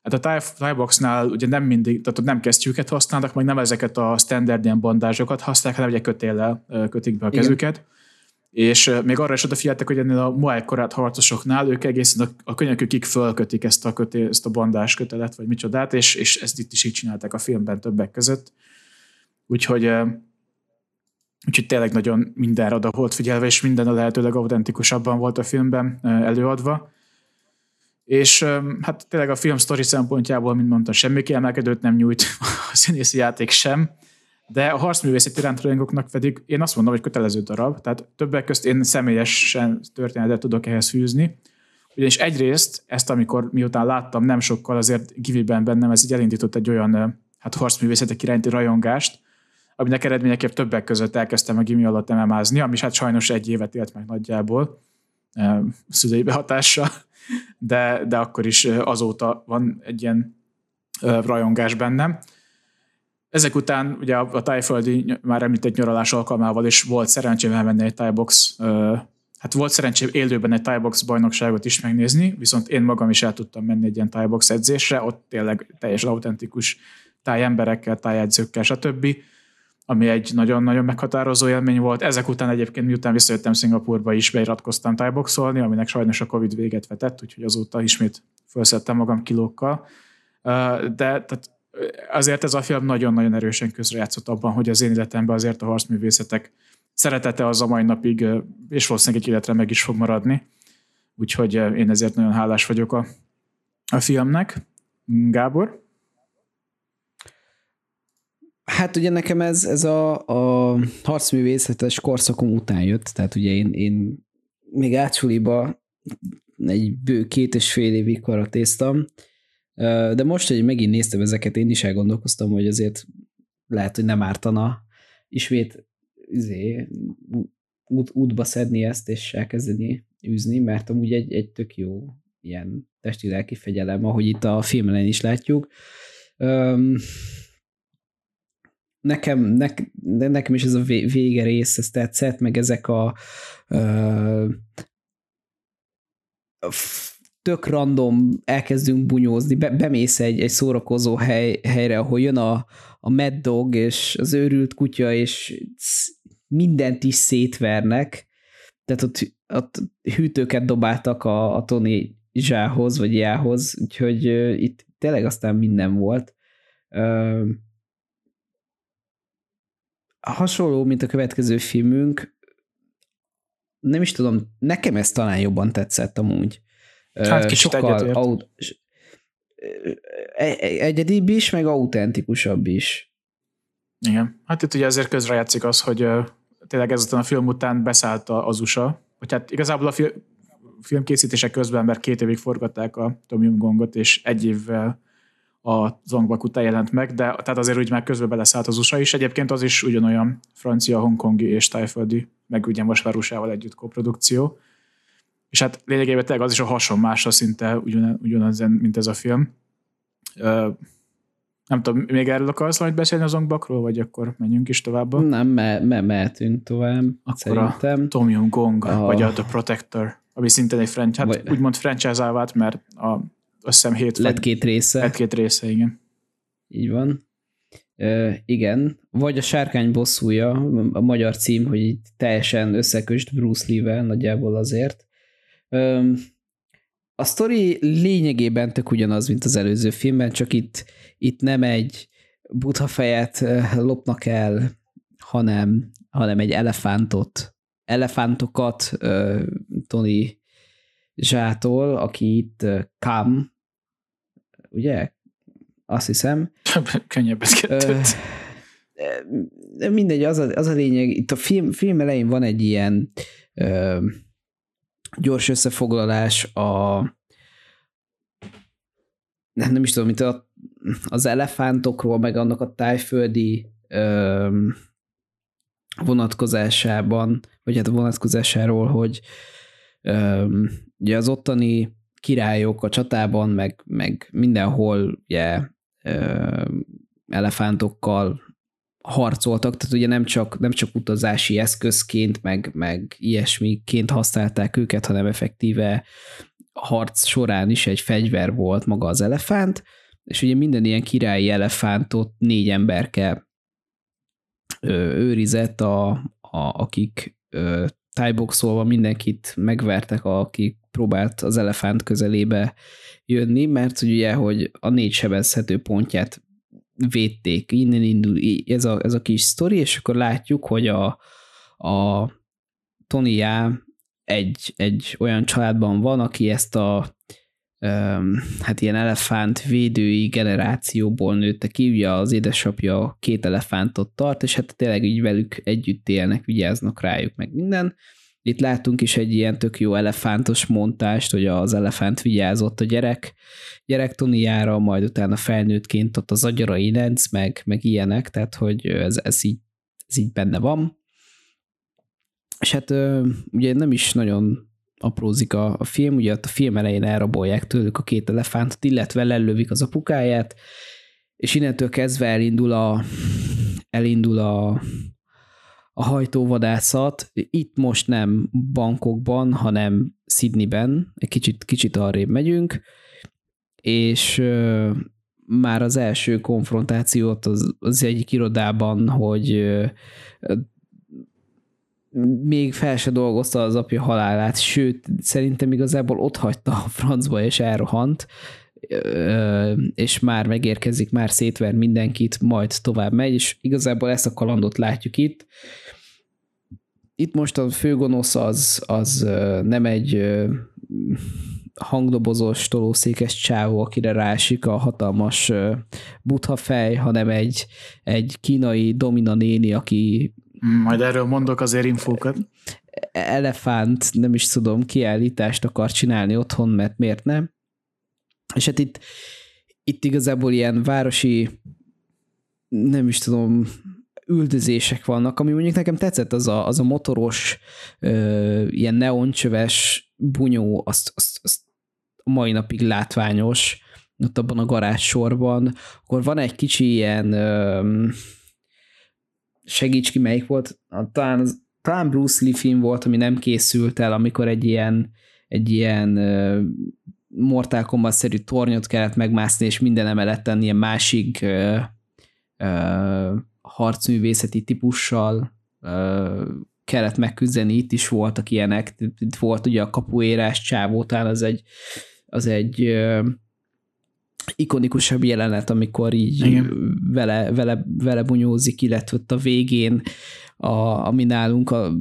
Hát a Thaiboxnál ugye nem mindig, tehát nem kesztyűket használnak, meg nem ezeket a standard ilyen bandázsokat használják, hanem ugye kötéllel kötik be a kezüket. Igen. És még arra is odafigyeltek, hogy ennél a Muay korát harcosoknál ők egészen a, a könyökükig fölkötik ezt a, köté, ezt a bandás kötelet, vagy micsodát, és, és ezt itt is így csinálták a filmben többek között. Úgyhogy, úgyhogy tényleg nagyon mindenre oda volt figyelve, és minden a lehetőleg autentikusabban volt a filmben előadva. És hát tényleg a film sztori szempontjából, mint mondtam, semmi kiemelkedőt nem nyújt a színészi játék sem, de a harcművészeti rajongóknak pedig én azt mondom, hogy kötelező darab, tehát többek közt én személyesen történetet tudok ehhez fűzni, ugyanis egyrészt ezt, amikor miután láttam nem sokkal, azért Giviben bennem ez így elindított egy olyan hát harcművészetek iránti rajongást, aminek eredményeképp többek között elkezdtem a gimi alatt MMA-zni, ami hát sajnos egy évet élt meg nagyjából szülei behatással, de, de akkor is azóta van egy ilyen rajongás bennem. Ezek után ugye a, tájföldi már említett nyaralás alkalmával is volt szerencsém elmenni egy tájbox, hát volt szerencsém élőben egy tájbox bajnokságot is megnézni, viszont én magam is el tudtam menni egy ilyen tájbox edzésre, ott tényleg teljesen autentikus tájemberekkel, tájegyzőkkel, stb ami egy nagyon-nagyon meghatározó élmény volt. Ezek után egyébként, miután visszajöttem Szingapurba is beiratkoztam tájboxolni, aminek sajnos a Covid véget vetett, úgyhogy azóta ismét felszettem magam kilókkal. De tehát azért ez a film nagyon-nagyon erősen közrejátszott abban, hogy az én életemben azért a harcművészetek szeretete az a mai napig, és valószínűleg egy életre meg is fog maradni. Úgyhogy én ezért nagyon hálás vagyok a, a filmnek. Gábor? Hát ugye nekem ez, ez a, a harcművészetes korszakom után jött, tehát ugye én, én még átsuliba egy bő két és fél évig karatéztam, de most, hogy megint néztem ezeket, én is elgondolkoztam, hogy azért lehet, hogy nem ártana ismét üzé, út, útba szedni ezt, és elkezdeni űzni, mert amúgy egy, egy tök jó ilyen testi-lelki fegyelem, ahogy itt a filmen is látjuk. Um, nekem, ne, nekem is ez a vége rész, ez tetszett, meg ezek a uh, tök random elkezdünk bunyózni, be, bemész egy, egy szórakozó hely, helyre, ahol jön a, a mad dog és az őrült kutya, és mindent is szétvernek, tehát ott, ott hűtőket dobáltak a, a Tony Zsához, vagy Jához, úgyhogy uh, itt tényleg aztán minden volt. Uh, hasonló, mint a következő filmünk, nem is tudom, nekem ez talán jobban tetszett amúgy. Hát kicsit Sokkal aut- egyedibb is, meg autentikusabb is. Igen. Hát itt ugye ezért közrejátszik az, hogy tényleg ezután a film után beszállt az USA, vagy hát igazából a film, filmkészítése közben, mert két évig forgatták a Tomium Gongot, és egy évvel a Zongbak után jelent meg, de tehát azért úgy már közben beleszállt az USA is. Egyébként az is ugyanolyan francia, hongkongi és tájföldi, meg ugye most már USA-val együtt koprodukció. És hát lényegében tényleg az is a hasonmásra szinte ugyan, ugyanaz, mint ez a film. Ö, nem tudom, még erről akarsz majd beszélni az Zongbakról, vagy akkor menjünk is tovább? Nem, me- me- mehetünk tovább, akkor szerintem. a Tom Yum Gong, a... vagy a The Protector, ami szintén egy franchise, hát vagy... úgymond franchise vált, mert a azt hiszem hét Lett két része. Lett két része, igen. Így van. Uh, igen, vagy a Sárkány bosszúja, a magyar cím, hogy itt teljesen összeköst Bruce Lee-vel nagyjából azért. Um, a sztori lényegében tök ugyanaz, mint az előző filmben, csak itt, itt nem egy butha fejet lopnak el, hanem, hanem egy elefántot, elefántokat uh, Tony Zsától, aki itt Kam, ugye? Azt hiszem. Könnyebbet kettőt. De mindegy, az a, az a lényeg, itt a film, film elején van egy ilyen ö, gyors összefoglalás a nem, nem is tudom, mint a, az elefántokról, meg annak a tájföldi ö, vonatkozásában, vagy hát a vonatkozásáról, hogy ö, ugye az ottani királyok a csatában, meg, meg mindenhol ugye, elefántokkal harcoltak, tehát ugye nem csak, nem csak utazási eszközként, meg, meg ilyesmiként használták őket, hanem effektíve harc során is egy fegyver volt maga az elefánt, és ugye minden ilyen királyi elefántot négy emberke őrizett, a, a, akik tájboxolva mindenkit megvertek, akik próbált az elefánt közelébe jönni, mert ugye, hogy a négy sebezhető pontját védték. Innen indul ez a, ez a kis sztori, és akkor látjuk, hogy a, a Tony egy, egy olyan családban van, aki ezt a hát ilyen elefánt védői generációból nőtte ki, ugye az édesapja két elefántot tart, és hát tényleg így velük együtt élnek, vigyáznak rájuk, meg minden. Itt látunk is egy ilyen tök jó elefántos montást, hogy az elefánt vigyázott a gyerek, gyerek Toniára, majd utána felnőttként ott az agyara inenc, meg, meg ilyenek, tehát hogy ez, ez, így, ez így benne van. És hát ugye nem is nagyon aprózik a, a film, ugye a film elején elrabolják tőlük a két elefántot, illetve lelövik az apukáját, és innentől kezdve elindul a, elindul a, a hajtóvadászat. Itt most nem bankokban, hanem Sydneyben, egy kicsit, kicsit arrébb megyünk, és már az első konfrontációt az, az egyik irodában, hogy még fel se dolgozta az apja halálát, sőt, szerintem igazából ott hagyta a francba és elrohant, és már megérkezik, már szétver mindenkit, majd tovább megy, és igazából ezt a kalandot látjuk itt. Itt most a főgonosz az, az nem egy hangdobozos, tolószékes csávó, akire rásik a hatalmas butha fej, hanem egy, egy kínai domina néni, aki majd erről mondok azért infókat. Elefánt, nem is tudom, kiállítást akar csinálni otthon, mert miért nem? És hát itt, itt igazából ilyen városi, nem is tudom, üldözések vannak, ami mondjuk nekem tetszett, az a, az a motoros, ö, ilyen neoncsöves bunyó, azt, azt, azt a mai napig látványos, ott abban a garázs sorban. Akkor van egy kicsi ilyen ö, segíts ki, melyik volt, talán, talán Bruce Lee film volt, ami nem készült el, amikor egy ilyen, egy ilyen uh, Mortal Kombat-szerű tornyot kellett megmászni, és minden emeleten ilyen másik uh, uh, harcművészeti típussal uh, kellett megküzdeni, itt is voltak ilyenek, itt volt ugye a kapuérás csávó, talán az egy, az egy uh, ikonikusabb jelenet, amikor így Igen. vele, vele, vele bunyózik, illetve ott a végén, a, ami nálunk a,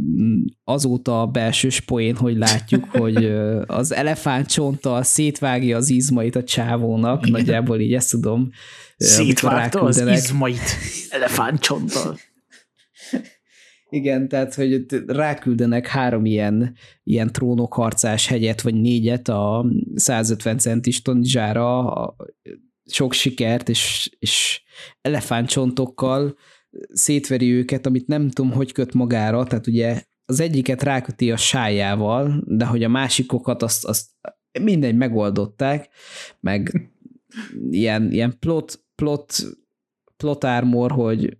azóta a belsős poén, hogy látjuk, hogy az elefántcsonttal szétvágja az izmait a csávónak, Igen. nagyjából így ezt tudom. Szétvágta az izmait elefántcsonttal. Igen, tehát, hogy ráküldenek három ilyen, ilyen trónokharcás hegyet, vagy négyet a 150 centis tonizsára, sok sikert, és, és elefántcsontokkal szétveri őket, amit nem tudom, hogy köt magára, tehát ugye az egyiket ráköti a sájával, de hogy a másikokat azt, azt mindegy megoldották, meg ilyen, ilyen plot, plot, plot armor, hogy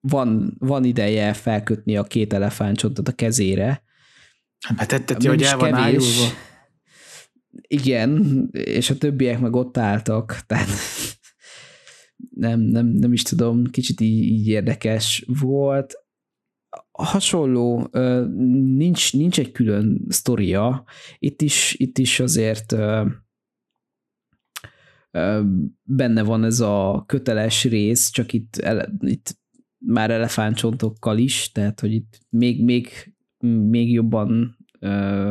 van, van ideje felkötni a két elefántcsontot a kezére. Hát tetteti, hogy el van ájulva. Igen, és a többiek meg ott álltak, tehát nem, nem, nem is tudom, kicsit így, így érdekes volt. Hasonló, nincs, nincs egy külön sztoria, itt is, itt is azért benne van ez a köteles rész, csak itt, itt már elefántcsontokkal is, tehát hogy itt még, még, még jobban ö,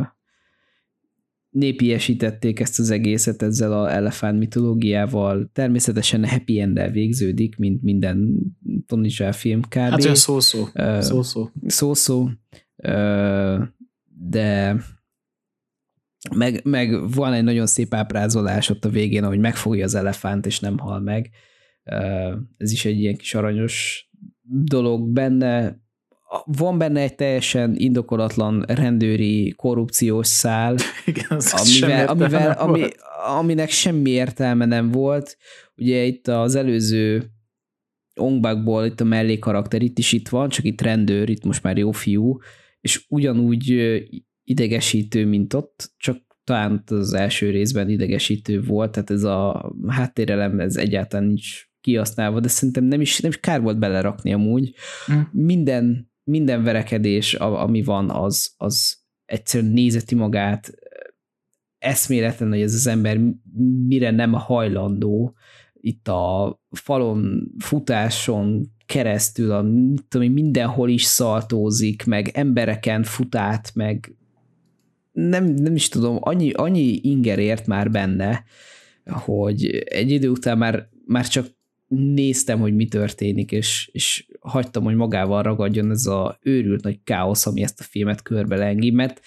népiesítették ezt az egészet ezzel a elefánt mitológiával. Természetesen happy end végződik, mint minden Tony Zsá film kb. Hát olyan szó-szó. Uh, szó-szó. Szó-szó. Uh, de meg, meg van egy nagyon szép ábrázolás ott a végén, ahogy megfogja az elefánt, és nem hal meg. Ez is egy ilyen kis aranyos dolog benne, van benne egy teljesen indokolatlan rendőri korrupciós szál, Igen, amivel, amivel, ami, aminek semmi értelme nem volt. Ugye itt az előző Ongbakból itt a mellékarakter itt is itt van, csak itt rendőr, itt most már jó fiú, és ugyanúgy idegesítő, mint ott, csak talán az első részben idegesítő volt, tehát ez a háttérelem, ez egyáltalán nincs kihasználva, de szerintem nem is, nem is kár volt belerakni amúgy. Mm. Minden, minden verekedés, ami van, az, az egyszerűen nézeti magát, eszméletlen, hogy ez az ember mire nem hajlandó itt a falon, futáson keresztül, a, tudom, mindenhol is szaltózik, meg embereken futát, meg nem, nem is tudom, annyi, annyi inger ért már benne, hogy egy idő után már, már csak néztem, hogy mi történik, és, és hagytam, hogy magával ragadjon ez a őrült nagy káosz, ami ezt a filmet körbe lengi, mert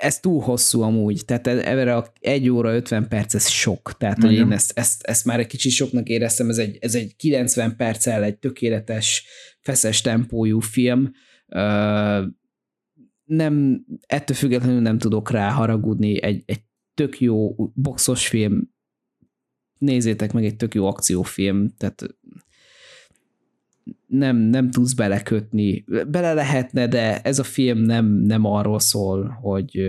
ez túl hosszú amúgy, tehát erre a 1 óra 50 perc, ez sok, tehát hogy én ezt, ezt, ezt már egy kicsit soknak éreztem, ez egy, ez egy 90 perccel egy tökéletes, feszes tempójú film, nem, ettől függetlenül nem tudok rá haragudni, egy, egy tök jó boxos film, nézzétek meg egy tök jó akciófilm, tehát nem, nem tudsz belekötni. Bele lehetne, de ez a film nem, nem arról szól, hogy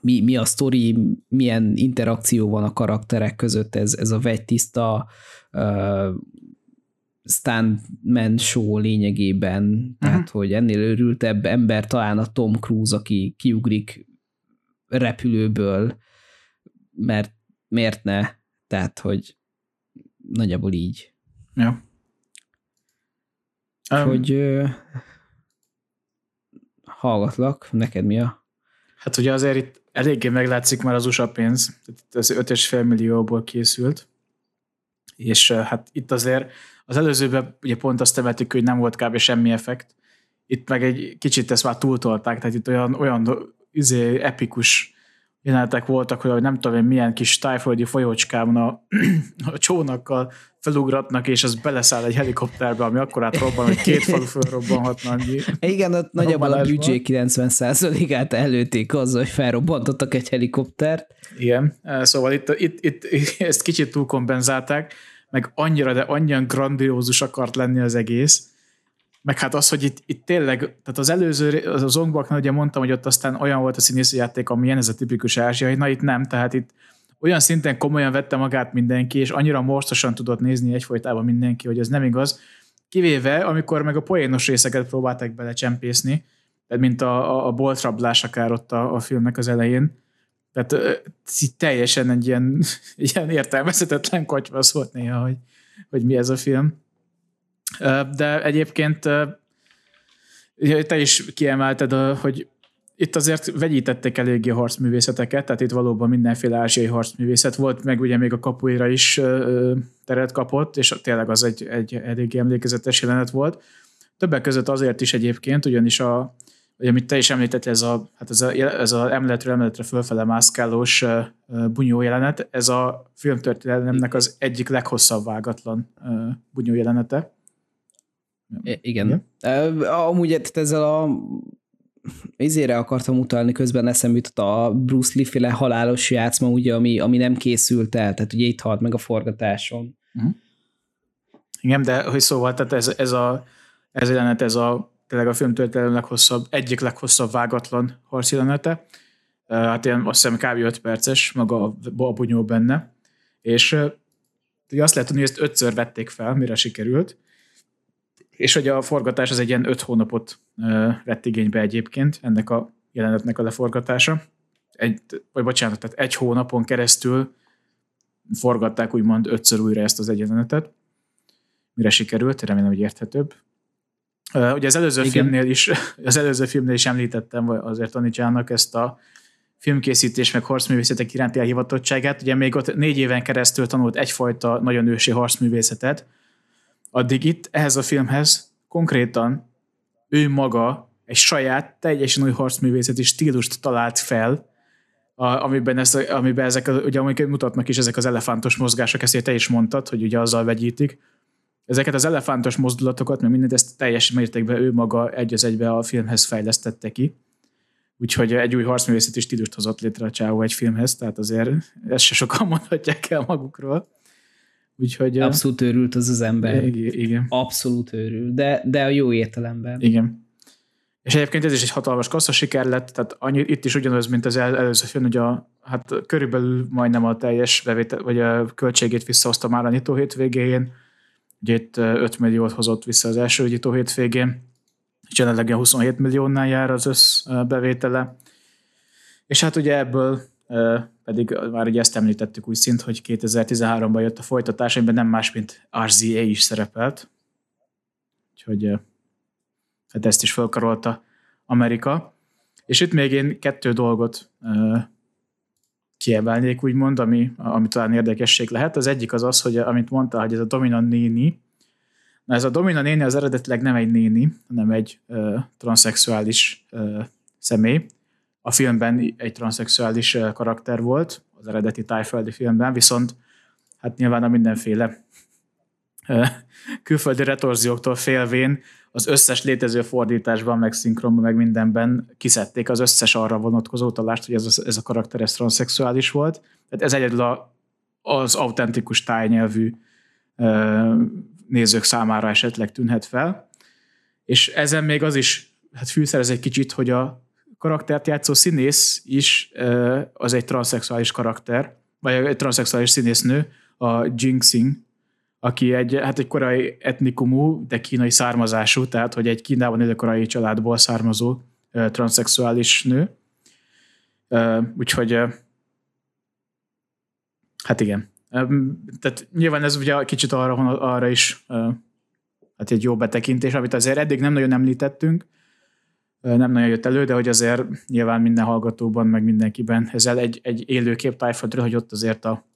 mi, mi a sztori, milyen interakció van a karakterek között, ez, ez a vegytiszta stuntman show lényegében, uh-huh. tehát hogy ennél őrültebb ember talán a Tom Cruise, aki kiugrik repülőből, mert miért ne? Tehát, hogy nagyjából így. Ja. Um, hogy uh, hallgatlak, neked mi a? Hát ugye azért itt eléggé meglátszik már az USA pénz, ez 5,5 millióból készült, és hát itt azért az előzőben ugye pont azt temetik, hogy nem volt kb. semmi effekt, itt meg egy kicsit ezt már túltolták, tehát itt olyan, olyan izé, epikus jelenetek voltak, hogy nem tudom én milyen kis tájföldi folyócskában a, a csónakkal felugratnak, és az beleszáll egy helikopterbe, ami akkor át robban, hogy két falu fölrobbanhatna. Igen, ott nagyjából a büdzsé 90%-át előtték azzal, hogy felrobbantottak egy helikoptert. Igen, szóval itt, itt, itt ezt kicsit túlkompenzálták, meg annyira, de annyian grandiózus akart lenni az egész, meg hát az, hogy itt, itt tényleg, tehát az előző, az, az Ongbaknál ugye mondtam, hogy ott aztán olyan volt a színészi játék, amilyen ez a tipikus ázsiai, na itt nem, tehát itt olyan szinten komolyan vette magát mindenki, és annyira morcosan tudott nézni egyfolytában mindenki, hogy ez nem igaz. Kivéve, amikor meg a poénos részeket próbálták belecsempészni, mint a, a, a boltrablás akár ott a, a filmnek az elején, tehát teljesen egy ilyen, ilyen értelmezhetetlen kocsvasz volt néha, hogy, hogy mi ez a film. De egyébként te is kiemelted, hogy itt azért vegyítették eléggé a harcművészeteket, tehát itt valóban mindenféle ázsiai harcművészet volt, meg ugye még a kapuira is teret kapott, és tényleg az egy, egy eléggé emlékezetes jelenet volt. Többek között azért is egyébként, ugyanis a, amit te is említettél, ez a, hát ez a, ez a emletről emeletre fölfele mászkálós bunyó jelenet, ez a filmtörténelemnek az egyik leghosszabb vágatlan bunyó jelenete. Igen. igen. Amúgy ezzel a izére akartam utalni, közben eszembe jutott a Bruce Lee-féle halálos játszma, ugye, ami, ami nem készült el, tehát ugye itt halt meg a forgatáson. Uh-huh. Igen, de hogy szóval, tehát ez, ez a ez jelenet, ez a tényleg a filmtörténelem leghosszabb, egyik leghosszabb vágatlan harcjelenete. Hát ilyen azt hiszem kb. 5 perces maga a, a bunyó benne. És ugye azt lehet tudni, hogy ezt ötször vették fel, mire sikerült, és hogy a forgatás az egy ilyen öt hónapot vett igénybe egyébként, ennek a jelenetnek a leforgatása. Egy, vagy bocsánat, tehát egy hónapon keresztül forgatták úgymond ötször újra ezt az egyenletet, mire sikerült, remélem, hogy érthetőbb. Ugye az előző Igen. filmnél is, az előző filmnél is említettem azért Tanicsának ezt a filmkészítés meg harcművészetek iránti elhivatottságát. Ugye még ott négy éven keresztül tanult egyfajta nagyon ősi harcművészetet, addig itt ehhez a filmhez konkrétan ő maga egy saját, teljesen új harcművészeti stílust talált fel, a, amiben, ezt, amiben ezek, ugye amiket mutatnak is ezek az elefántos mozgások, ezt te is mondtad, hogy ugye azzal vegyítik. Ezeket az elefántos mozdulatokat, meg mindent ezt teljes mértékben ő maga egy az egybe a filmhez fejlesztette ki. Úgyhogy egy új harcművészeti stílust hozott létre a Csáó egy filmhez, tehát azért ezt se sokan mondhatják el magukról. Úgyhogy, Abszolút őrült az az ember. Igen. Abszolút őrült, de, de a jó értelemben. Igen. És egyébként ez is egy hatalmas kassza siker lett, tehát annyi, itt is ugyanaz, mint az el, előző film, hogy a, hát körülbelül majdnem a teljes bevétel, vagy a költségét visszahozta már a nyitó hétvégén. Ugye itt 5 milliót hozott vissza az első nyitó hétvégén, és jelenleg 27 milliónál jár az összbevétele. És hát ugye ebből pedig már ugye ezt említettük úgy szint, hogy 2013-ban jött a folytatás, amiben nem más, mint RZA is szerepelt. Úgyhogy hát ezt is felkarolta Amerika. És itt még én kettő dolgot kiemelnék, úgymond, ami, ami talán érdekesség lehet. Az egyik az az, hogy amit mondta, hogy ez a Domina néni, na ez a Domina néni az eredetileg nem egy néni, hanem egy ö, transzexuális ö, személy, a filmben egy transzexuális karakter volt, az eredeti tájföldi filmben, viszont hát nyilván a mindenféle külföldi retorzióktól félvén az összes létező fordításban, meg szinkronban, meg mindenben kiszedték az összes arra vonatkozó utalást, hogy ez a, ez a karakter ez transzexuális volt. Tehát ez egyedül a, az autentikus tájnyelvű nézők számára esetleg tűnhet fel. És ezen még az is hát fűszerez egy kicsit, hogy a karaktert játszó színész is az egy transzexuális karakter, vagy egy transzexuális színésznő, a Jinxing, aki egy, hát egy korai etnikumú, de kínai származású, tehát hogy egy Kínában élő korai családból származó transzexuális nő. Úgyhogy hát igen. Tehát nyilván ez ugye kicsit arra, arra is hát egy jó betekintés, amit azért eddig nem nagyon említettünk, nem nagyon jött elő, de hogy azért nyilván minden hallgatóban, meg mindenkiben ezzel egy, egy élőkép tájföldről, hogy ott azért a,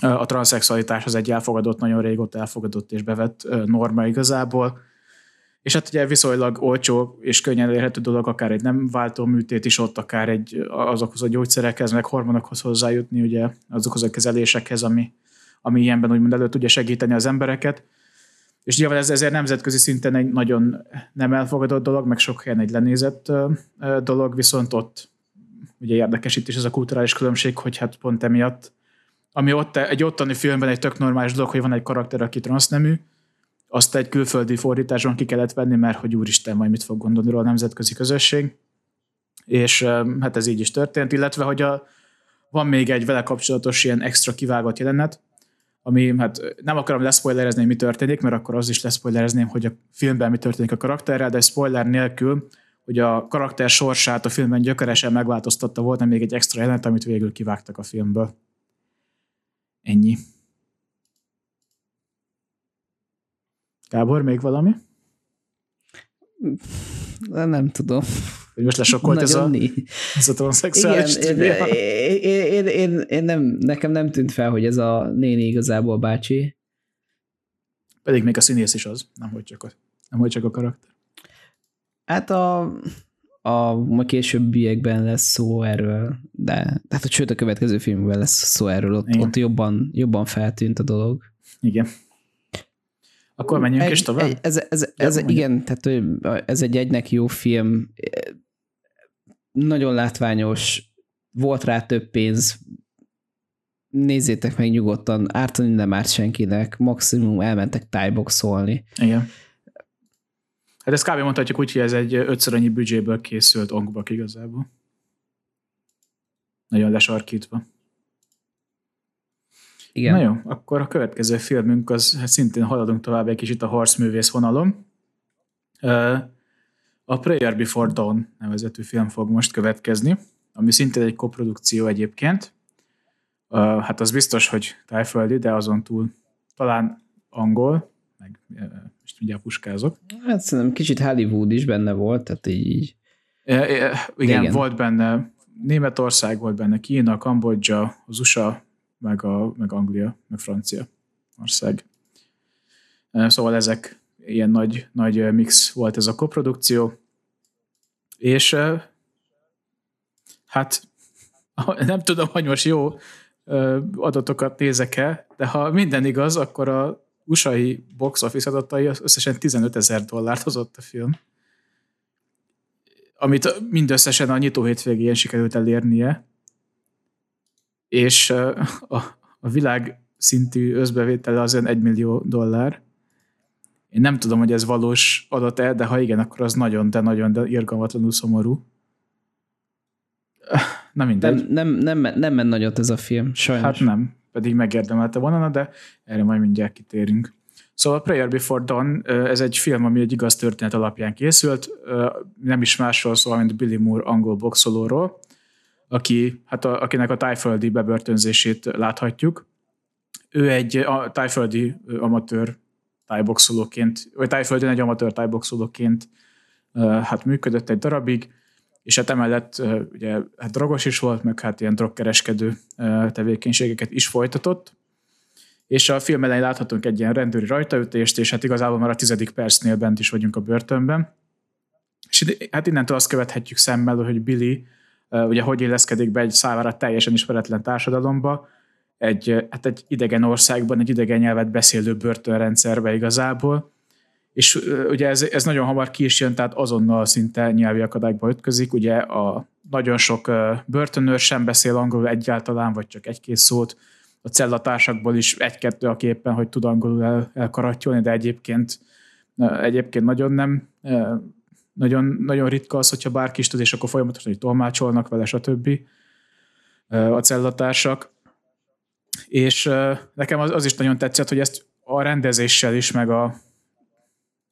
a transzexualitás az egy elfogadott, nagyon régóta elfogadott és bevett norma igazából. És hát ugye viszonylag olcsó és könnyen elérhető dolog, akár egy nem váltó műtét is ott, akár egy azokhoz a gyógyszerekhez, meg hormonokhoz hozzájutni, ugye azokhoz a kezelésekhez, ami, ami ilyenben úgymond elő tudja segíteni az embereket. És nyilván ez ezért nemzetközi szinten egy nagyon nem elfogadott dolog, meg sok helyen egy lenézett dolog, viszont ott ugye érdekes itt is ez a kulturális különbség, hogy hát pont emiatt, ami ott egy ottani filmben egy tök normális dolog, hogy van egy karakter, aki transznemű, azt egy külföldi fordításban ki kellett venni, mert hogy úristen, majd mit fog gondolni róla a nemzetközi közösség. És hát ez így is történt, illetve hogy a, van még egy vele kapcsolatos ilyen extra kivágott jelenet, ami hát nem akarom leszpoilerezni, mi történik, mert akkor az is leszpoilerezném, hogy a filmben mi történik a karakterrel, de spoiler nélkül, hogy a karakter sorsát a filmben gyökeresen megváltoztatta, volt még egy extra jelent, amit végül kivágtak a filmből. Ennyi. Gábor, még valami? Nem tudom. Hogy most lesokkolt ez a, ez a transzexuális Igen, én, én, én, én, nem, nekem nem tűnt fel, hogy ez a néni igazából bácsi. Pedig még a színész is az, nem hogy csak a, nem hogy csak a karakter. Hát a, a, a későbbiekben lesz szó erről, de tehát a sőt a következő filmben lesz szó erről, ott, ott jobban, jobban feltűnt a dolog. Igen. Akkor menjünk egy, is tovább? Egy, ez, ez, ez, ez igen, tehát ez egy egynek jó film, nagyon látványos, volt rá több pénz, nézzétek meg nyugodtan, ártani nem árt senkinek, maximum elmentek tájboxolni. Igen. Hát ezt kb. mondhatjuk úgy, hogy ez egy ötször annyi büdzséből készült ongbak igazából. Nagyon lesarkítva. Igen. Na jó, akkor a következő filmünk az hát szintén haladunk tovább egy kicsit a harcművész vonalon. A Prayer Before Dawn nevezetű film fog most következni, ami szintén egy koprodukció egyébként. Hát az biztos, hogy tájföldi, de azon túl talán angol, meg mindjárt puskázok. Hát szerintem kicsit Hollywood is benne volt, tehát így... E, e, igen, igen, volt benne Németország, volt benne Kína, Kambodzsa, az USA, meg, a, meg Anglia, meg Francia ország. Szóval ezek ilyen nagy, nagy mix volt ez a koprodukció, és hát nem tudom, hogy most jó adatokat nézek-e, de ha minden igaz, akkor a USA-i box office adatai összesen 15 ezer dollárt hozott a film, amit mindösszesen a nyitó hétvégén sikerült elérnie, és a, a világ szintű összbevétele az 1 millió dollár, Én nem tudom, hogy ez valós adat-e, de ha igen, akkor az nagyon, de nagyon, de irgalmatlanul szomorú. Na mindegy. Nem, nem, nem, nem ment nagyot ez a film, sajnos. Hát nem, pedig megérdemelte volna, de erre majd mindjárt kitérünk. Szóval Prayer Before Dawn, ez egy film, ami egy igaz történet alapján készült, nem is másról szól, mint Billy Moore angol boxolóról, aki, hát a, akinek a tájföldi bebörtönzését láthatjuk. Ő egy a, tájföldi amatőr tájboxolóként, vagy tájföldön egy amatőr tájboxolóként hát működött egy darabig, és hát emellett ugye hát drogos is volt, meg hát ilyen drogkereskedő tevékenységeket is folytatott, és a film elején láthatunk egy ilyen rendőri rajtaütést, és hát igazából már a tizedik percnél bent is vagyunk a börtönben. És hát innentől azt követhetjük szemmel, hogy Billy ugye hogy illeszkedik be egy számára teljesen ismeretlen társadalomba, egy, hát egy idegen országban, egy idegen nyelvet beszélő börtönrendszerbe igazából, és ugye ez, ez nagyon hamar ki is jön, tehát azonnal szinte nyelvi akadályba ütközik, ugye a nagyon sok börtönőr sem beszél angolul egyáltalán, vagy csak egy-két szót, a cellatársakból is egy-kettő, aki éppen, hogy tud angolul el, elkaratyolni, de egyébként, egyébként nagyon nem, nagyon, nagyon ritka az, hogyha bárki is tud, és akkor folyamatosan hogy tolmácsolnak vele, stb. a cellatársak. És nekem az, az is nagyon tetszett, hogy ezt a rendezéssel is, meg a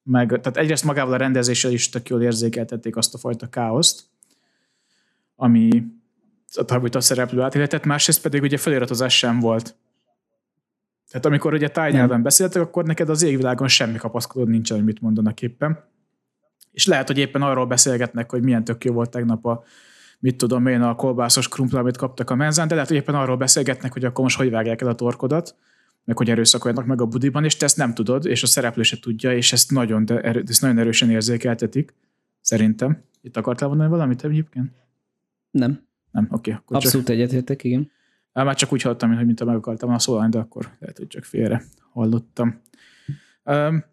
meg, tehát egyrészt magával a rendezéssel is tök jól érzékeltették azt a fajta káoszt, ami a a szereplő átéletet, másrészt pedig ugye feliratozás sem volt. Tehát amikor ugye tájnyelven beszéltek, akkor neked az égvilágon semmi kapaszkodód nincsen, hogy mit mondanak éppen. És lehet, hogy éppen arról beszélgetnek, hogy milyen tök jó volt tegnap a mit tudom én, a kolbászos krumpla, amit kaptak a menzán, de lehet, hogy éppen arról beszélgetnek, hogy akkor most hogy vágják el a torkodat, meg hogy erőszakoljanak meg a budiban, és te ezt nem tudod, és a szereplő se tudja, és ezt nagyon, de erő, ezt nagyon erősen érzékeltetik, szerintem. Itt akartál mondani valamit egyébként? Nem. Nem, oké. Okay, Abszolút csak... egyetértek, igen. Már csak úgy hallottam, hogy mint meg akartam a szólani, de akkor lehet, hogy csak félre hallottam. Um,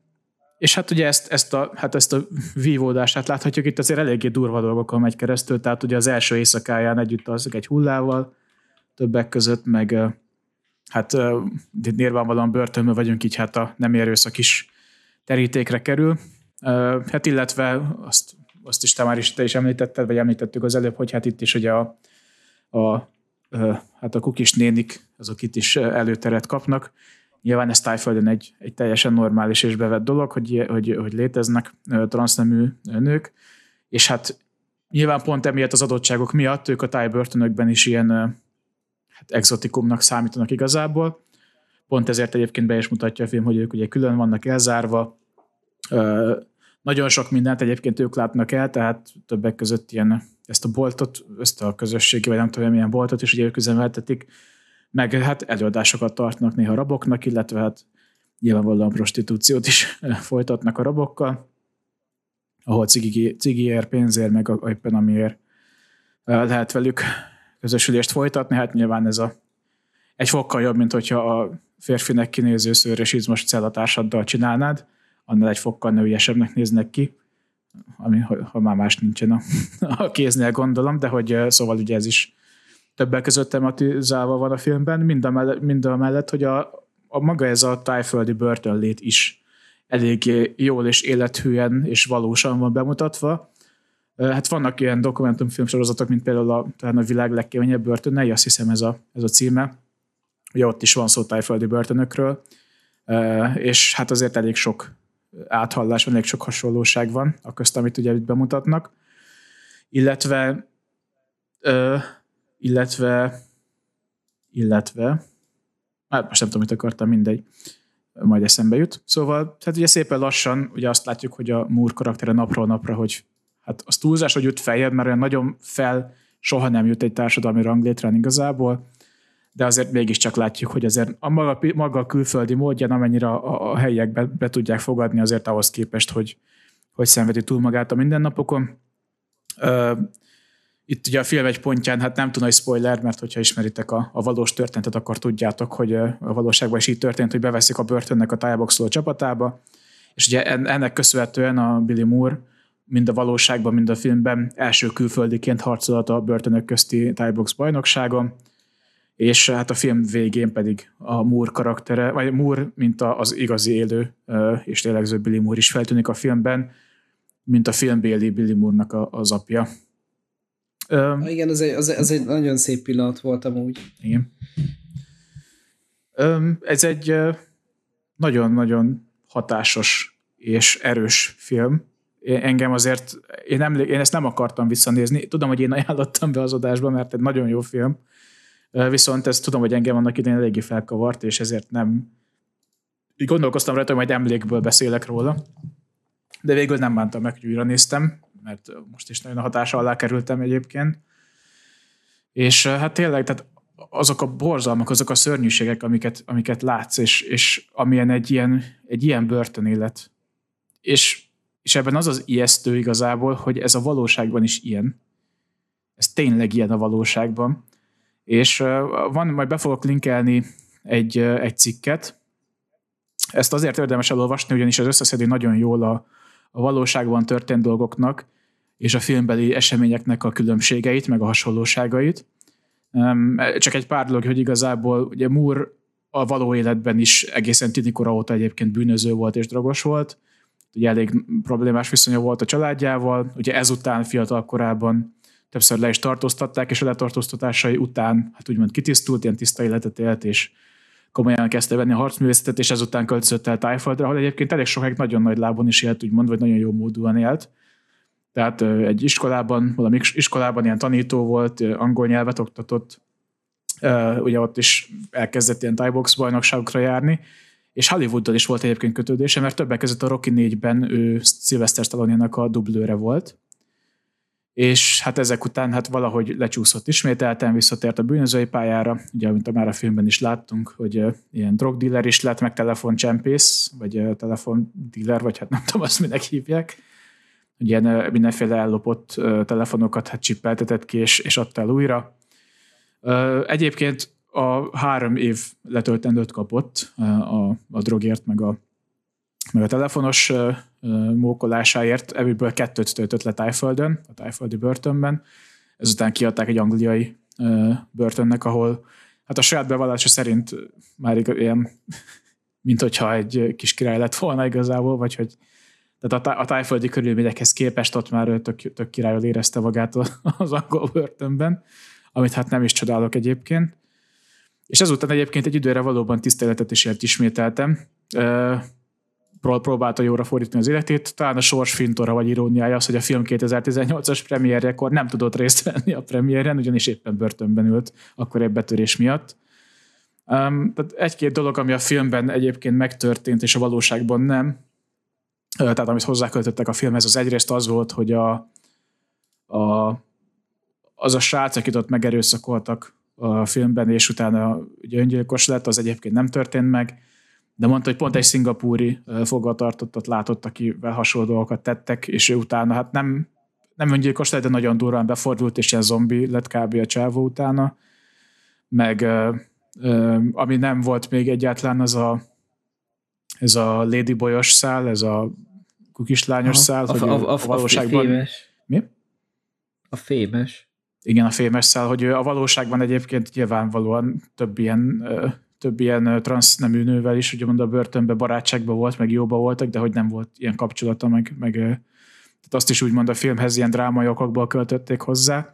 és hát ugye ezt, ezt, a, hát ezt a vívódását láthatjuk, itt azért eléggé durva dolgokon megy keresztül, tehát ugye az első éjszakáján együtt az egy hullával, többek között, meg hát nyilvánvalóan börtönben vagyunk, így hát a nem erőszak is terítékre kerül. Hát illetve azt, azt is te már is, te is említetted, vagy említettük az előbb, hogy hát itt is ugye a, a hát a kukis nénik, azok itt is előteret kapnak. Nyilván ez tájföldön egy, egy teljesen normális és bevett dolog, hogy, hogy, hogy léteznek transznemű nők, és hát nyilván pont emiatt az adottságok miatt ők a tájbörtönökben is ilyen hát exotikumnak számítanak igazából. Pont ezért egyébként be is mutatja a film, hogy ők ugye külön vannak elzárva. Nagyon sok mindent egyébként ők látnak el, tehát többek között ilyen ezt a boltot, ezt a közösségi, vagy nem tudom, milyen boltot is ugye ők üzemeltetik, meg hát előadásokat tartnak néha raboknak, illetve hát nyilvánvalóan prostitúciót is folytatnak a rabokkal, ahol cigi, cigiért, pénzért, meg éppen amiért lehet velük közösülést folytatni, hát nyilván ez a egy fokkal jobb, mint hogyha a férfinek kinéző szőrös izmos cellatársaddal csinálnád, annál egy fokkal nőiesebbnek néznek ki, ami, ha már más nincsen a, a kéznél gondolom, de hogy szóval ugye ez is többek között tematizálva van a filmben, mind a mellett, mind a mellett hogy a, a maga ez a tájföldi börtönlét is elég jól és élethűen és valósan van bemutatva, Hát vannak ilyen dokumentumfilm sorozatok, mint például a, talán a világ legkeményebb börtönei, azt hiszem ez a, ez a címe. Ugye ott is van szó tájföldi börtönökről, és hát azért elég sok áthallás van, elég sok hasonlóság van a közt, amit ugye itt bemutatnak. Illetve illetve illetve hát most nem tudom, mit akartam, mindegy majd eszembe jut. Szóval, tehát ugye szépen lassan ugye azt látjuk, hogy a Moore karaktere napról napra, hogy hát az túlzás, hogy jut feljebb, mert olyan nagyon fel soha nem jut egy társadalmi ranglétrán igazából, de azért mégiscsak látjuk, hogy azért a maga, maga a külföldi módján, amennyire a, a helyiek be, be, tudják fogadni azért ahhoz képest, hogy, hogy szenvedi túl magát a mindennapokon. Uh, itt ugye a film egy pontján, hát nem tudom, hogy spoiler, mert hogyha ismeritek a, a valós történetet, akkor tudjátok, hogy a valóságban is így történt, hogy beveszik a börtönnek a tájboxoló csapatába, és ugye ennek köszönhetően a Billy Moore mind a valóságban, mind a filmben első külföldiként harcolhat a börtönök közti Box bajnokságon, és hát a film végén pedig a Moore karaktere, vagy Moore, mint az igazi élő és lélegző Billy Moore is feltűnik a filmben, mint a filmbéli Billy Moore-nak az apja. Um, igen, az egy, az, az egy nagyon szép pillanat volt amúgy. Igen. Ez egy nagyon-nagyon hatásos és erős film. Engem azért, én, emlé- én ezt nem akartam visszanézni. Tudom, hogy én ajánlottam be az adásba, mert egy nagyon jó film. Viszont ezt tudom, hogy engem annak idején eléggé felkavart, és ezért nem így gondolkoztam rajta, hogy majd emlékből beszélek róla. De végül nem bántam meg, hogy újra néztem, mert most is nagyon a hatása alá kerültem egyébként. És hát tényleg, tehát azok a borzalmak, azok a szörnyűségek, amiket, amiket látsz, és, és amilyen egy ilyen, egy ilyen börtönélet. És, és ebben az az ijesztő igazából, hogy ez a valóságban is ilyen. Ez tényleg ilyen a valóságban. És van, majd be fogok linkelni egy, egy cikket. Ezt azért érdemes elolvasni, ugyanis az összeszedi nagyon jól a, a valóságban történt dolgoknak és a filmbeli eseményeknek a különbségeit, meg a hasonlóságait. Csak egy pár dolog, hogy igazából ugye Moore a való életben is egészen tinikora óta egyébként bűnöző volt és drogos volt. Ugye elég problémás viszonya volt a családjával. Ugye ezután fiatal korában többször le is tartóztatták, és a letartóztatásai után, hát úgymond kitisztult, ilyen tiszta életet élt, és komolyan kezdte venni a harcművészetet, és ezután költözött el Tájföldre, ahol egyébként elég sokáig nagyon nagy lábon is élt, úgymond, vagy nagyon jó módúan élt. Tehát egy iskolában, valami iskolában ilyen tanító volt, angol nyelvet oktatott, ugye ott is elkezdett ilyen Thai box bajnokságokra járni, és Hollywooddal is volt egyébként kötődése, mert többek között a Rocky 4-ben ő Sylvester stallone a dublőre volt, és hát ezek után hát valahogy lecsúszott ismételten, visszatért a bűnözői pályára, ugye, mint már a filmben is láttunk, hogy ilyen drogdealer is lett, meg telefoncsempész, vagy telefondealer, vagy hát nem tudom, azt minek hívják, uh, mindenféle ellopott telefonokat hát csippeltetett ki, és, és adta el újra. Egyébként a három év letöltendőt kapott a, a drogért, meg a, meg a telefonos mókolásáért, ebből kettőt töltött le Tájföldön, a tájföldi börtönben. Ezután kiadták egy angliai börtönnek, ahol hát a saját bevallása szerint már ilyen, mint hogyha egy kis király lett volna igazából, vagy hogy tehát a, a tájföldi körülményekhez képest ott már tök, tök királyol érezte magát az angol börtönben, amit hát nem is csodálok egyébként. És ezután egyébként egy időre valóban tiszteletet is ért ismételtem próbálta jóra fordítani az életét. Talán a sors fintora vagy iróniája az, hogy a film 2018-as premierjekor nem tudott részt venni a premiéren, ugyanis éppen börtönben ült akkor egy betörés miatt. Tehát egy-két dolog, ami a filmben egyébként megtörtént, és a valóságban nem, tehát amit hozzáköltöttek a filmhez, az egyrészt az volt, hogy a, a, az a srác, akit ott megerőszakoltak a filmben, és utána ugye öngyilkos lett, az egyébként nem történt meg de mondta, hogy pont egy szingapúri fogvatartottat látott, akivel hasonló dolgokat tettek, és ő utána hát nem, nem öngyilkos lett, de nagyon durván befordult, és ilyen zombi lett kb. a csávó utána. Meg ami nem volt még egyáltalán, az a ez a ladyboyos szál, ez a kukislányos szál, a, hogy a, a, a, valóságban... A fémes. Mi? A fémes. Igen, a fémes szál, hogy a valóságban egyébként nyilvánvalóan több ilyen több ilyen transznemű nővel is, ugye a börtönbe barátságban volt, meg jóba voltak, de hogy nem volt ilyen kapcsolata, meg, meg tehát azt is úgymond a filmhez ilyen drámai okokból költötték hozzá.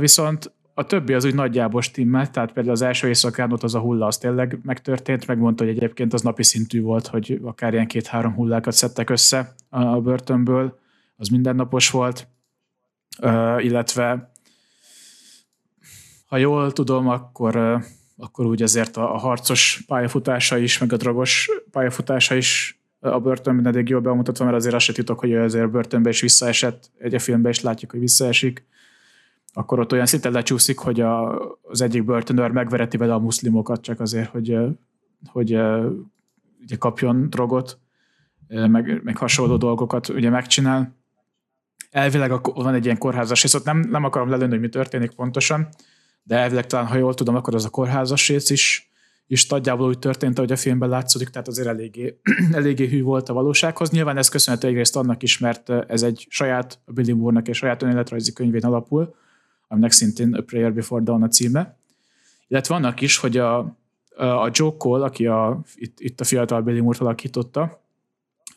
Viszont a többi az úgy nagyjából stimmel, tehát például az első éjszakán ott az a hulla, az tényleg megtörtént, megmondta, hogy egyébként az napi szintű volt, hogy akár ilyen két-három hullákat szedtek össze a börtönből, az mindennapos volt, illetve ha jól tudom, akkor akkor úgy azért a, a harcos pályafutása is, meg a drogos pályafutása is a börtönben eddig jól bemutatva, mert azért azt se titok, hogy azért a börtönbe is visszaesett, egy a filmben is látjuk, hogy visszaesik, akkor ott olyan szinten lecsúszik, hogy a, az egyik börtönőr megvereti vele a muszlimokat csak azért, hogy, hogy ugye kapjon drogot, meg, meg hasonló dolgokat ugye megcsinál. Elvileg van egy ilyen kórházas rész, nem, nem akarom lelőni, hogy mi történik pontosan, de elvileg talán, ha jól tudom, akkor az a kórházas rész is, is nagyjából úgy történt, ahogy a filmben látszódik, tehát azért eléggé, eléggé hű volt a valósághoz. Nyilván ez köszönhető egyrészt annak is, mert ez egy saját, Billy Moore-nak egy saját önéletrajzi könyvén alapul, aminek szintén A Prayer Before Dawn a címe. Illetve vannak is, hogy a, a Joe Cole, aki a, itt, itt a fiatal Billy Moore-t alakította,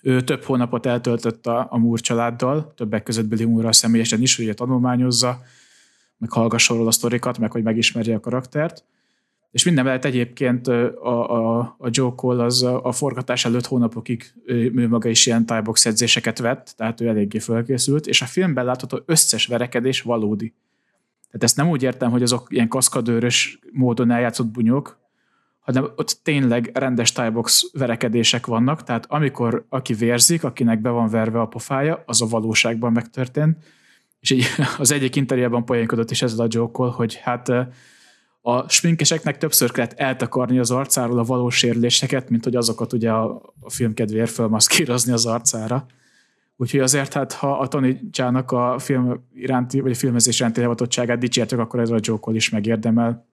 ő több hónapot eltöltött a, a Moore családdal, többek között Billy Moore személyesen is, hogy tanulmányozza, meg hallgasson a sztorikat, meg hogy megismerje a karaktert. És minden mellett egyébként a, a, a Joe Cole az a, forgatás előtt hónapokig ő, maga is ilyen tiebox edzéseket vett, tehát ő eléggé fölkészült, és a filmben látható összes verekedés valódi. Tehát ezt nem úgy értem, hogy azok ilyen kaszkadőrös módon eljátszott bunyók, hanem ott tényleg rendes tiebox verekedések vannak, tehát amikor aki vérzik, akinek be van verve a pofája, az a valóságban megtörtént, és így az egyik interjúban poénkodott is ezzel a joke hogy hát a sminkeseknek többször kellett eltakarni az arcáról a valós sérüléseket, mint hogy azokat ugye a, a film kedvéért fölmaszkírozni az arcára. Úgyhogy azért, hát ha a Tony Csának a film iránti, vagy a filmezés iránti levatottságát dicsértek, akkor ez a joke is megérdemel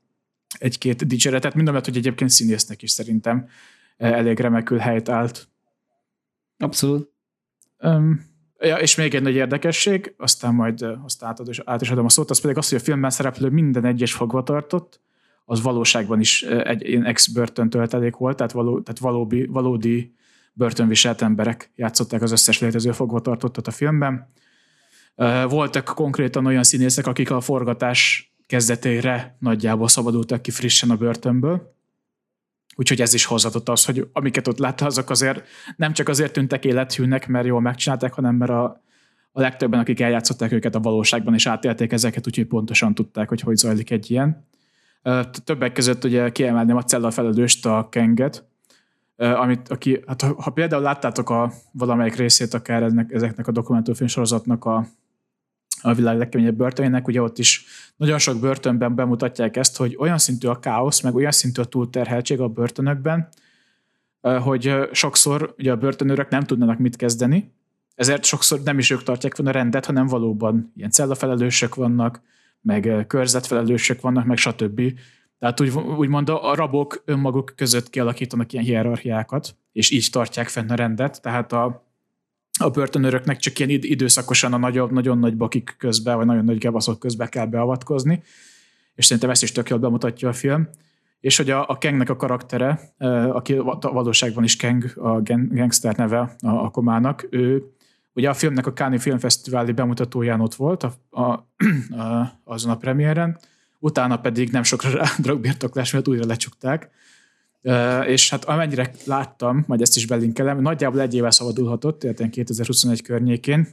egy-két dicséretet, mind hogy egyébként színésznek is szerintem elég remekül helyt állt. Abszolút. Um, ja, és még egy nagy érdekesség, aztán majd azt átad, és át is adom a szót, az pedig az, hogy a filmben szereplő minden egyes fogvatartott, az valóságban is egy ilyen ex-börtön töltelék volt, tehát, való, tehát valódi, valódi börtönviselt emberek játszották az összes létező fogvatartottat a filmben. Voltak konkrétan olyan színészek, akik a forgatás kezdetére nagyjából szabadultak ki frissen a börtönből. Úgyhogy ez is hozatott az, hogy amiket ott látta, azok azért nem csak azért tűntek élethűnek, mert jól megcsinálták, hanem mert a, a legtöbben, akik eljátszották őket a valóságban, és átélték ezeket, úgyhogy pontosan tudták, hogy hogy zajlik egy ilyen. Többek között ugye kiemelném a cella felelőst, a Kenget, amit, aki, hát ha, ha például láttátok a valamelyik részét akár ennek, ezeknek a dokumentumfilm sorozatnak a a világ legkeményebb börtönének, ugye ott is nagyon sok börtönben bemutatják ezt, hogy olyan szintű a káosz, meg olyan szintű a túlterheltség a börtönökben, hogy sokszor ugye a börtönőrök nem tudnának mit kezdeni, ezért sokszor nem is ők tartják volna a rendet, hanem valóban ilyen cellafelelősök vannak, meg körzetfelelősök vannak, meg stb. Tehát úgy, úgymond a rabok önmaguk között kialakítanak ilyen hierarchiákat, és így tartják fenn a rendet. Tehát a, a börtönöröknek csak ilyen időszakosan a nagyobb, nagyon nagy bakik közben, vagy nagyon nagy gebaszok közben kell beavatkozni, és szerintem ezt is tök jól bemutatja a film. És hogy a, a Kengnek a karaktere, aki valóságban is Keng, a gangster neve a, a komának, ő ugye a filmnek a Káni Filmfesztiváli bemutatóján ott volt a, a, a, azon a premiéren, utána pedig nem sokra rá dragbirtoklás miatt újra lecsukták, és hát amennyire láttam, majd ezt is belinkelem, nagyjából egy éve szabadulhatott, tehát 2021 környékén,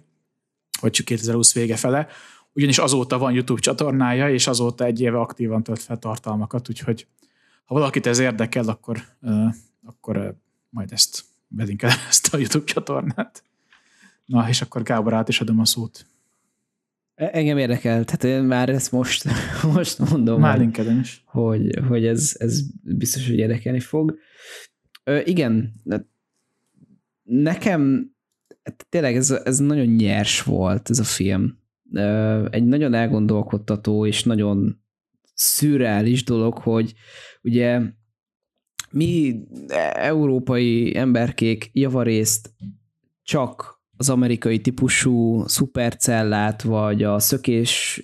vagy csak 2020 vége fele, ugyanis azóta van YouTube csatornája, és azóta egy éve aktívan tölt fel tartalmakat, úgyhogy ha valakit ez érdekel, akkor, akkor majd ezt belinkelem ezt a YouTube csatornát. Na, és akkor Gábor át is adom a szót. E, engem érdekel, tehát én már ezt most, most mondom. Már linkedin is. Hogy, hogy ez, ez biztos, hogy érdekelni fog. Ö, igen, nekem tényleg ez, ez nagyon nyers volt ez a film. Ö, egy nagyon elgondolkodtató és nagyon szürreális dolog, hogy ugye mi európai emberkék javarészt csak az amerikai típusú szupercellát, vagy a szökés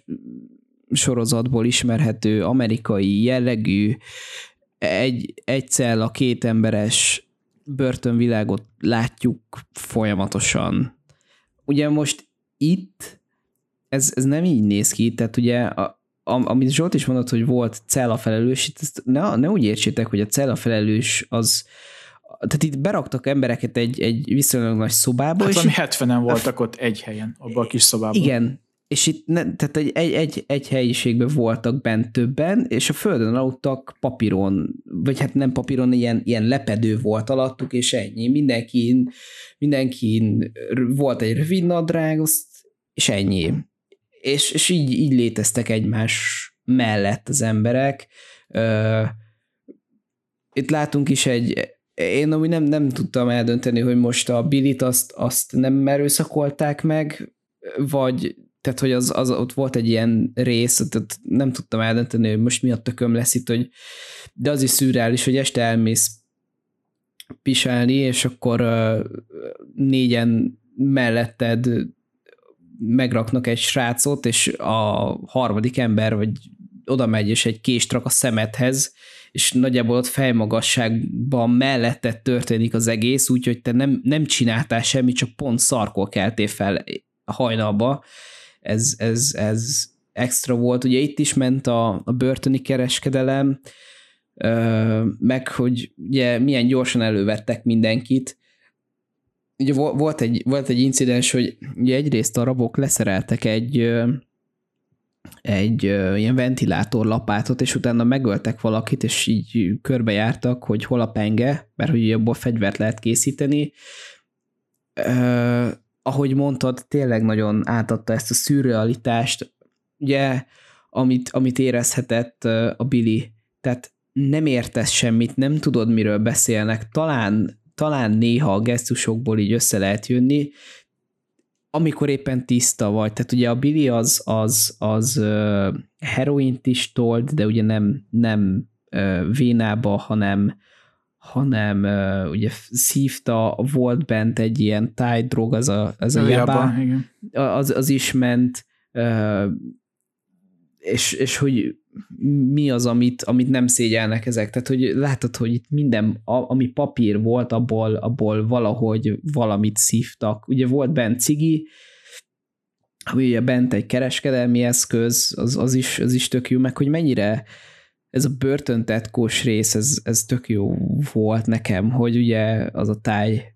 sorozatból ismerhető amerikai jellegű egy, egy cella, két emberes börtönvilágot látjuk folyamatosan. Ugye most itt ez, ez nem így néz ki, tehát ugye a, amit Zsolt is mondott, hogy volt cella felelős, itt ezt ne, ne úgy értsétek, hogy a cella felelős az, tehát itt beraktak embereket egy, egy viszonylag nagy szobába. Hát és 70-en voltak ott egy helyen, abban a kis szobában. Igen, és itt ne, tehát egy, egy, egy, egy helyiségben voltak bent többen, és a földön aludtak papíron, vagy hát nem papíron, ilyen, ilyen lepedő volt alattuk, és ennyi. Mindenkin, mindenkin volt egy rövid nadrág, azt, és ennyi. És, és így, így léteztek egymás mellett az emberek. Itt látunk is egy, én amúgy nem, nem tudtam eldönteni, hogy most a Billit azt, azt nem erőszakolták meg, vagy tehát, hogy az, az, ott volt egy ilyen rész, tehát nem tudtam eldönteni, hogy most mi a tököm lesz itt, hogy de az is szürreális, hogy este elmész pisálni, és akkor uh, négyen melletted megraknak egy srácot, és a harmadik ember, vagy oda megy, és egy kést rak a szemethez, és nagyjából ott fejmagasságban mellette történik az egész, úgyhogy te nem, nem csináltál semmit, csak pont szarkol keltél fel hajnalba. Ez, ez, ez extra volt. Ugye itt is ment a, a börtöni kereskedelem, meg hogy ugye milyen gyorsan elővettek mindenkit. Ugye volt egy, volt egy incidens, hogy ugye egyrészt a rabok leszereltek egy egy ilyen ventilátorlapátot, és utána megöltek valakit, és így körbejártak, hogy hol a penge, mert hogy abból fegyvert lehet készíteni. Uh, ahogy mondtad, tényleg nagyon átadta ezt a szürrealitást, ugye, amit, amit érezhetett a Billy. Tehát nem értesz semmit, nem tudod, miről beszélnek, talán, talán néha a gesztusokból így össze lehet jönni, amikor éppen tiszta vagy. Tehát ugye a Billy az, az, az uh, heroint is tolt, de ugye nem, nem uh, vénába, hanem hanem uh, ugye szívta, volt bent egy ilyen drog, az a, az a jabá, az, az is ment, uh, és, és hogy mi az, amit, amit nem szégyelnek ezek. Tehát, hogy látod, hogy itt minden, ami papír volt, abból, abból valahogy valamit szívtak. Ugye volt bent cigi, ami ugye bent egy kereskedelmi eszköz, az, az, is, az is tök jó, meg hogy mennyire ez a börtöntetkós rész, ez, ez tök jó volt nekem, hogy ugye az a táj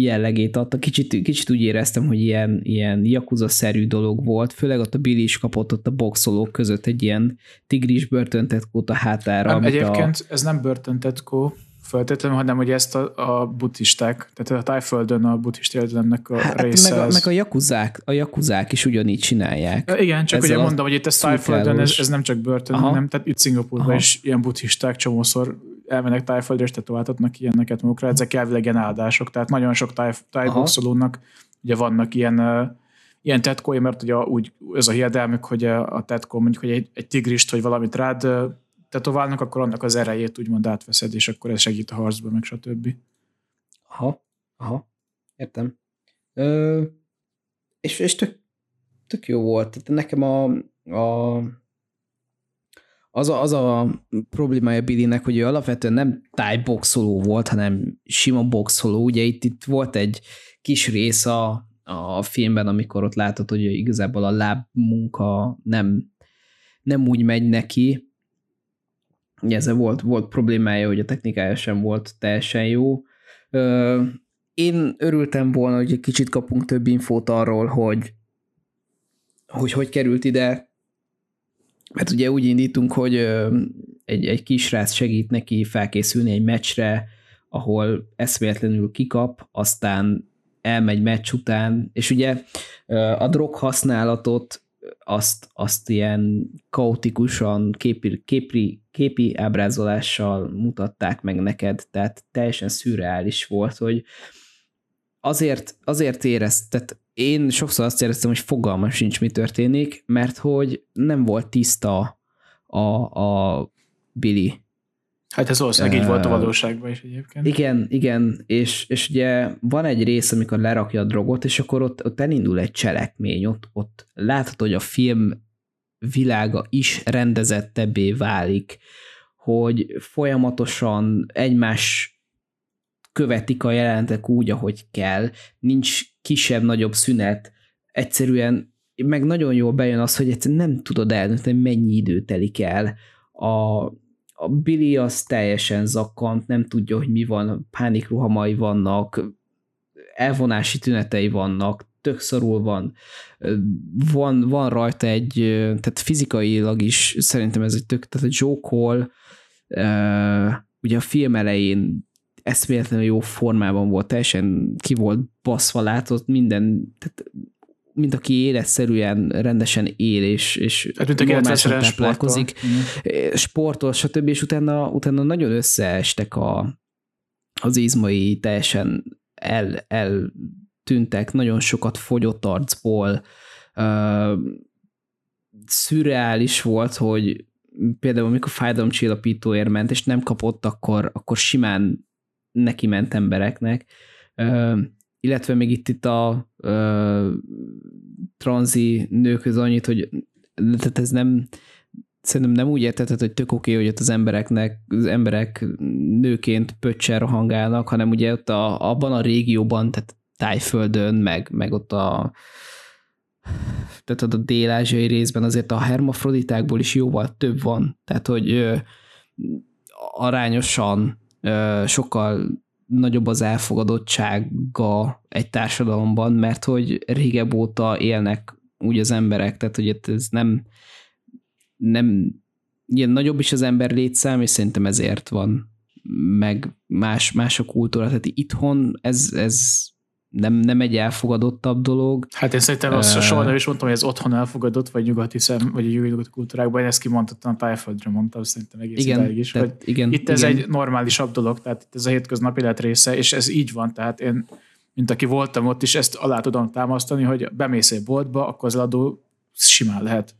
jellegét adta. Kicsit, kicsit úgy éreztem, hogy ilyen, ilyen Yakuza-szerű dolog volt, főleg ott a Billy is kapott ott a boxolók között egy ilyen tigris börtöntetkót a hátára. Nem, egyébként a... ez nem börtöntetkó, feltétlenül, hanem hogy ezt a, a buddhisták, tehát a tájföldön a buddhist életlemnek a hát, része. Meg a, meg a jakuzák, a jakuzák is ugyanígy csinálják. Ja, igen, csak ugye mondom, hogy itt a tájföldön ez, ez, nem csak börtön, Aha. hanem tehát itt Szingapurban is ilyen buddhisták csomószor elmennek tájföldre, és tetováltatnak ilyeneket magukra. Ezek elvileg ilyen áldások, tehát nagyon sok táj, tájboxolónak ugye vannak ilyen ilyen tetkói, mert ugye úgy ez a hiedelmük, hogy a tetkó mondjuk, hogy egy, egy tigrist, vagy valamit rád tetoválnak, akkor annak az erejét úgymond átveszed, és akkor ez segít a harcba, meg stb. Aha, aha, értem. Ö, és, és tök, tök jó volt. Tehát nekem a, a az a, az a problémája Billynek, hogy ő alapvetően nem tájboxoló volt, hanem sima boxoló. Ugye itt, itt volt egy kis rész a, a filmben, amikor ott látod, hogy igazából a lábmunka nem, nem úgy megy neki, ezzel volt, volt problémája, hogy a technikája sem volt teljesen jó. Én örültem volna, hogy egy kicsit kapunk több infót arról, hogy hogy, hogy került ide, mert ugye úgy indítunk, hogy egy, egy kisrác segít neki felkészülni egy meccsre, ahol eszméletlenül kikap, aztán elmegy meccs után, és ugye a drog használatot azt, azt ilyen kaotikusan, képi, képi, képi ábrázolással mutatták meg neked, tehát teljesen szürreális volt, hogy azért, azért érezt, tehát én sokszor azt éreztem, hogy fogalmam sincs, mi történik, mert hogy nem volt tiszta a, a Billy Hát ez valószínűleg így volt a valóságban is egyébként. Igen, igen, és, és ugye van egy rész, amikor lerakja a drogot, és akkor ott, ott elindul egy cselekmény, ott, ott látható, hogy a film világa is rendezettebbé válik, hogy folyamatosan egymás követik a jelentek úgy, ahogy kell, nincs kisebb-nagyobb szünet, egyszerűen meg nagyon jól bejön az, hogy egyszerűen nem tudod eldönteni, mennyi idő telik el. A, a Billy az teljesen zakkant, nem tudja, hogy mi van, pánikruhamai vannak, elvonási tünetei vannak, tök szorul van, van, van rajta egy, tehát fizikailag is szerintem ez egy tök, tehát a Joe Cole, ugye a film elején eszméletlenül jó formában volt, teljesen ki volt baszva, látott minden, tehát mint aki életszerűen rendesen él, és, és hát, normálisan táplálkozik, sportol, sportol, stb. És utána, utána nagyon összeestek a, az izmai, teljesen el, eltűntek, nagyon sokat fogyott arcból, uh, szürreális volt, hogy például amikor fájdalomcsillapítóért ment, és nem kapott, akkor, akkor simán neki ment embereknek. Uh, illetve még itt, itt a uh, tranzi nőkhöz annyit, hogy tehát ez nem szerintem nem úgy értetted, hogy tök oké, hogy ott az embereknek, az emberek nőként pöccsen rohangálnak, hanem ugye ott a, abban a régióban, tehát Tájföldön, meg, meg ott a tehát a dél-ázsiai részben azért a hermafroditákból is jóval több van, tehát hogy ö, arányosan ö, sokkal nagyobb az elfogadottsága egy társadalomban, mert hogy régebb óta élnek úgy az emberek, tehát hogy ez nem, nem ilyen nagyobb is az ember létszám, és szerintem ezért van meg más, más a kultúra. Tehát itthon ez, ez nem, nem egy elfogadottabb dolog. Hát én szerintem azt uh, soha nem is mondtam, hogy ez otthon elfogadott, vagy nyugati szem, vagy a nyugati kultúrákban, én ezt kimondottam a tájföldre mondtam, szerintem egész igen, is, tehát, hogy igen, itt ez igen. egy normálisabb dolog, tehát itt ez a hétköznapi élet része, és ez így van, tehát én, mint aki voltam ott is, ezt alá tudom támasztani, hogy bemész egy boltba, akkor az adó simán lehet.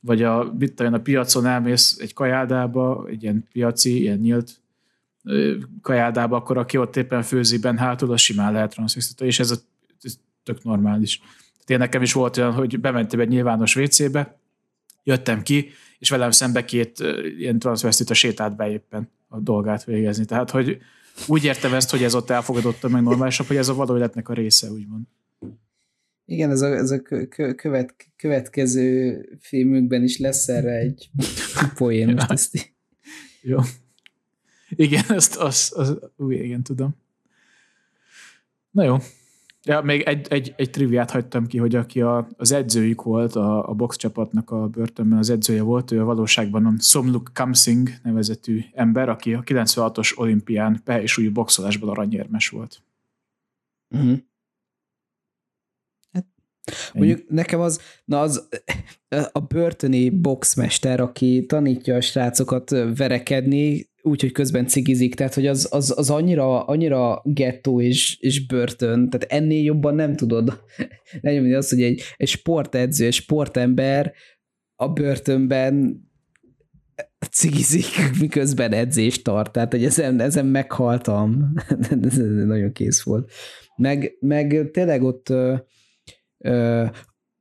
Vagy a, mit a piacon elmész egy kajádába, egy ilyen piaci, ilyen nyílt kajádába, akkor aki ott éppen főzi ben hátul, az simán lehet transzisztita, és ez, a, ez tök normális. Tehát én nekem is volt olyan, hogy bementem egy nyilvános WC-be, jöttem ki, és velem szembe két ilyen transvestita sétált be éppen a dolgát végezni. Tehát, hogy úgy értem ezt, hogy ez ott elfogadottan meg normálisabb, hogy ez a való életnek a része, úgymond. Igen, ez a, ez a követ, következő filmünkben is lesz erre egy poén. Most ezt Jó. Igen, ezt az, az, új, igen, tudom. Na jó. Ja, még egy, egy, egy triviát hagytam ki, hogy aki a, az edzőjük volt, a, a box csapatnak a börtönben az edzője volt, ő a valóságban a Somluk Kamsing nevezetű ember, aki a 96-os olimpián pe és új boxolásban aranyérmes volt. Uh-huh. Hát, mondjuk nekem az, na az a börtöni boxmester, aki tanítja a srácokat verekedni, úgy, hogy közben cigizik, tehát hogy az, az, az annyira, annyira gettó és, és börtön, tehát ennél jobban nem tudod. Lenyomni azt, hogy egy, egy sportedző, egy sportember a börtönben cigizik, miközben edzést tart, tehát hogy ezen, ezen meghaltam, ez nagyon kész volt. Meg, meg tényleg ott ö, ö,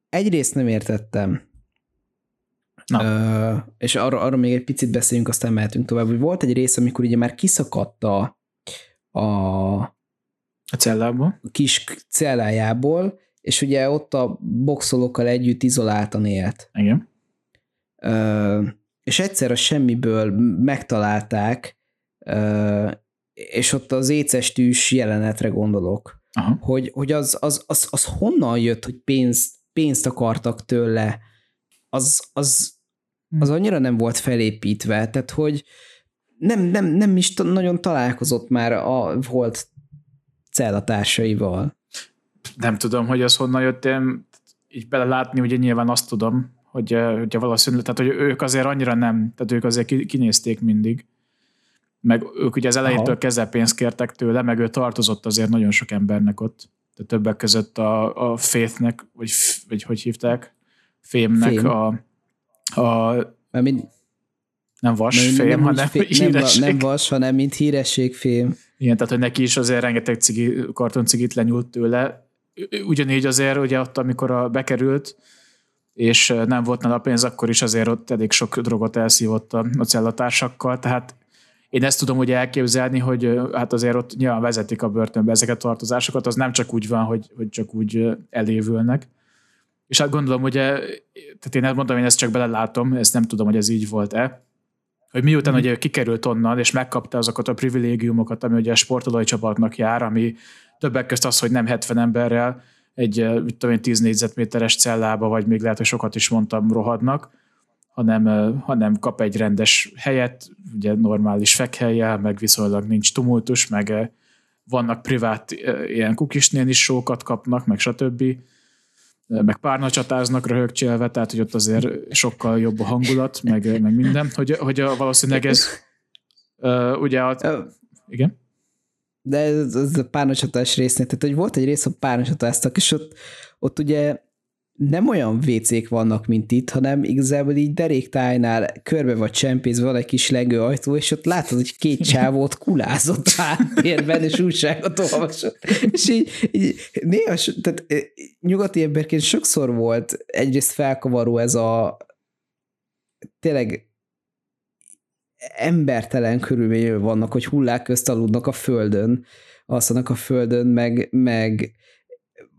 egyrészt nem értettem, Na. Uh, és arra, arra még egy picit beszéljünk, aztán mehetünk tovább, hogy volt egy rész, amikor ugye már kiszakadt a, a, a cellából. A kis cellájából, és ugye ott a boxolókkal együtt izoláltan élt. Igen. Uh, és egyszer a semmiből megtalálták, uh, és ott az éces tűs jelenetre gondolok, Aha. hogy, hogy az, az, az, az honnan jött, hogy pénzt, pénzt akartak tőle, az, az. Az annyira nem volt felépítve, tehát hogy nem, nem, nem is nagyon találkozott már a volt cellatársaival. Nem tudom, hogy az honnan jött, én így belelátni, ugye nyilván azt tudom, hogy, hogy valószínűleg, tehát hogy ők azért annyira nem, tehát ők azért kinézték mindig, meg ők ugye az elejétől kezdve pénzt kértek tőle, meg ő tartozott azért nagyon sok embernek ott, tehát többek között a, a Faithnek, vagy, vagy hogy hívták, Fémnek Fém. a a mint, nem vasfém, nem, hanem fém, híresség. Nem, nem vas, hanem mint hírességfém. Igen, tehát hogy neki is azért rengeteg cigi, kartoncigit lenyúlt tőle. Ugyanígy azért, ugye ott, amikor a, bekerült, és nem volt nála pénz, akkor is azért ott elég sok drogot elszívott a, a cellatársakkal, tehát én ezt tudom ugye elképzelni, hogy hát azért ott nyilván vezetik a börtönbe ezeket a tartozásokat, az nem csak úgy van, hogy, hogy csak úgy elévülnek. És hát gondolom, hogy tehát én mondom, én ezt csak belelátom, ezt nem tudom, hogy ez így volt-e, hogy miután mm. ugye kikerült onnan, és megkapta azokat a privilégiumokat, ami ugye a sportolói csapatnak jár, ami többek közt az, hogy nem 70 emberrel egy, mit tudom én, 10 négyzetméteres cellába, vagy még lehet, hogy sokat is mondtam, rohadnak, hanem, hanem kap egy rendes helyet, ugye normális fekhelyjel, meg viszonylag nincs tumultus, meg vannak privát ilyen kukisnén is sókat kapnak, meg stb meg párna csatáznak röhögcsélve, tehát hogy ott azért sokkal jobb a hangulat, meg, meg minden, hogy, hogy a, valószínűleg ez ugye a, igen? De ez, ez a párnacsatás résznél, tehát hogy volt egy rész, a párnacsatáztak, és ott, ott ugye nem olyan WC-k vannak, mint itt, hanem igazából így deréktájnál körbe vagy csempészve van egy kis legő ajtó, és ott látod, hogy két csávót kulázott háttérben, és újságot olvasott. És így, így néha, tehát nyugati emberként sokszor volt egyrészt felkavaró ez a tényleg embertelen körülmények vannak, hogy hullák közt aludnak a földön, alszanak a földön, meg, meg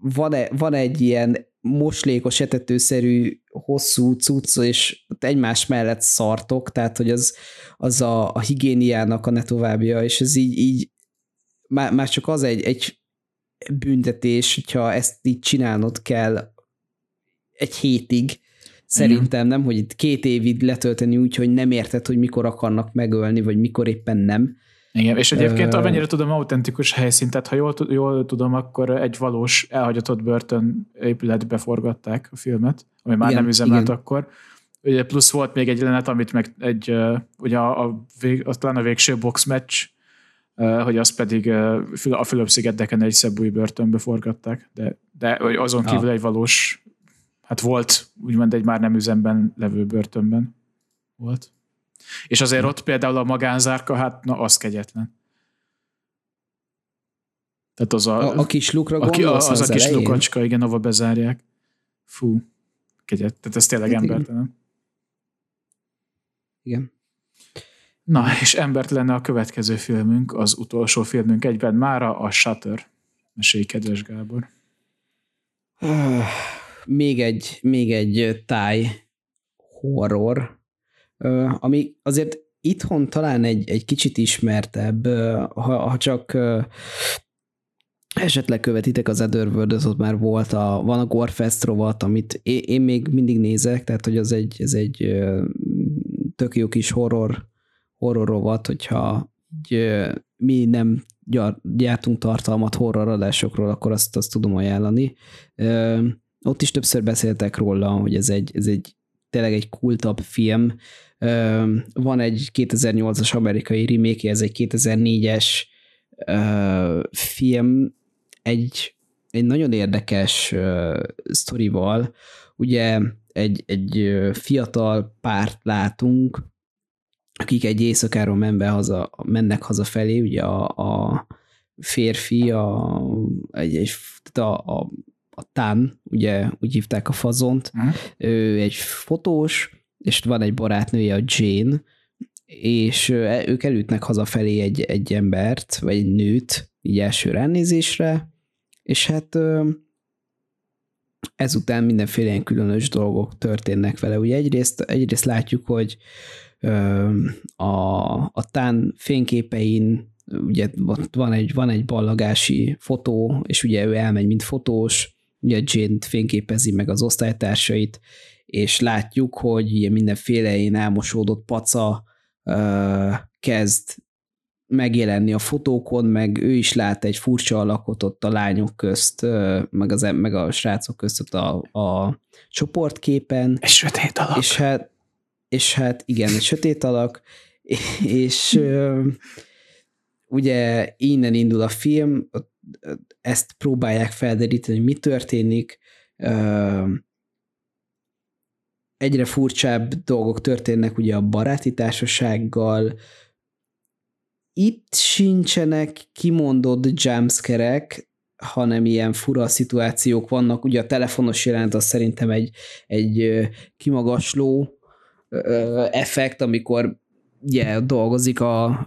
van, -e, van egy ilyen moslékos, etetőszerű, hosszú cucc, és egymás mellett szartok, tehát hogy az, az a, a higiéniának a ne továbbja, és ez így, így már, már csak az egy, egy büntetés, hogyha ezt így csinálnod kell egy hétig, Szerintem nem, hogy itt két évig letölteni úgy, hogy nem érted, hogy mikor akarnak megölni, vagy mikor éppen nem. Igen, és egyébként amennyire tudom, autentikus helyszínt, tehát ha jól, jól tudom, akkor egy valós elhagyatott börtön épületbe forgatták a filmet, ami már igen, nem üzemelt igen. akkor. Ugye plusz volt még egy jelenet, amit meg egy, ugye a, a, vég, a, talán a végső box match, hogy azt pedig a Fülöp-szigeteken egy szebb új börtönbe forgatták, de, de azon kívül ah. egy valós hát volt úgymond egy már nem üzemben levő börtönben volt. És azért ott például a magánzárka, hát na, az kegyetlen. Tehát az a, a, a kis lukra a, az, az a kis elején? lukacska, igen, ahova bezárják. Fú, kegyet. Tehát ez tényleg hát embertelen. Igen. Na, és embertelen a következő filmünk, az utolsó filmünk egyben mára, a Shutter. Mesélj, kedves Gábor. még egy, még egy táj horror, ami azért itthon talán egy, egy kicsit ismertebb, ha, ha csak esetleg követitek az Otherworld, az ott már volt, a, van a Gorefest rovat, amit én, én még mindig nézek, tehát hogy az egy, ez egy tök jó kis horror, horror rovat, hogyha egy, mi nem gyártunk tartalmat horror adásokról, akkor azt, azt tudom ajánlani ott is többször beszéltek róla, hogy ez egy, ez egy tényleg egy kultabb film. Van egy 2008-as amerikai remake, ez egy 2004-es film, egy, egy nagyon érdekes sztorival. Ugye egy, egy fiatal párt látunk, akik egy éjszakáról menve haza, mennek hazafelé, ugye a, a férfi, a, egy, egy, a, a a Tan, ugye úgy hívták a fazont, uh-huh. ő egy fotós, és van egy barátnője, a Jane, és ők elütnek hazafelé egy, egy embert, vagy egy nőt, így első ránézésre, és hát ezután mindenféle ilyen különös dolgok történnek vele. Ugye egyrészt, egyrészt látjuk, hogy a, a tán fényképein ugye van egy, van egy ballagási fotó, és ugye ő elmegy, mint fotós, ugye Jane-t fényképezi meg az osztálytársait, és látjuk, hogy ilyen mindenféle ilyen elmosódott paca uh, kezd megjelenni a fotókon, meg ő is lát egy furcsa alakot ott a lányok közt, meg, az, meg a srácok közt a, a csoportképen. Egy sötét alak. És hát, és hát igen, egy sötét alak, és ugye innen indul a film, ezt próbálják felderíteni, hogy mi történik, egyre furcsább dolgok történnek ugye a baráti társasággal, itt sincsenek kimondott jumpscare hanem ilyen fura szituációk vannak. Ugye a telefonos jelent az szerintem egy, egy kimagasló effekt, amikor ugye dolgozik a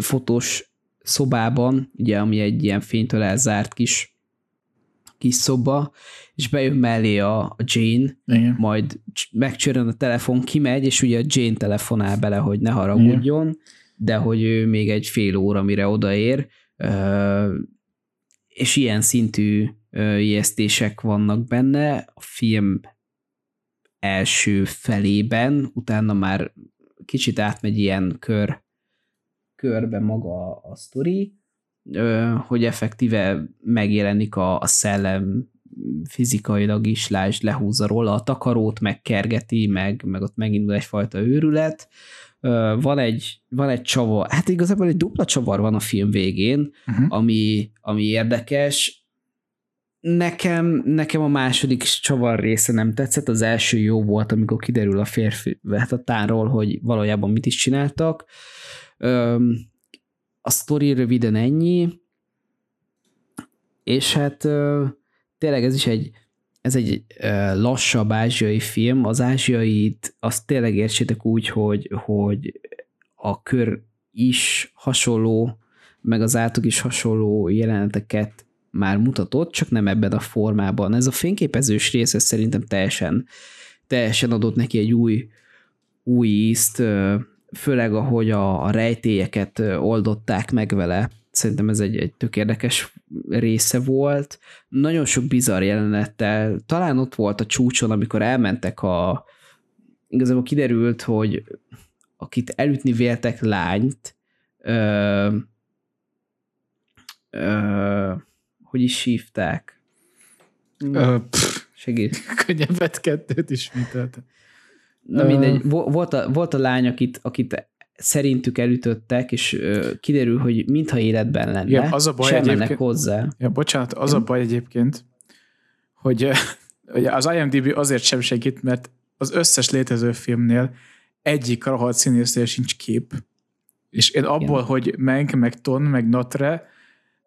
fotós szobában, ugye, ami egy ilyen fénytől elzárt kis, kis szoba, és bejön mellé a, a Jane, Igen. majd megcsörön a telefon, kimegy, és ugye a Jane telefonál bele, hogy ne haragudjon, Igen. de hogy ő még egy fél óra, mire odaér, és ilyen szintű ijesztések vannak benne. A film első felében, utána már kicsit átmegy ilyen kör körbe maga a sztori, hogy effektíve megjelenik a, a szellem fizikailag is, lásd, lehúzza róla a takarót, megkergeti, meg, meg ott megindul egyfajta őrület. Van egy, van egy csavar, hát igazából egy dupla csavar van a film végén, uh-huh. ami, ami érdekes. Nekem, nekem a második csavar része nem tetszett, az első jó volt, amikor kiderül a férfi hát a tánról, hogy valójában mit is csináltak. A sztori röviden ennyi, és hát tényleg ez is egy, ez egy lassabb ázsiai film, az ázsiait azt tényleg értsétek úgy, hogy, hogy a kör is hasonló, meg az átok is hasonló jeleneteket már mutatott, csak nem ebben a formában. Ez a fényképezős része szerintem teljesen, teljesen adott neki egy új, új ízt, főleg ahogy a, a rejtélyeket oldották meg vele. Szerintem ez egy, egy tök érdekes része volt. Nagyon sok bizarr jelenettel, talán ott volt a csúcson, amikor elmentek a, igazából kiderült, hogy akit elütni véltek lányt, ö, ö, hogy is hívták? Segít. Könnyebbet kettőt ismételtem. Na mindegy, volt a, volt a lány, akit, akit szerintük elütöttek, és ö, kiderül, hogy mintha életben lenne, ja, az a baj egyébként, hozzá. Ja, bocsánat, az a baj egyébként, hogy, hogy az IMDb azért sem segít, mert az összes létező filmnél egyik rohadt színésznél sincs kép. És én abból, Igen. hogy Menk, meg Ton, meg Notre,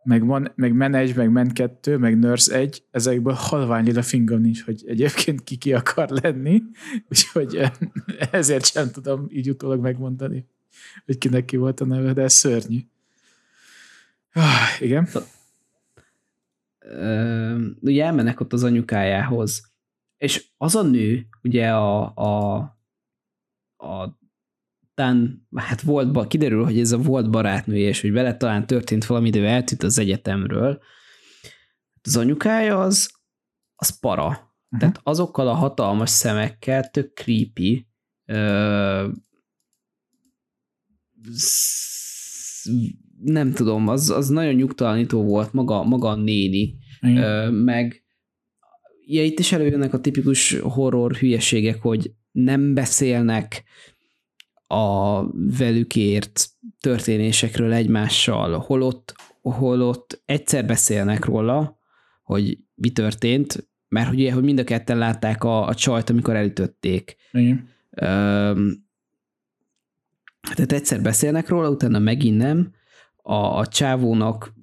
meg, man, meg Men 1, meg Men 2, meg Nurse 1, ezekből halvány a fingom nincs, hogy egyébként ki ki akar lenni, úgyhogy ezért sem tudom így utólag megmondani, hogy kinek ki volt a neve, de ez szörnyű. Ah, igen. ugye elmennek ott az anyukájához, és az a nő, ugye a, a, a tán, hát volt, kiderül, hogy ez a volt barátnője, és hogy vele talán történt valami, de ő eltűnt az egyetemről. Az anyukája az, az para. Uh-huh. Tehát azokkal a hatalmas szemekkel tök creepy. Ö, nem tudom, az, az nagyon nyugtalanító volt maga, maga a néni, Ö, meg ja, itt is előjönnek a tipikus horror hülyeségek, hogy nem beszélnek, a velük ért történésekről egymással, holott, holott egyszer beszélnek róla, hogy mi történt, mert ugye, hogy mind a ketten látták a, a csajt, amikor elütötték. Igen. Öm, tehát egyszer beszélnek róla, utána megint nem. A, a csávónak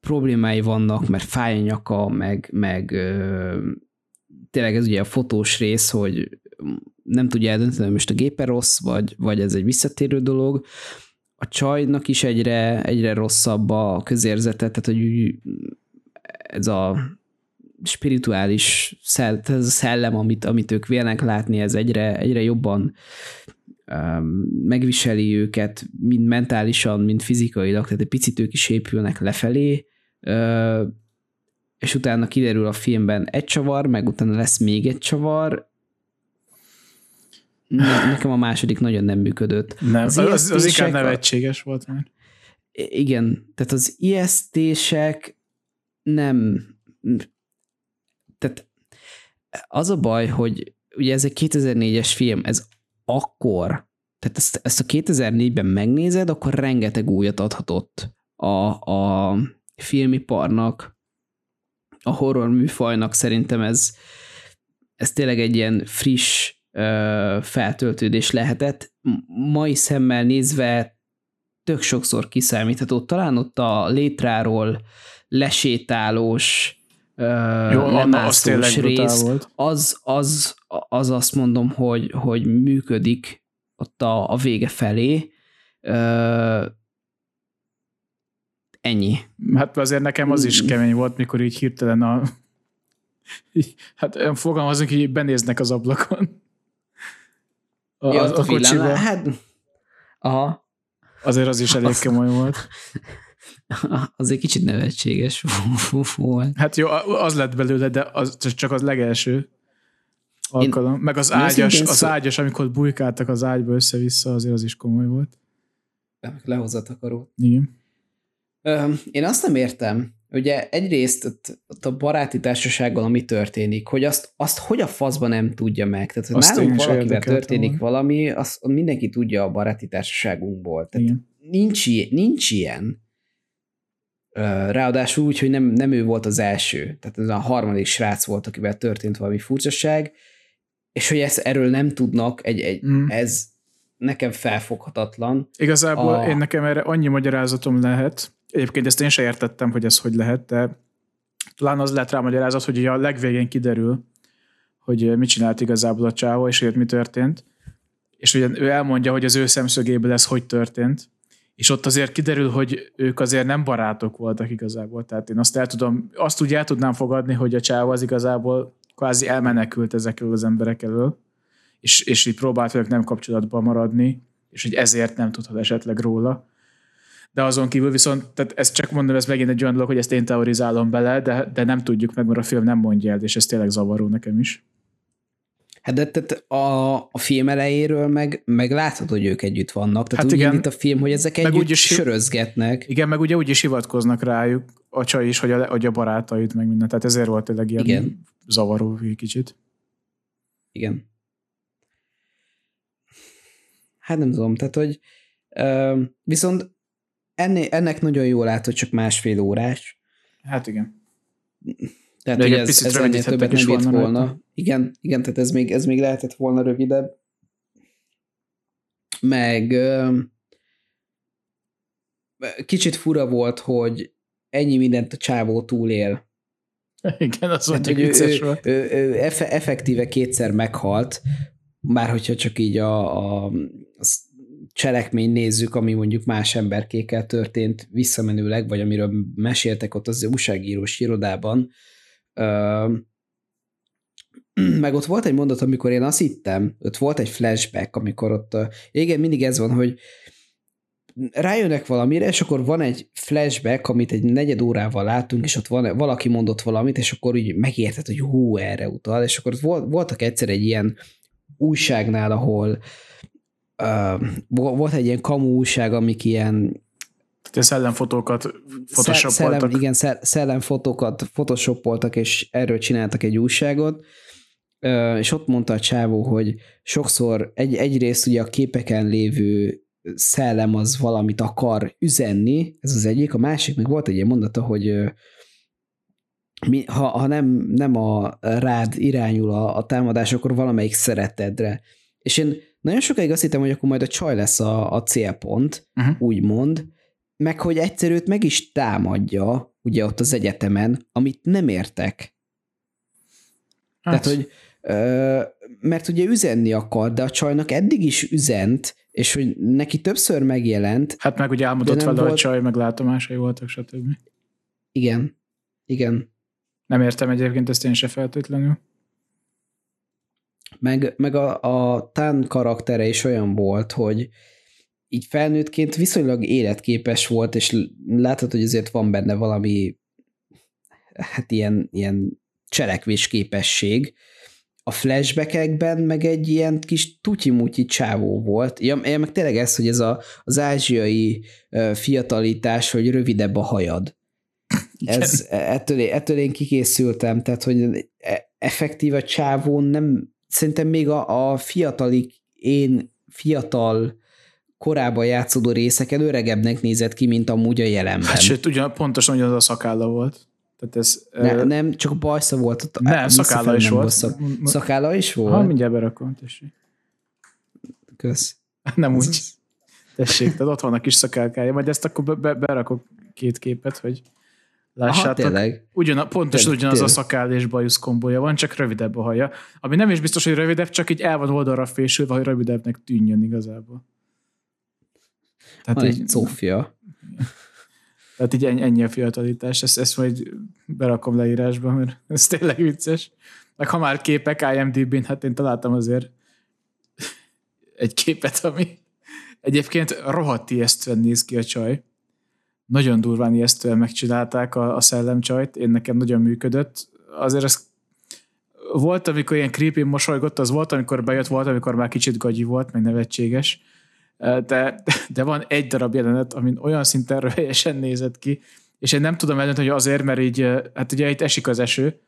problémái vannak, mert fáj a nyaka, meg, meg ö, tényleg ez ugye a fotós rész, hogy nem tudja eldönteni, most a gépe rossz, vagy, vagy ez egy visszatérő dolog. A csajnak is egyre, egyre rosszabb a közérzete, tehát hogy ez a spirituális szell, ez a szellem, amit, amit ők vélnek látni, ez egyre, egyre jobban um, megviseli őket, mind mentálisan, mind fizikailag, tehát egy picit ők is épülnek lefelé, és utána kiderül a filmben egy csavar, meg utána lesz még egy csavar, ne, nekem a második nagyon nem működött. Nem, az, az, az inkább nevetséges volt már. Igen, tehát az ijesztések nem... Tehát az a baj, hogy ugye ez egy 2004-es film, ez akkor, tehát ezt, ezt a 2004-ben megnézed, akkor rengeteg újat adhatott a, a filmiparnak, a horror műfajnak szerintem ez, ez tényleg egy ilyen friss feltöltődés lehetett. Mai szemmel nézve tök sokszor kiszámítható. Talán ott a létráról lesétálós, Jó, lemászós rész, volt. Az, az, az azt mondom, hogy, hogy működik ott a, a vége felé. Ö, ennyi. Hát azért nekem az is kemény volt, mikor így hirtelen a hát fogalmazunk, hogy benéznek az ablakon. A, ja, a, a kocsiba. Hát, aha. Azért az is elég kemény volt. Az egy kicsit nevetséges volt. Hát jó, az lett belőle, de az, csak az legelső alkalom. Én, Meg az ágyas, az szó... ágyas, amikor bujkáltak az ágyba össze-vissza, azért az is komoly volt. Lehozat akaró. Igen. Én azt nem értem, ugye egyrészt ott, a baráti társasággal, ami történik, hogy azt, azt hogy a faszban nem tudja meg. Tehát, hogy azt nálunk valakivel történik van. valami, azt mindenki tudja a baráti társaságunkból. Tehát nincs, nincs ilyen. Ráadásul úgy, hogy nem, nem ő volt az első. Tehát ez a harmadik srác volt, akivel történt valami furcsaság, és hogy ezt erről nem tudnak, egy, egy, mm. ez nekem felfoghatatlan. Igazából a... én nekem erre annyi magyarázatom lehet, Egyébként ezt én sem értettem, hogy ez hogy lehet, de talán az lehet rá magyarázat, hogy a legvégén kiderül, hogy mit csinált igazából a csávó, és hogy mi történt. és ugye ő elmondja, hogy az ő szemszögéből ez hogy történt, és ott azért kiderül, hogy ők azért nem barátok voltak igazából. Tehát én azt el tudom, azt úgy el tudnám fogadni, hogy a csáv az igazából kvázi elmenekült ezekről az emberek elől, és, és így próbált velük nem kapcsolatban maradni, és hogy ezért nem tudhat esetleg róla. De azon kívül viszont, tehát ezt csak mondom, ez megint egy olyan dolog, hogy ezt én teorizálom bele, de, de nem tudjuk meg, mert a film nem mondja el, és ez tényleg zavaró nekem is. Hát de tehát a, a film elejéről meg, meg látod, hogy ők együtt vannak. Tehát Hát úgy igen. indít a film, hogy ezek együtt úgy is- sörözgetnek. Igen, meg ugye úgy is hivatkoznak rájuk a csaj is, hogy a, hogy a barátait, meg minden. Tehát ezért volt tényleg ilyen Igen. zavaró egy kicsit. Igen. Hát nem tudom, tehát hogy ö, viszont enné, ennek nagyon jól lát, hogy csak másfél órás. Hát igen. Tehát, Még hogy egy ez, picit ez ennél többet nem bírt volna volna. Igen, igen, tehát ez még, ez még lehetett volna rövidebb. Meg kicsit fura volt, hogy ennyi mindent a csávó túlél. Igen, az mondjuk hogy ő, ő, ő, effektíve kétszer meghalt, már hogyha csak így a, a, a cselekmény nézzük, ami mondjuk más emberkékkel történt visszamenőleg, vagy amiről meséltek ott az újságírós irodában. Meg ott volt egy mondat, amikor én azt hittem, ott volt egy flashback, amikor ott, igen, mindig ez van, hogy rájönnek valamire, és akkor van egy flashback, amit egy negyed órával látunk, és ott van, valaki mondott valamit, és akkor úgy megérted, hogy hú, erre utal, és akkor ott volt, voltak egyszer egy ilyen újságnál, ahol uh, volt egy ilyen kamu újság, amik ilyen Tehát szellemfotókat szellem, photoshopoltak. igen, szel- szellemfotókat photoshopoltak, és erről csináltak egy újságot, és ott mondta a csávó, hogy sokszor egy, egyrészt ugye a képeken lévő szellem az valamit akar üzenni, ez az egyik, a másik meg volt egy ilyen mondata, hogy mi, ha, ha nem, nem a rád irányul a, a támadás, akkor valamelyik szeretedre. És én nagyon sokáig azt hittem, hogy akkor majd a csaj lesz a, a célpont, Uh-huh. úgymond, meg hogy egyszer őt meg is támadja, ugye ott az egyetemen, amit nem értek. Hát, Tehát, hogy ö, mert ugye üzenni akar, de a csajnak eddig is üzent, és hogy neki többször megjelent, hát meg ugye álmodott vele, hogy volt- csaj, meg látomásai voltak, stb. igen, igen, Nem értem egyébként ezt én se feltétlenül. Meg, meg a, a Tán karaktere is olyan volt, hogy így felnőttként viszonylag életképes volt, és látod, hogy azért van benne valami hát ilyen, ilyen cselekvésképesség. A flashbackekben meg egy ilyen kis tutyimutyi csávó volt. Ja, ja, meg tényleg ez, hogy ez a, az ázsiai fiatalítás, hogy rövidebb a hajad. Ez, ettől, én- ettől én kikészültem, tehát hogy e- effektív a csávón nem, szerintem még a, a fiatalik, én fiatal korában játszódó részeken öregebbnek nézett ki, mint amúgy a jelenben. Hát sőt, ugyan, pontosan ugyanaz a szakálla volt. Tehát ez... ne, ö, nem, csak bajsza volt. nem, szakálla is nem volt. M- szakálla is volt? Ha, mindjárt berakom, tessék. Kösz. Nem Ez úgy. Tessék, tehát ott van a kis szakálkája, majd ezt akkor be, be, berakok két képet, hogy Aha, lássátok. tényleg. Ugyan, pontosan Tényleg, ugyanaz a tényleg. szakál és bajusz kombója van, csak rövidebb a haja. Ami nem is biztos, hogy rövidebb, csak így el van oldalra fésülve, hogy rövidebbnek tűnjön igazából. Tehát Van így, egy Szófia. tehát így ennyi, ennyi a fiatalítás. Ezt, ezt majd berakom leírásba, mert ez tényleg vicces. Meg ha már képek IMDb-n, hát én találtam azért egy képet, ami egyébként rohadt ijesztően néz ki a csaj. Nagyon durván ijesztően megcsinálták a, a szellemcsajt, én nekem nagyon működött. Azért ez volt, amikor ilyen creepy mosolygott, az volt, amikor bejött, volt, amikor már kicsit gagyi volt, meg nevetséges. De, de van egy darab jelenet, amin olyan szinten röhelyesen nézett ki, és én nem tudom eldönteni, hogy azért, mert így, hát ugye itt esik az eső,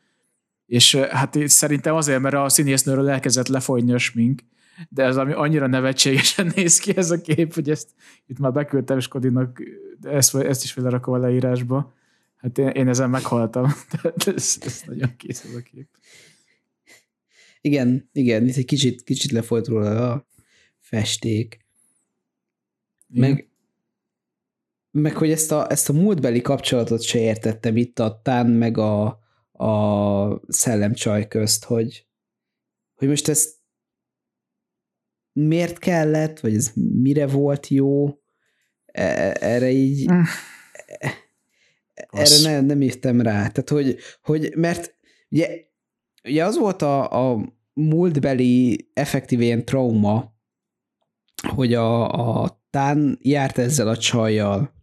és hát szerintem azért, mert a színésznőről elkezdett lefolyni a smink, de ez ami annyira nevetségesen néz ki ez a kép, hogy ezt itt már beküldtem Skodinak, de ezt, ezt is felerakom a leírásba. Hát én, én ezen meghaltam. Tehát ez, ez nagyon kész ez a kép. Igen, igen, itt egy kicsit, kicsit lefolyt róla a festék. Meg, meg hogy ezt a, ezt a múltbeli kapcsolatot se értettem itt a Tán meg a, a szellemcsaj közt, hogy, hogy most ezt miért kellett, vagy ez mire volt jó, e, erre így mm. erre nem, nem írtam rá. Tehát, hogy, hogy mert ugye, ugye az volt a, a múltbeli effektív ilyen trauma, hogy a, a Tán járt ezzel a csajjal,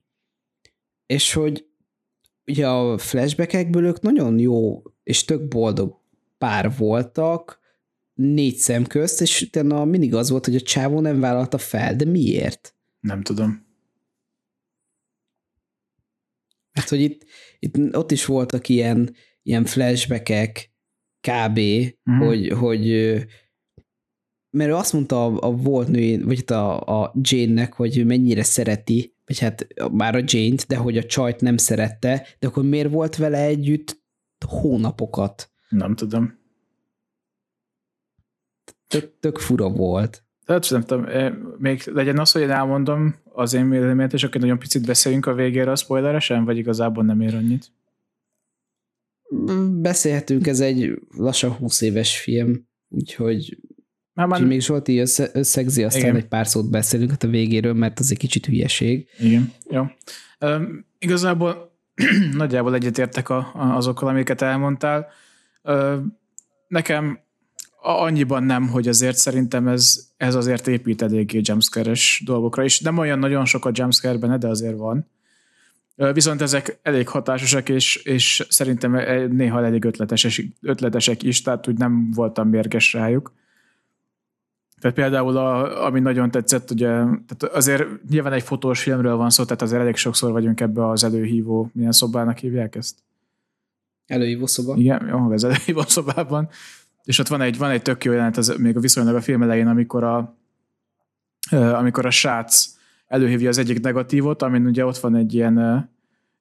és hogy ugye a flashbackekből ők nagyon jó és tök boldog pár voltak, négy szem közt, és utána mindig az volt, hogy a csávó nem vállalta fel, de miért? Nem tudom. Mert hogy itt, itt ott is voltak ilyen, ilyen flashbackek, kb., mm. hogy, hogy mert ő azt mondta a, a volt nő, vagy a, a Jane-nek, hogy mennyire szereti, vagy hát már a Jane-t, de hogy a csajt nem szerette, de akkor miért volt vele együtt hónapokat? Nem tudom. Tök, tök fura volt. Tehát nem tudom, még legyen az, hogy én elmondom az én véleményet, és akkor nagyon picit beszéljünk a végére a spoileresen, vagy igazából nem ér annyit? Beszélhetünk, ez egy lassan 20 éves film, úgyhogy már már... még Zsolti össze, összegzi, aztán Igen. egy pár szót beszélünk hát a végéről, mert az egy kicsit hülyeség. Igen, jó. Um, igazából nagyjából egyetértek a, a, azokkal, amiket elmondtál. Uh, nekem annyiban nem, hogy azért szerintem ez, ez azért épít eléggé jumpscare-es dolgokra is. Nem olyan nagyon sok a jumpscare benne, de azért van. Viszont ezek elég hatásosak, és, és szerintem e, néha elég ötletesek, ötletesek is, tehát úgy nem voltam mérges rájuk. Tehát például, a, ami nagyon tetszett, ugye, tehát azért nyilván egy fotós filmről van szó, tehát azért elég sokszor vagyunk ebbe az előhívó, milyen szobának hívják ezt? Előhívó szoba. Igen, jó, az előhívó szobában. És ott van egy, van egy tök jó jelenet, az még a viszonylag a film elején, amikor a, amikor a srác előhívja az egyik negatívot, amin ugye ott van egy ilyen,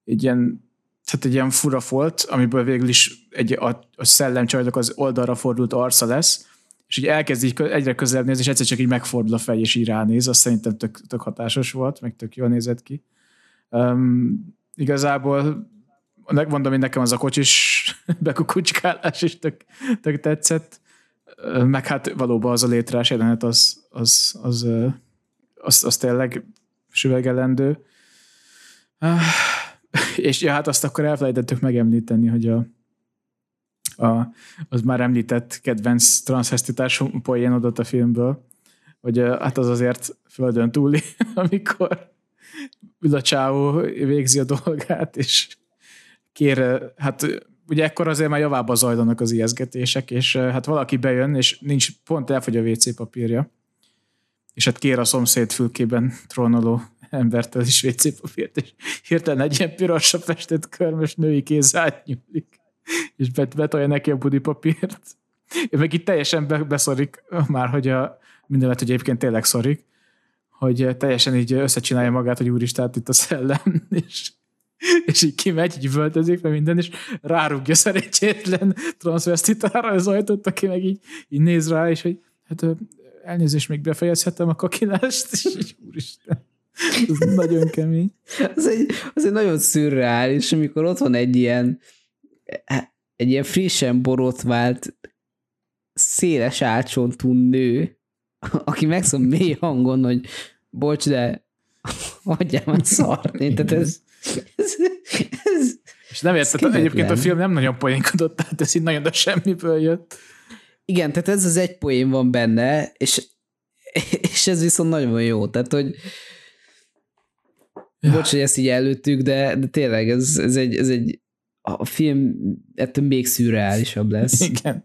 egy ilyen tehát egy ilyen fura folt, amiből végül is egy, a, a szellemcsajnak az oldalra fordult arca lesz, és így elkezd így egyre közelebb nézni, és egyszer csak így megfordul a fej, és így ránéz, azt szerintem tök, tök hatásos volt, meg tök jól nézett ki. Um, igazából megmondom, hogy nekem az a kocsis bekukucskálás is tök, tök tetszett, meg hát valóban az a létrás jelenet az, az, az, az, az, tényleg süvegelendő. És ja, hát azt akkor elfelejtettük megemlíteni, hogy a, a, az már említett kedvenc transzvestitás poén adott a filmből, hogy hát az azért földön túli, amikor ül a csáó, végzi a dolgát, és kér, hát ugye ekkor azért már javába zajlanak az ijeszgetések, és hát valaki bejön, és nincs, pont elfogy a WC papírja, és hát kér a szomszéd fülkében trónoló embertől is WC papírt, és hirtelen egy ilyen pirosra festett körmös női kéz átnyúlik és betolja neki a budi papírt. Ő meg itt teljesen be, beszorik már, hogy a, mindenet, hogy egyébként tényleg szorik, hogy teljesen így összecsinálja magát, hogy úristen, itt a szellem, és, és így kimegy, így völtözik, meg minden, és rárugja szerencsétlen transvestitára az ajtót, aki meg így, így néz rá, és hogy hát elnézést, még befejezhetem a kakilást, és így úristen. Ez nagyon kemény. Az egy, az egy nagyon szürreális, amikor ott van egy ilyen egy ilyen frissen borotvált, széles álcsontú nő, aki megszól mély hangon, hogy bocs, de hagyjál már szarni. Tehát ez, ez, ez és nem érted, egyébként a film nem nagyon poénkodott, tehát ez így nagyon a semmiből jött. Igen, tehát ez az egy poén van benne, és, és ez viszont nagyon jó, tehát hogy ja. bocs, hogy ezt így előttük, de, de tényleg ez, ez, egy, ez egy a film ettől még szürreálisabb lesz. Igen.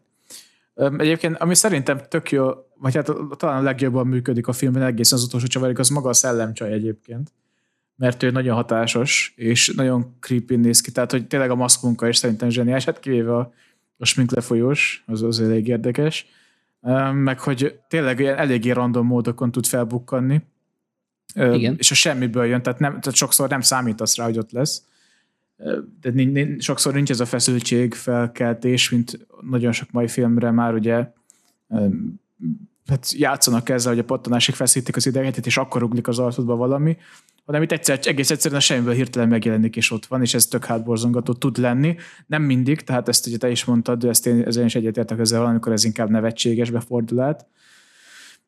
Egyébként, ami szerintem tök jó, vagy hát talán a legjobban működik a filmben egészen az utolsó csavarig, az maga a szellemcsaj egyébként. Mert ő nagyon hatásos, és nagyon creepy néz ki. Tehát, hogy tényleg a maszkunka is szerintem zseniális, hát kivéve a, a smink lefolyós, az az elég érdekes. Meg, hogy tényleg ilyen eléggé random módokon tud felbukkanni. Igen. És a semmiből jön, tehát, nem, tehát sokszor nem számítasz rá, hogy ott lesz de sokszor nincs ez a feszültség, felkeltés, mint nagyon sok mai filmre már ugye hát játszanak ezzel, hogy a pattanásig feszítik az idegentet, és akkor uglik az arcodba valami, hanem itt egyszer, egész egyszerűen a semmiből hirtelen megjelenik, és ott van, és ez tök hátborzongató tud lenni. Nem mindig, tehát ezt ugye te is mondtad, de ezt én, ezzel is egyetértek ezzel valamikor ez inkább nevetséges befordulát.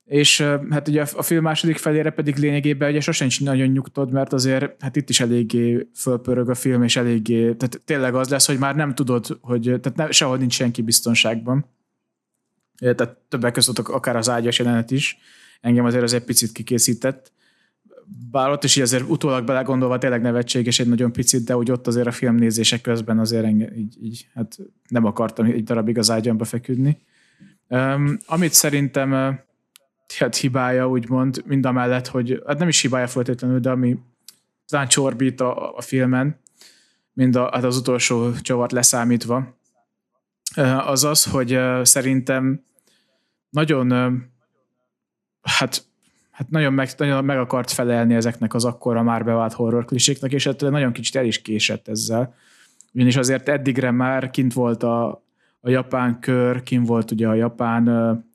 és hát ugye a film második felére pedig lényegében ugye sosem nagyon nyugtod, mert azért hát itt is eléggé fölpörög a film, és eléggé, tehát tényleg az lesz, hogy már nem tudod, hogy tehát ne, sehol nincs senki biztonságban. Tehát többek között akár az ágyas jelenet is, engem azért az egy picit kikészített. Bár ott is így azért utólag belegondolva tényleg nevetséges egy nagyon picit, de úgy ott azért a film nézések közben azért engem, így, így hát nem akartam egy darabig az ágyamba feküdni. Um, amit szerintem hát hibája, úgymond, mind a mellett, hogy hát nem is hibája feltétlenül, de ami talán csorbít a, a filmen, mind a, hát az utolsó csavart leszámítva, az az, hogy szerintem nagyon hát, hát nagyon, meg, nagyon meg akart felelni ezeknek az akkora már bevált horror kliséknek, és hát nagyon kicsit el is késett ezzel. Ugyanis azért eddigre már kint volt a, a japán kör, kint volt ugye a japán,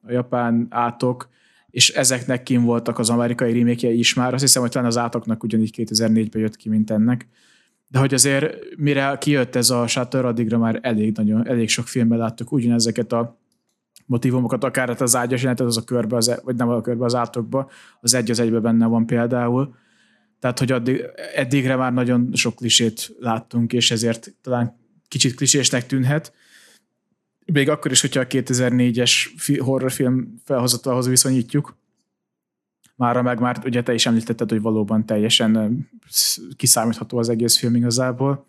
a japán átok, és ezeknek kim voltak az amerikai remake is már. Azt hiszem, hogy talán az átoknak ugyanígy 2004-ben jött ki, mint ennek. De hogy azért mire kijött ez a Shutter, addigra már elég, nagyon, elég sok filmben láttuk ugyanezeket a motivumokat, akár hát az ágyas jelentet, az a körbe, az, e- vagy nem a körbe, az átokba, az egy az egybe benne van például. Tehát, hogy addig, eddigre már nagyon sok klisét láttunk, és ezért talán kicsit klisésnek tűnhet, még akkor is, hogyha a 2004-es horrorfilm felhozatalához viszonyítjuk, mára meg már ugye te is említetted, hogy valóban teljesen kiszámítható az egész film igazából.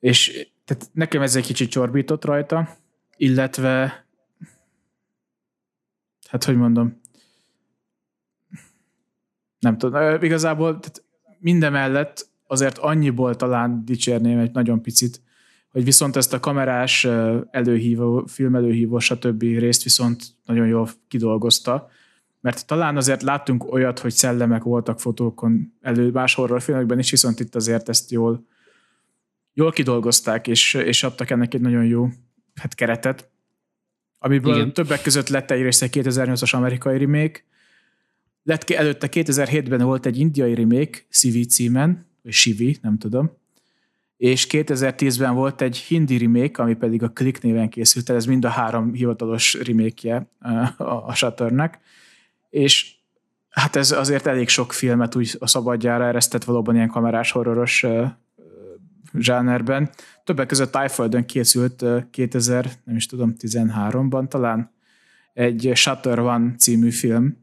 És tehát nekem ez egy kicsit csorbított rajta, illetve hát hogy mondom, nem tudom, igazából tehát mindemellett azért annyiból talán dicsérném egy nagyon picit, hogy viszont ezt a kamerás előhívó, film előhívó, stb. részt viszont nagyon jól kidolgozta, mert talán azért láttunk olyat, hogy szellemek voltak fotókon elő más horrorfilmekben is, viszont itt azért ezt jól, jól kidolgozták, és, és adtak ennek egy nagyon jó hát, keretet, amiből Igen. többek között lett egy része 2008-as amerikai remake, lett előtte 2007-ben volt egy indiai remake, Sivi címen, vagy Sivi, nem tudom, és 2010-ben volt egy hindi remake, ami pedig a Click néven készült, ez mind a három hivatalos remake a, a Shutternek, és hát ez azért elég sok filmet úgy a szabadjára eresztett valóban ilyen kamerás horroros zsánerben. Többek között Tájföldön készült 2000, nem is tudom, 13-ban talán egy Shutter One című film,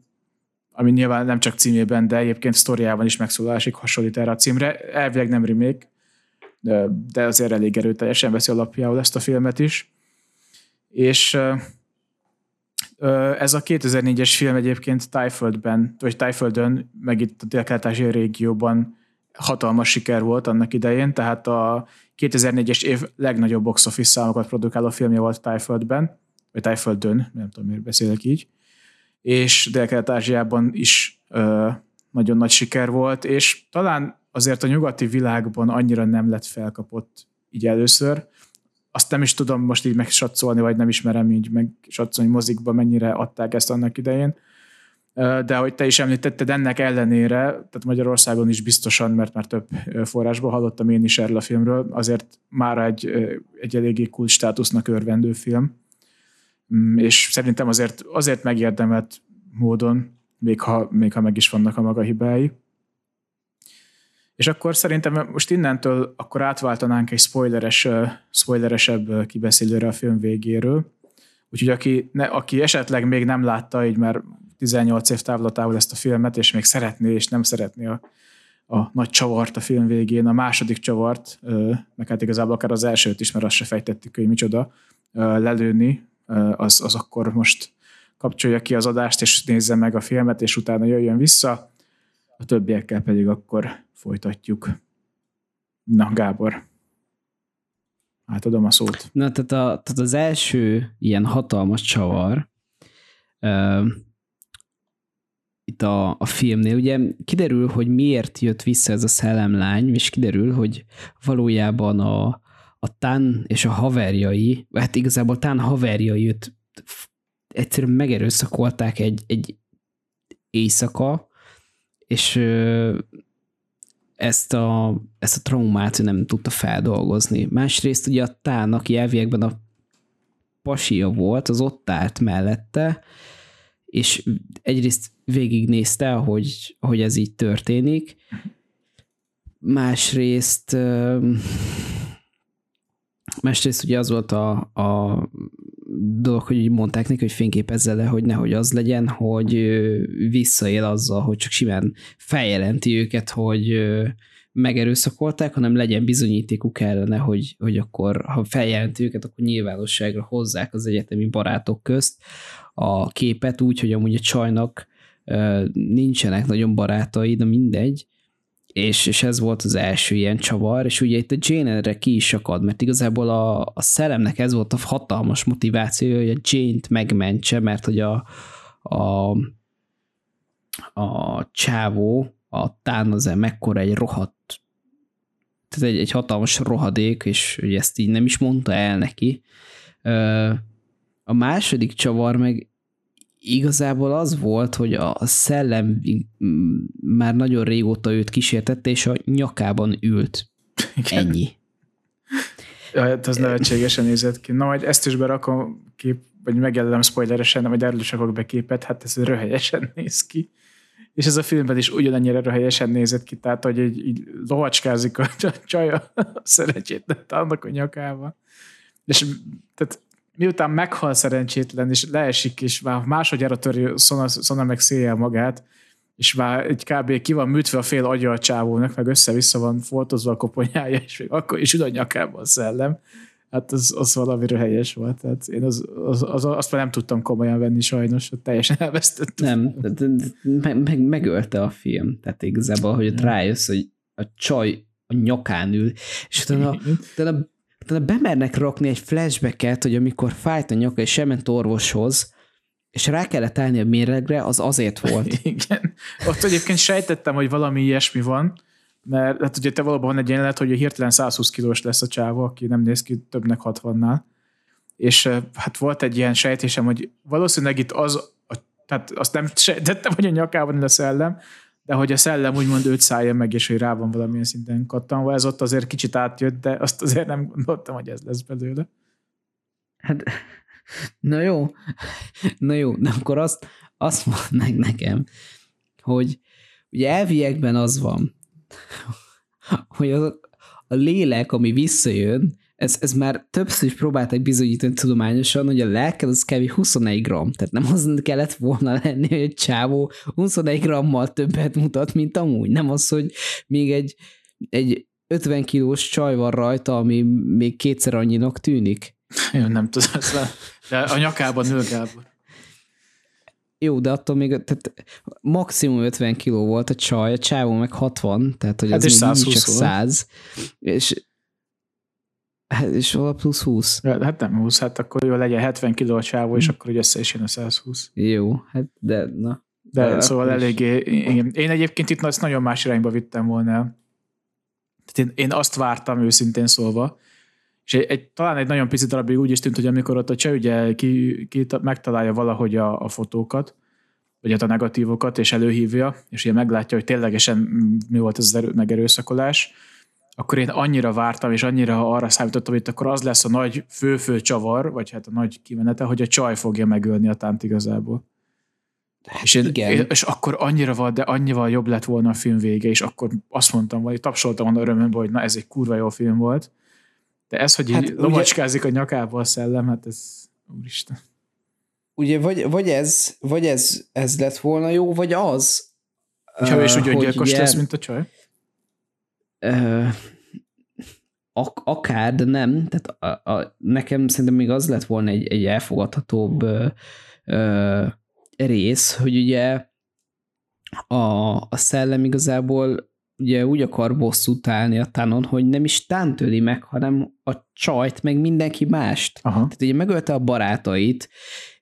ami nyilván nem csak címében, de egyébként sztoriában is megszólalásig hasonlít erre a címre. Elvileg nem remake, de, azért elég erőteljesen veszi alapjául ezt a filmet is. És ez a 2004-es film egyébként Tájföldben, vagy Tájföldön, meg itt a dél régióban hatalmas siker volt annak idején, tehát a 2004-es év legnagyobb box office számokat produkáló filmje volt Tájföldben, vagy Tájföldön, nem tudom, miért beszélek így, és Dél-Kelet-Ázsiában is ö, nagyon nagy siker volt, és talán azért a nyugati világban annyira nem lett felkapott így először. Azt nem is tudom most így megsatszolni, vagy nem ismerem így megsatszolni mozikba, mennyire adták ezt annak idején. De hogy te is említetted, ennek ellenére, tehát Magyarországon is biztosan, mert már több forrásból hallottam én is erről a filmről, azért már egy, egy eléggé kult státusznak örvendő film. Mm, és szerintem azért, azért megérdemelt módon, még ha, még ha meg is vannak a maga hibái. És akkor szerintem most innentől akkor átváltanánk egy spoileres, spoileresebb kibeszélőre a film végéről. Úgyhogy aki, ne, aki esetleg még nem látta, így már 18 év távlatával ezt a filmet, és még szeretné, és nem szeretné a, a nagy csavart a film végén, a második csavart, meg hát igazából akár az elsőt is, mert azt se fejtettük, hogy micsoda, lelőni, az, az akkor most kapcsolja ki az adást, és nézze meg a filmet, és utána jöjjön vissza. A többiekkel pedig akkor folytatjuk. Na, Gábor, átadom a szót. Na, tehát, a, tehát az első ilyen hatalmas csavar itt a, a filmnél, ugye kiderül, hogy miért jött vissza ez a szellemlány, és kiderül, hogy valójában a, a Tán és a haverjai, hát igazából Tán haverjai őt egyszerűen megerőszakolták egy, egy éjszaka, és ezt a, ezt a traumát nem tudta feldolgozni. Másrészt ugye a Tán, aki elviekben a pasia volt, az ott állt mellette, és egyrészt végignézte, hogy, hogy ez így történik, másrészt másrészt ugye az volt a, a dolog, hogy mondták neki, hogy fényképezze le, hogy nehogy az legyen, hogy visszaél azzal, hogy csak simán feljelenti őket, hogy megerőszakolták, hanem legyen bizonyítékuk ellene, hogy, hogy akkor, ha feljelenti őket, akkor nyilvánosságra hozzák az egyetemi barátok közt a képet úgy, hogy amúgy a csajnak nincsenek nagyon barátai, de mindegy, és, és ez volt az első ilyen csavar, és ugye itt a Jane erre ki is akad, mert igazából a, a szellemnek ez volt a hatalmas motiváció, hogy a Jane-t megmentse, mert hogy a, a, a csávó, a Tánaze mekkora egy rohadt, tehát egy, egy hatalmas rohadék, és ugye ezt így nem is mondta el neki. A második csavar meg igazából az volt, hogy a szellem már nagyon régóta őt kísértette, és a nyakában ült. Igen. Ennyi. Ja, hát az nevetségesen nézett ki. Na, majd ezt is berakom kép, vagy megjelölem spoileresen, vagy erről is be képet, hát ez röhelyesen néz ki. És ez a filmben is ugyanennyire röhelyesen nézett ki, tehát hogy így, így lovacskázik a csaja a szerencsétlen annak a nyakával. És tehát miután meghal szerencsétlen, és leesik, és már másodjára töri Szona, Szona meg széjjel magát, és már egy kb. ki van műtve a fél agya a csávónak, meg össze-vissza van foltozva a koponyája, és még akkor is ül a nyakában a szellem. Hát az, az valamiről helyes volt. Tehát én az, az, az, azt már nem tudtam komolyan venni sajnos, teljesen elvesztettem. Nem, meg, meg, megölte a film. Tehát igazából, hogy ott rájössz, hogy a csaj a nyakán ül, és utána, utána tehát bemernek rakni egy flashbacket, hogy amikor fájt a nyaka, és ment orvoshoz, és rá kellett állni a méregre, az azért volt. Igen. Ott egyébként sejtettem, hogy valami ilyesmi van, mert hát ugye te valóban van egy jelenet, hogy hirtelen 120 kilós lesz a csáva, aki nem néz ki többnek 60-nál. És hát volt egy ilyen sejtésem, hogy valószínűleg itt az, tehát azt nem sejtettem, hogy a nyakában lesz szellem, de hogy a szellem úgymond őt szállja meg, és hogy rá van valamilyen szinten kattanva, ez ott azért kicsit átjött, de azt azért nem gondoltam, hogy ez lesz belőle. Hát, na jó, na jó, de akkor azt, azt mondd nekem, hogy ugye elviekben az van, hogy az, a lélek, ami visszajön, ez, ez már többször is próbálták bizonyítani tudományosan, hogy a lelked az kb. 21 gram, tehát nem az kellett volna lenni, hogy egy csávó 21 grammal többet mutat, mint amúgy. Nem az, hogy még egy, egy 50 kilós csaj van rajta, ami még kétszer annyinak tűnik. Én nem tudom, de a nyakában nő Gábor. Jó, de attól még tehát maximum 50 kiló volt a csaj, a csávó meg 60, tehát hogy hát az még csak 100. És Hát, és vala plusz 20. Ja, hát nem 20, hát akkor jó legyen 70 kiló a csávó, és hm. akkor ugye össze is jön a 120. Jó, hát de na. De, de szóval eléggé, én, én egyébként itt azt nagyon más irányba vittem volna Tehát én, én azt vártam őszintén szólva, és egy, egy, talán egy nagyon pici darabig úgy is tűnt, hogy amikor ott a cseh ugye ki, ki megtalálja valahogy a, a fotókat, vagy hát a negatívokat, és előhívja, és ugye meglátja, hogy ténylegesen mi volt ez az erő, megerőszakolás, akkor én annyira vártam, és annyira arra számítottam, hogy itt akkor az lesz a nagy fő-fő csavar, vagy hát a nagy kimenete, hogy a csaj fogja megölni a tánt igazából. Hát és, én, igen. és akkor annyira van, de annyival jobb lett volna a film vége, és akkor azt mondtam, vagy tapsoltam volna örömömbe, hogy na ez egy kurva jó film volt. De ez, hogy hát így lovacskázik ugye, a nyakába a szellem, hát ez, úristen. Ugye vagy, vagy ez, vagy ez, ez lett volna jó, vagy az. És úgy öngyilkos lesz, mint a csaj? Ak- akár, de nem. Tehát a, a, nekem szerintem még az lett volna egy, egy elfogadhatóbb ö, ö, rész, hogy ugye a, a szellem igazából ugye úgy akar bosszút állni a tánon, hogy nem is tántőli meg, hanem a csajt, meg mindenki mást. Aha. Tehát ugye megölte a barátait,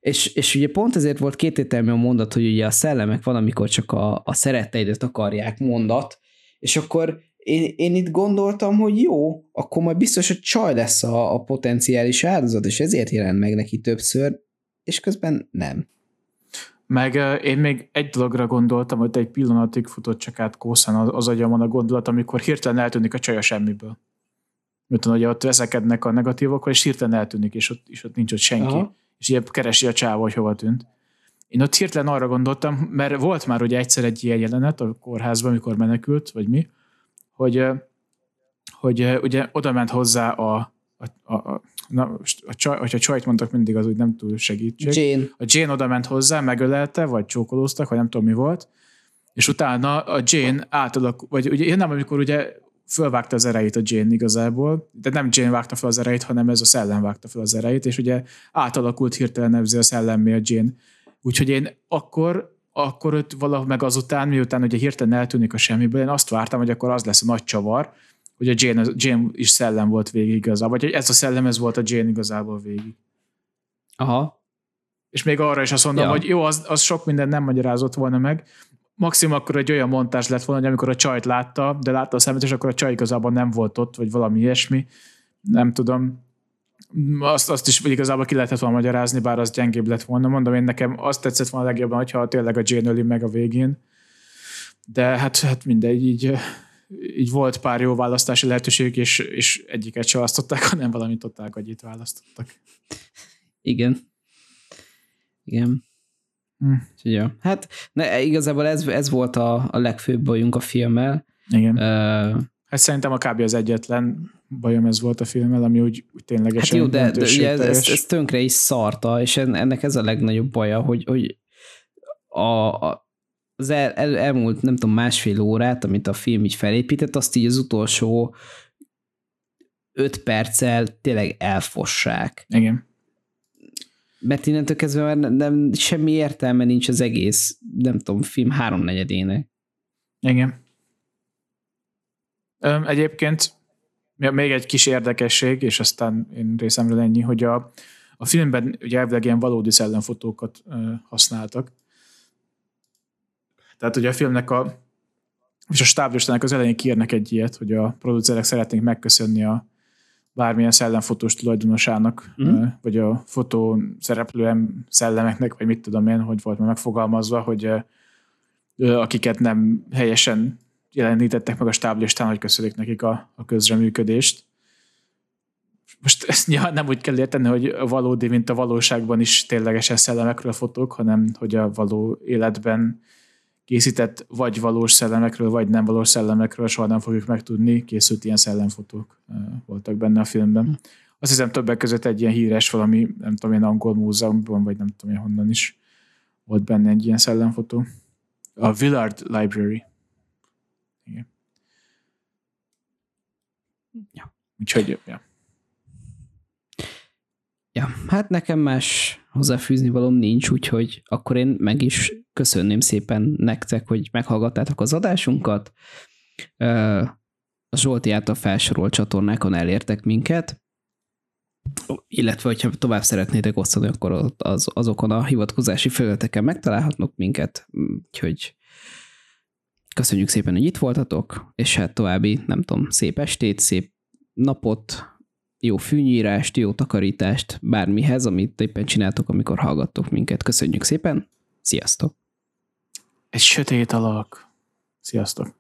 és, és ugye pont ezért volt kétértelmű a mondat, hogy ugye a szellemek valamikor csak a, a szeretteidet akarják mondat, és akkor én, én itt gondoltam, hogy jó, akkor majd biztos, hogy csaj lesz a, a potenciális áldozat, és ezért jelent meg neki többször, és közben nem. Meg én még egy dologra gondoltam, hogy egy pillanatig futott csak át kószán az, az agyamon a gondolat, amikor hirtelen eltűnik a csaj a semmiből. Mert hogy ott veszekednek a negatívokkal, és hirtelen eltűnik, és ott, és ott nincs ott senki. Aha. És ilyen keresi a csáva, hogy hova tűnt. én ott hirtelen arra gondoltam, mert volt már ugye egyszer egy ilyen jelenet a kórházban, amikor menekült, vagy mi, hogy, hogy ugye oda ment hozzá a, a, a, na, a csaj, hogyha csajt mondtak mindig, az úgy nem túl segítség. Jane. A Jane oda ment hozzá, megölelte, vagy csókolóztak, vagy nem tudom mi volt, és utána a Jane átalak, vagy ugye nem, amikor ugye fölvágta az erejét a Jane igazából, de nem Jane vágta fel az erejét, hanem ez a szellem vágta fel az erejét, és ugye átalakult hirtelen nevzi a szellemmé a Jane. Úgyhogy én akkor, akkor ott valahogy meg azután, miután ugye hirtelen eltűnik a semmiből, én azt vártam, hogy akkor az lesz a nagy csavar, hogy a Jane, Jane is szellem volt végig igazából, vagy hogy ez a szellem, ez volt a Jane igazából végig. Aha. És még arra is azt mondom, ja. hogy jó, az, az sok minden nem magyarázott volna meg, maximum akkor egy olyan montás lett volna, hogy amikor a csajt látta, de látta a szemet, és akkor a csaj igazából nem volt ott, vagy valami ilyesmi. Nem tudom. Azt, azt is igazából ki lehetett volna magyarázni, bár az gyengébb lett volna. Mondom, én nekem azt tetszett volna legjobban, hogyha tényleg a Jane öli meg a végén. De hát, hát mindegy, így, így volt pár jó választási lehetőség, és, és egyiket se választották, hanem valamit totál agyit választottak. Igen. Igen. Hm. ja. Hát ne, igazából ez, ez volt a, a legfőbb bajunk a filmmel. Igen. Uh, hát szerintem a kb. az egyetlen bajom ez volt a filmmel, ami úgy, úgy ténylegesen Hát jó, de, de ugye ez, ez, ez, tönkre is szarta, és ennek ez a legnagyobb baja, hogy, hogy a, a, az el, el, elmúlt, nem tudom, másfél órát, amit a film így felépített, azt így az utolsó öt perccel tényleg elfossák. Igen mert innentől kezdve már nem, nem, semmi értelme nincs az egész, nem tudom, film háromnegyedének. Igen. Öm, egyébként még egy kis érdekesség, és aztán én részemről ennyi, hogy a, a filmben ugye elvileg ilyen valódi szellemfotókat használtak. Tehát ugye a filmnek a és a stáblistának az elején kiírnak egy ilyet, hogy a producerek szeretnénk megköszönni a bármilyen szellemfotós tulajdonosának, mm. vagy a fotó szereplő szellemeknek, vagy mit tudom én, hogy volt már megfogalmazva, hogy akiket nem helyesen jelenítettek meg a stáblistán, hogy köszönjük nekik a, a közreműködést. Most ezt nem úgy kell érteni, hogy valódi, mint a valóságban is ténylegesen szellemekről fotók, hanem hogy a való életben készített vagy valós szellemekről, vagy nem valós szellemekről, soha nem fogjuk megtudni, készült ilyen szellemfotók voltak benne a filmben. Hm. Azt hiszem többek között egy ilyen híres valami, nem tudom, ilyen angol múzeumban, vagy nem tudom én honnan is volt benne egy ilyen szellemfotó. A Villard Library. Igen. Ja. Úgyhogy, ja. Ja, hát nekem más hozzáfűzni valom nincs, úgyhogy akkor én meg is köszönném szépen nektek, hogy meghallgattátok az adásunkat. A Zsolti által felsorolt csatornákon elértek minket, illetve, hogyha tovább szeretnétek osztani, akkor az, azokon a hivatkozási felületeken megtalálhatnak minket, úgyhogy köszönjük szépen, hogy itt voltatok, és hát további, nem tudom, szép estét, szép napot, jó fűnyírást, jó takarítást, bármihez, amit éppen csináltok, amikor hallgattok minket. Köszönjük szépen, sziasztok! Egy sötét alak. Sziasztok!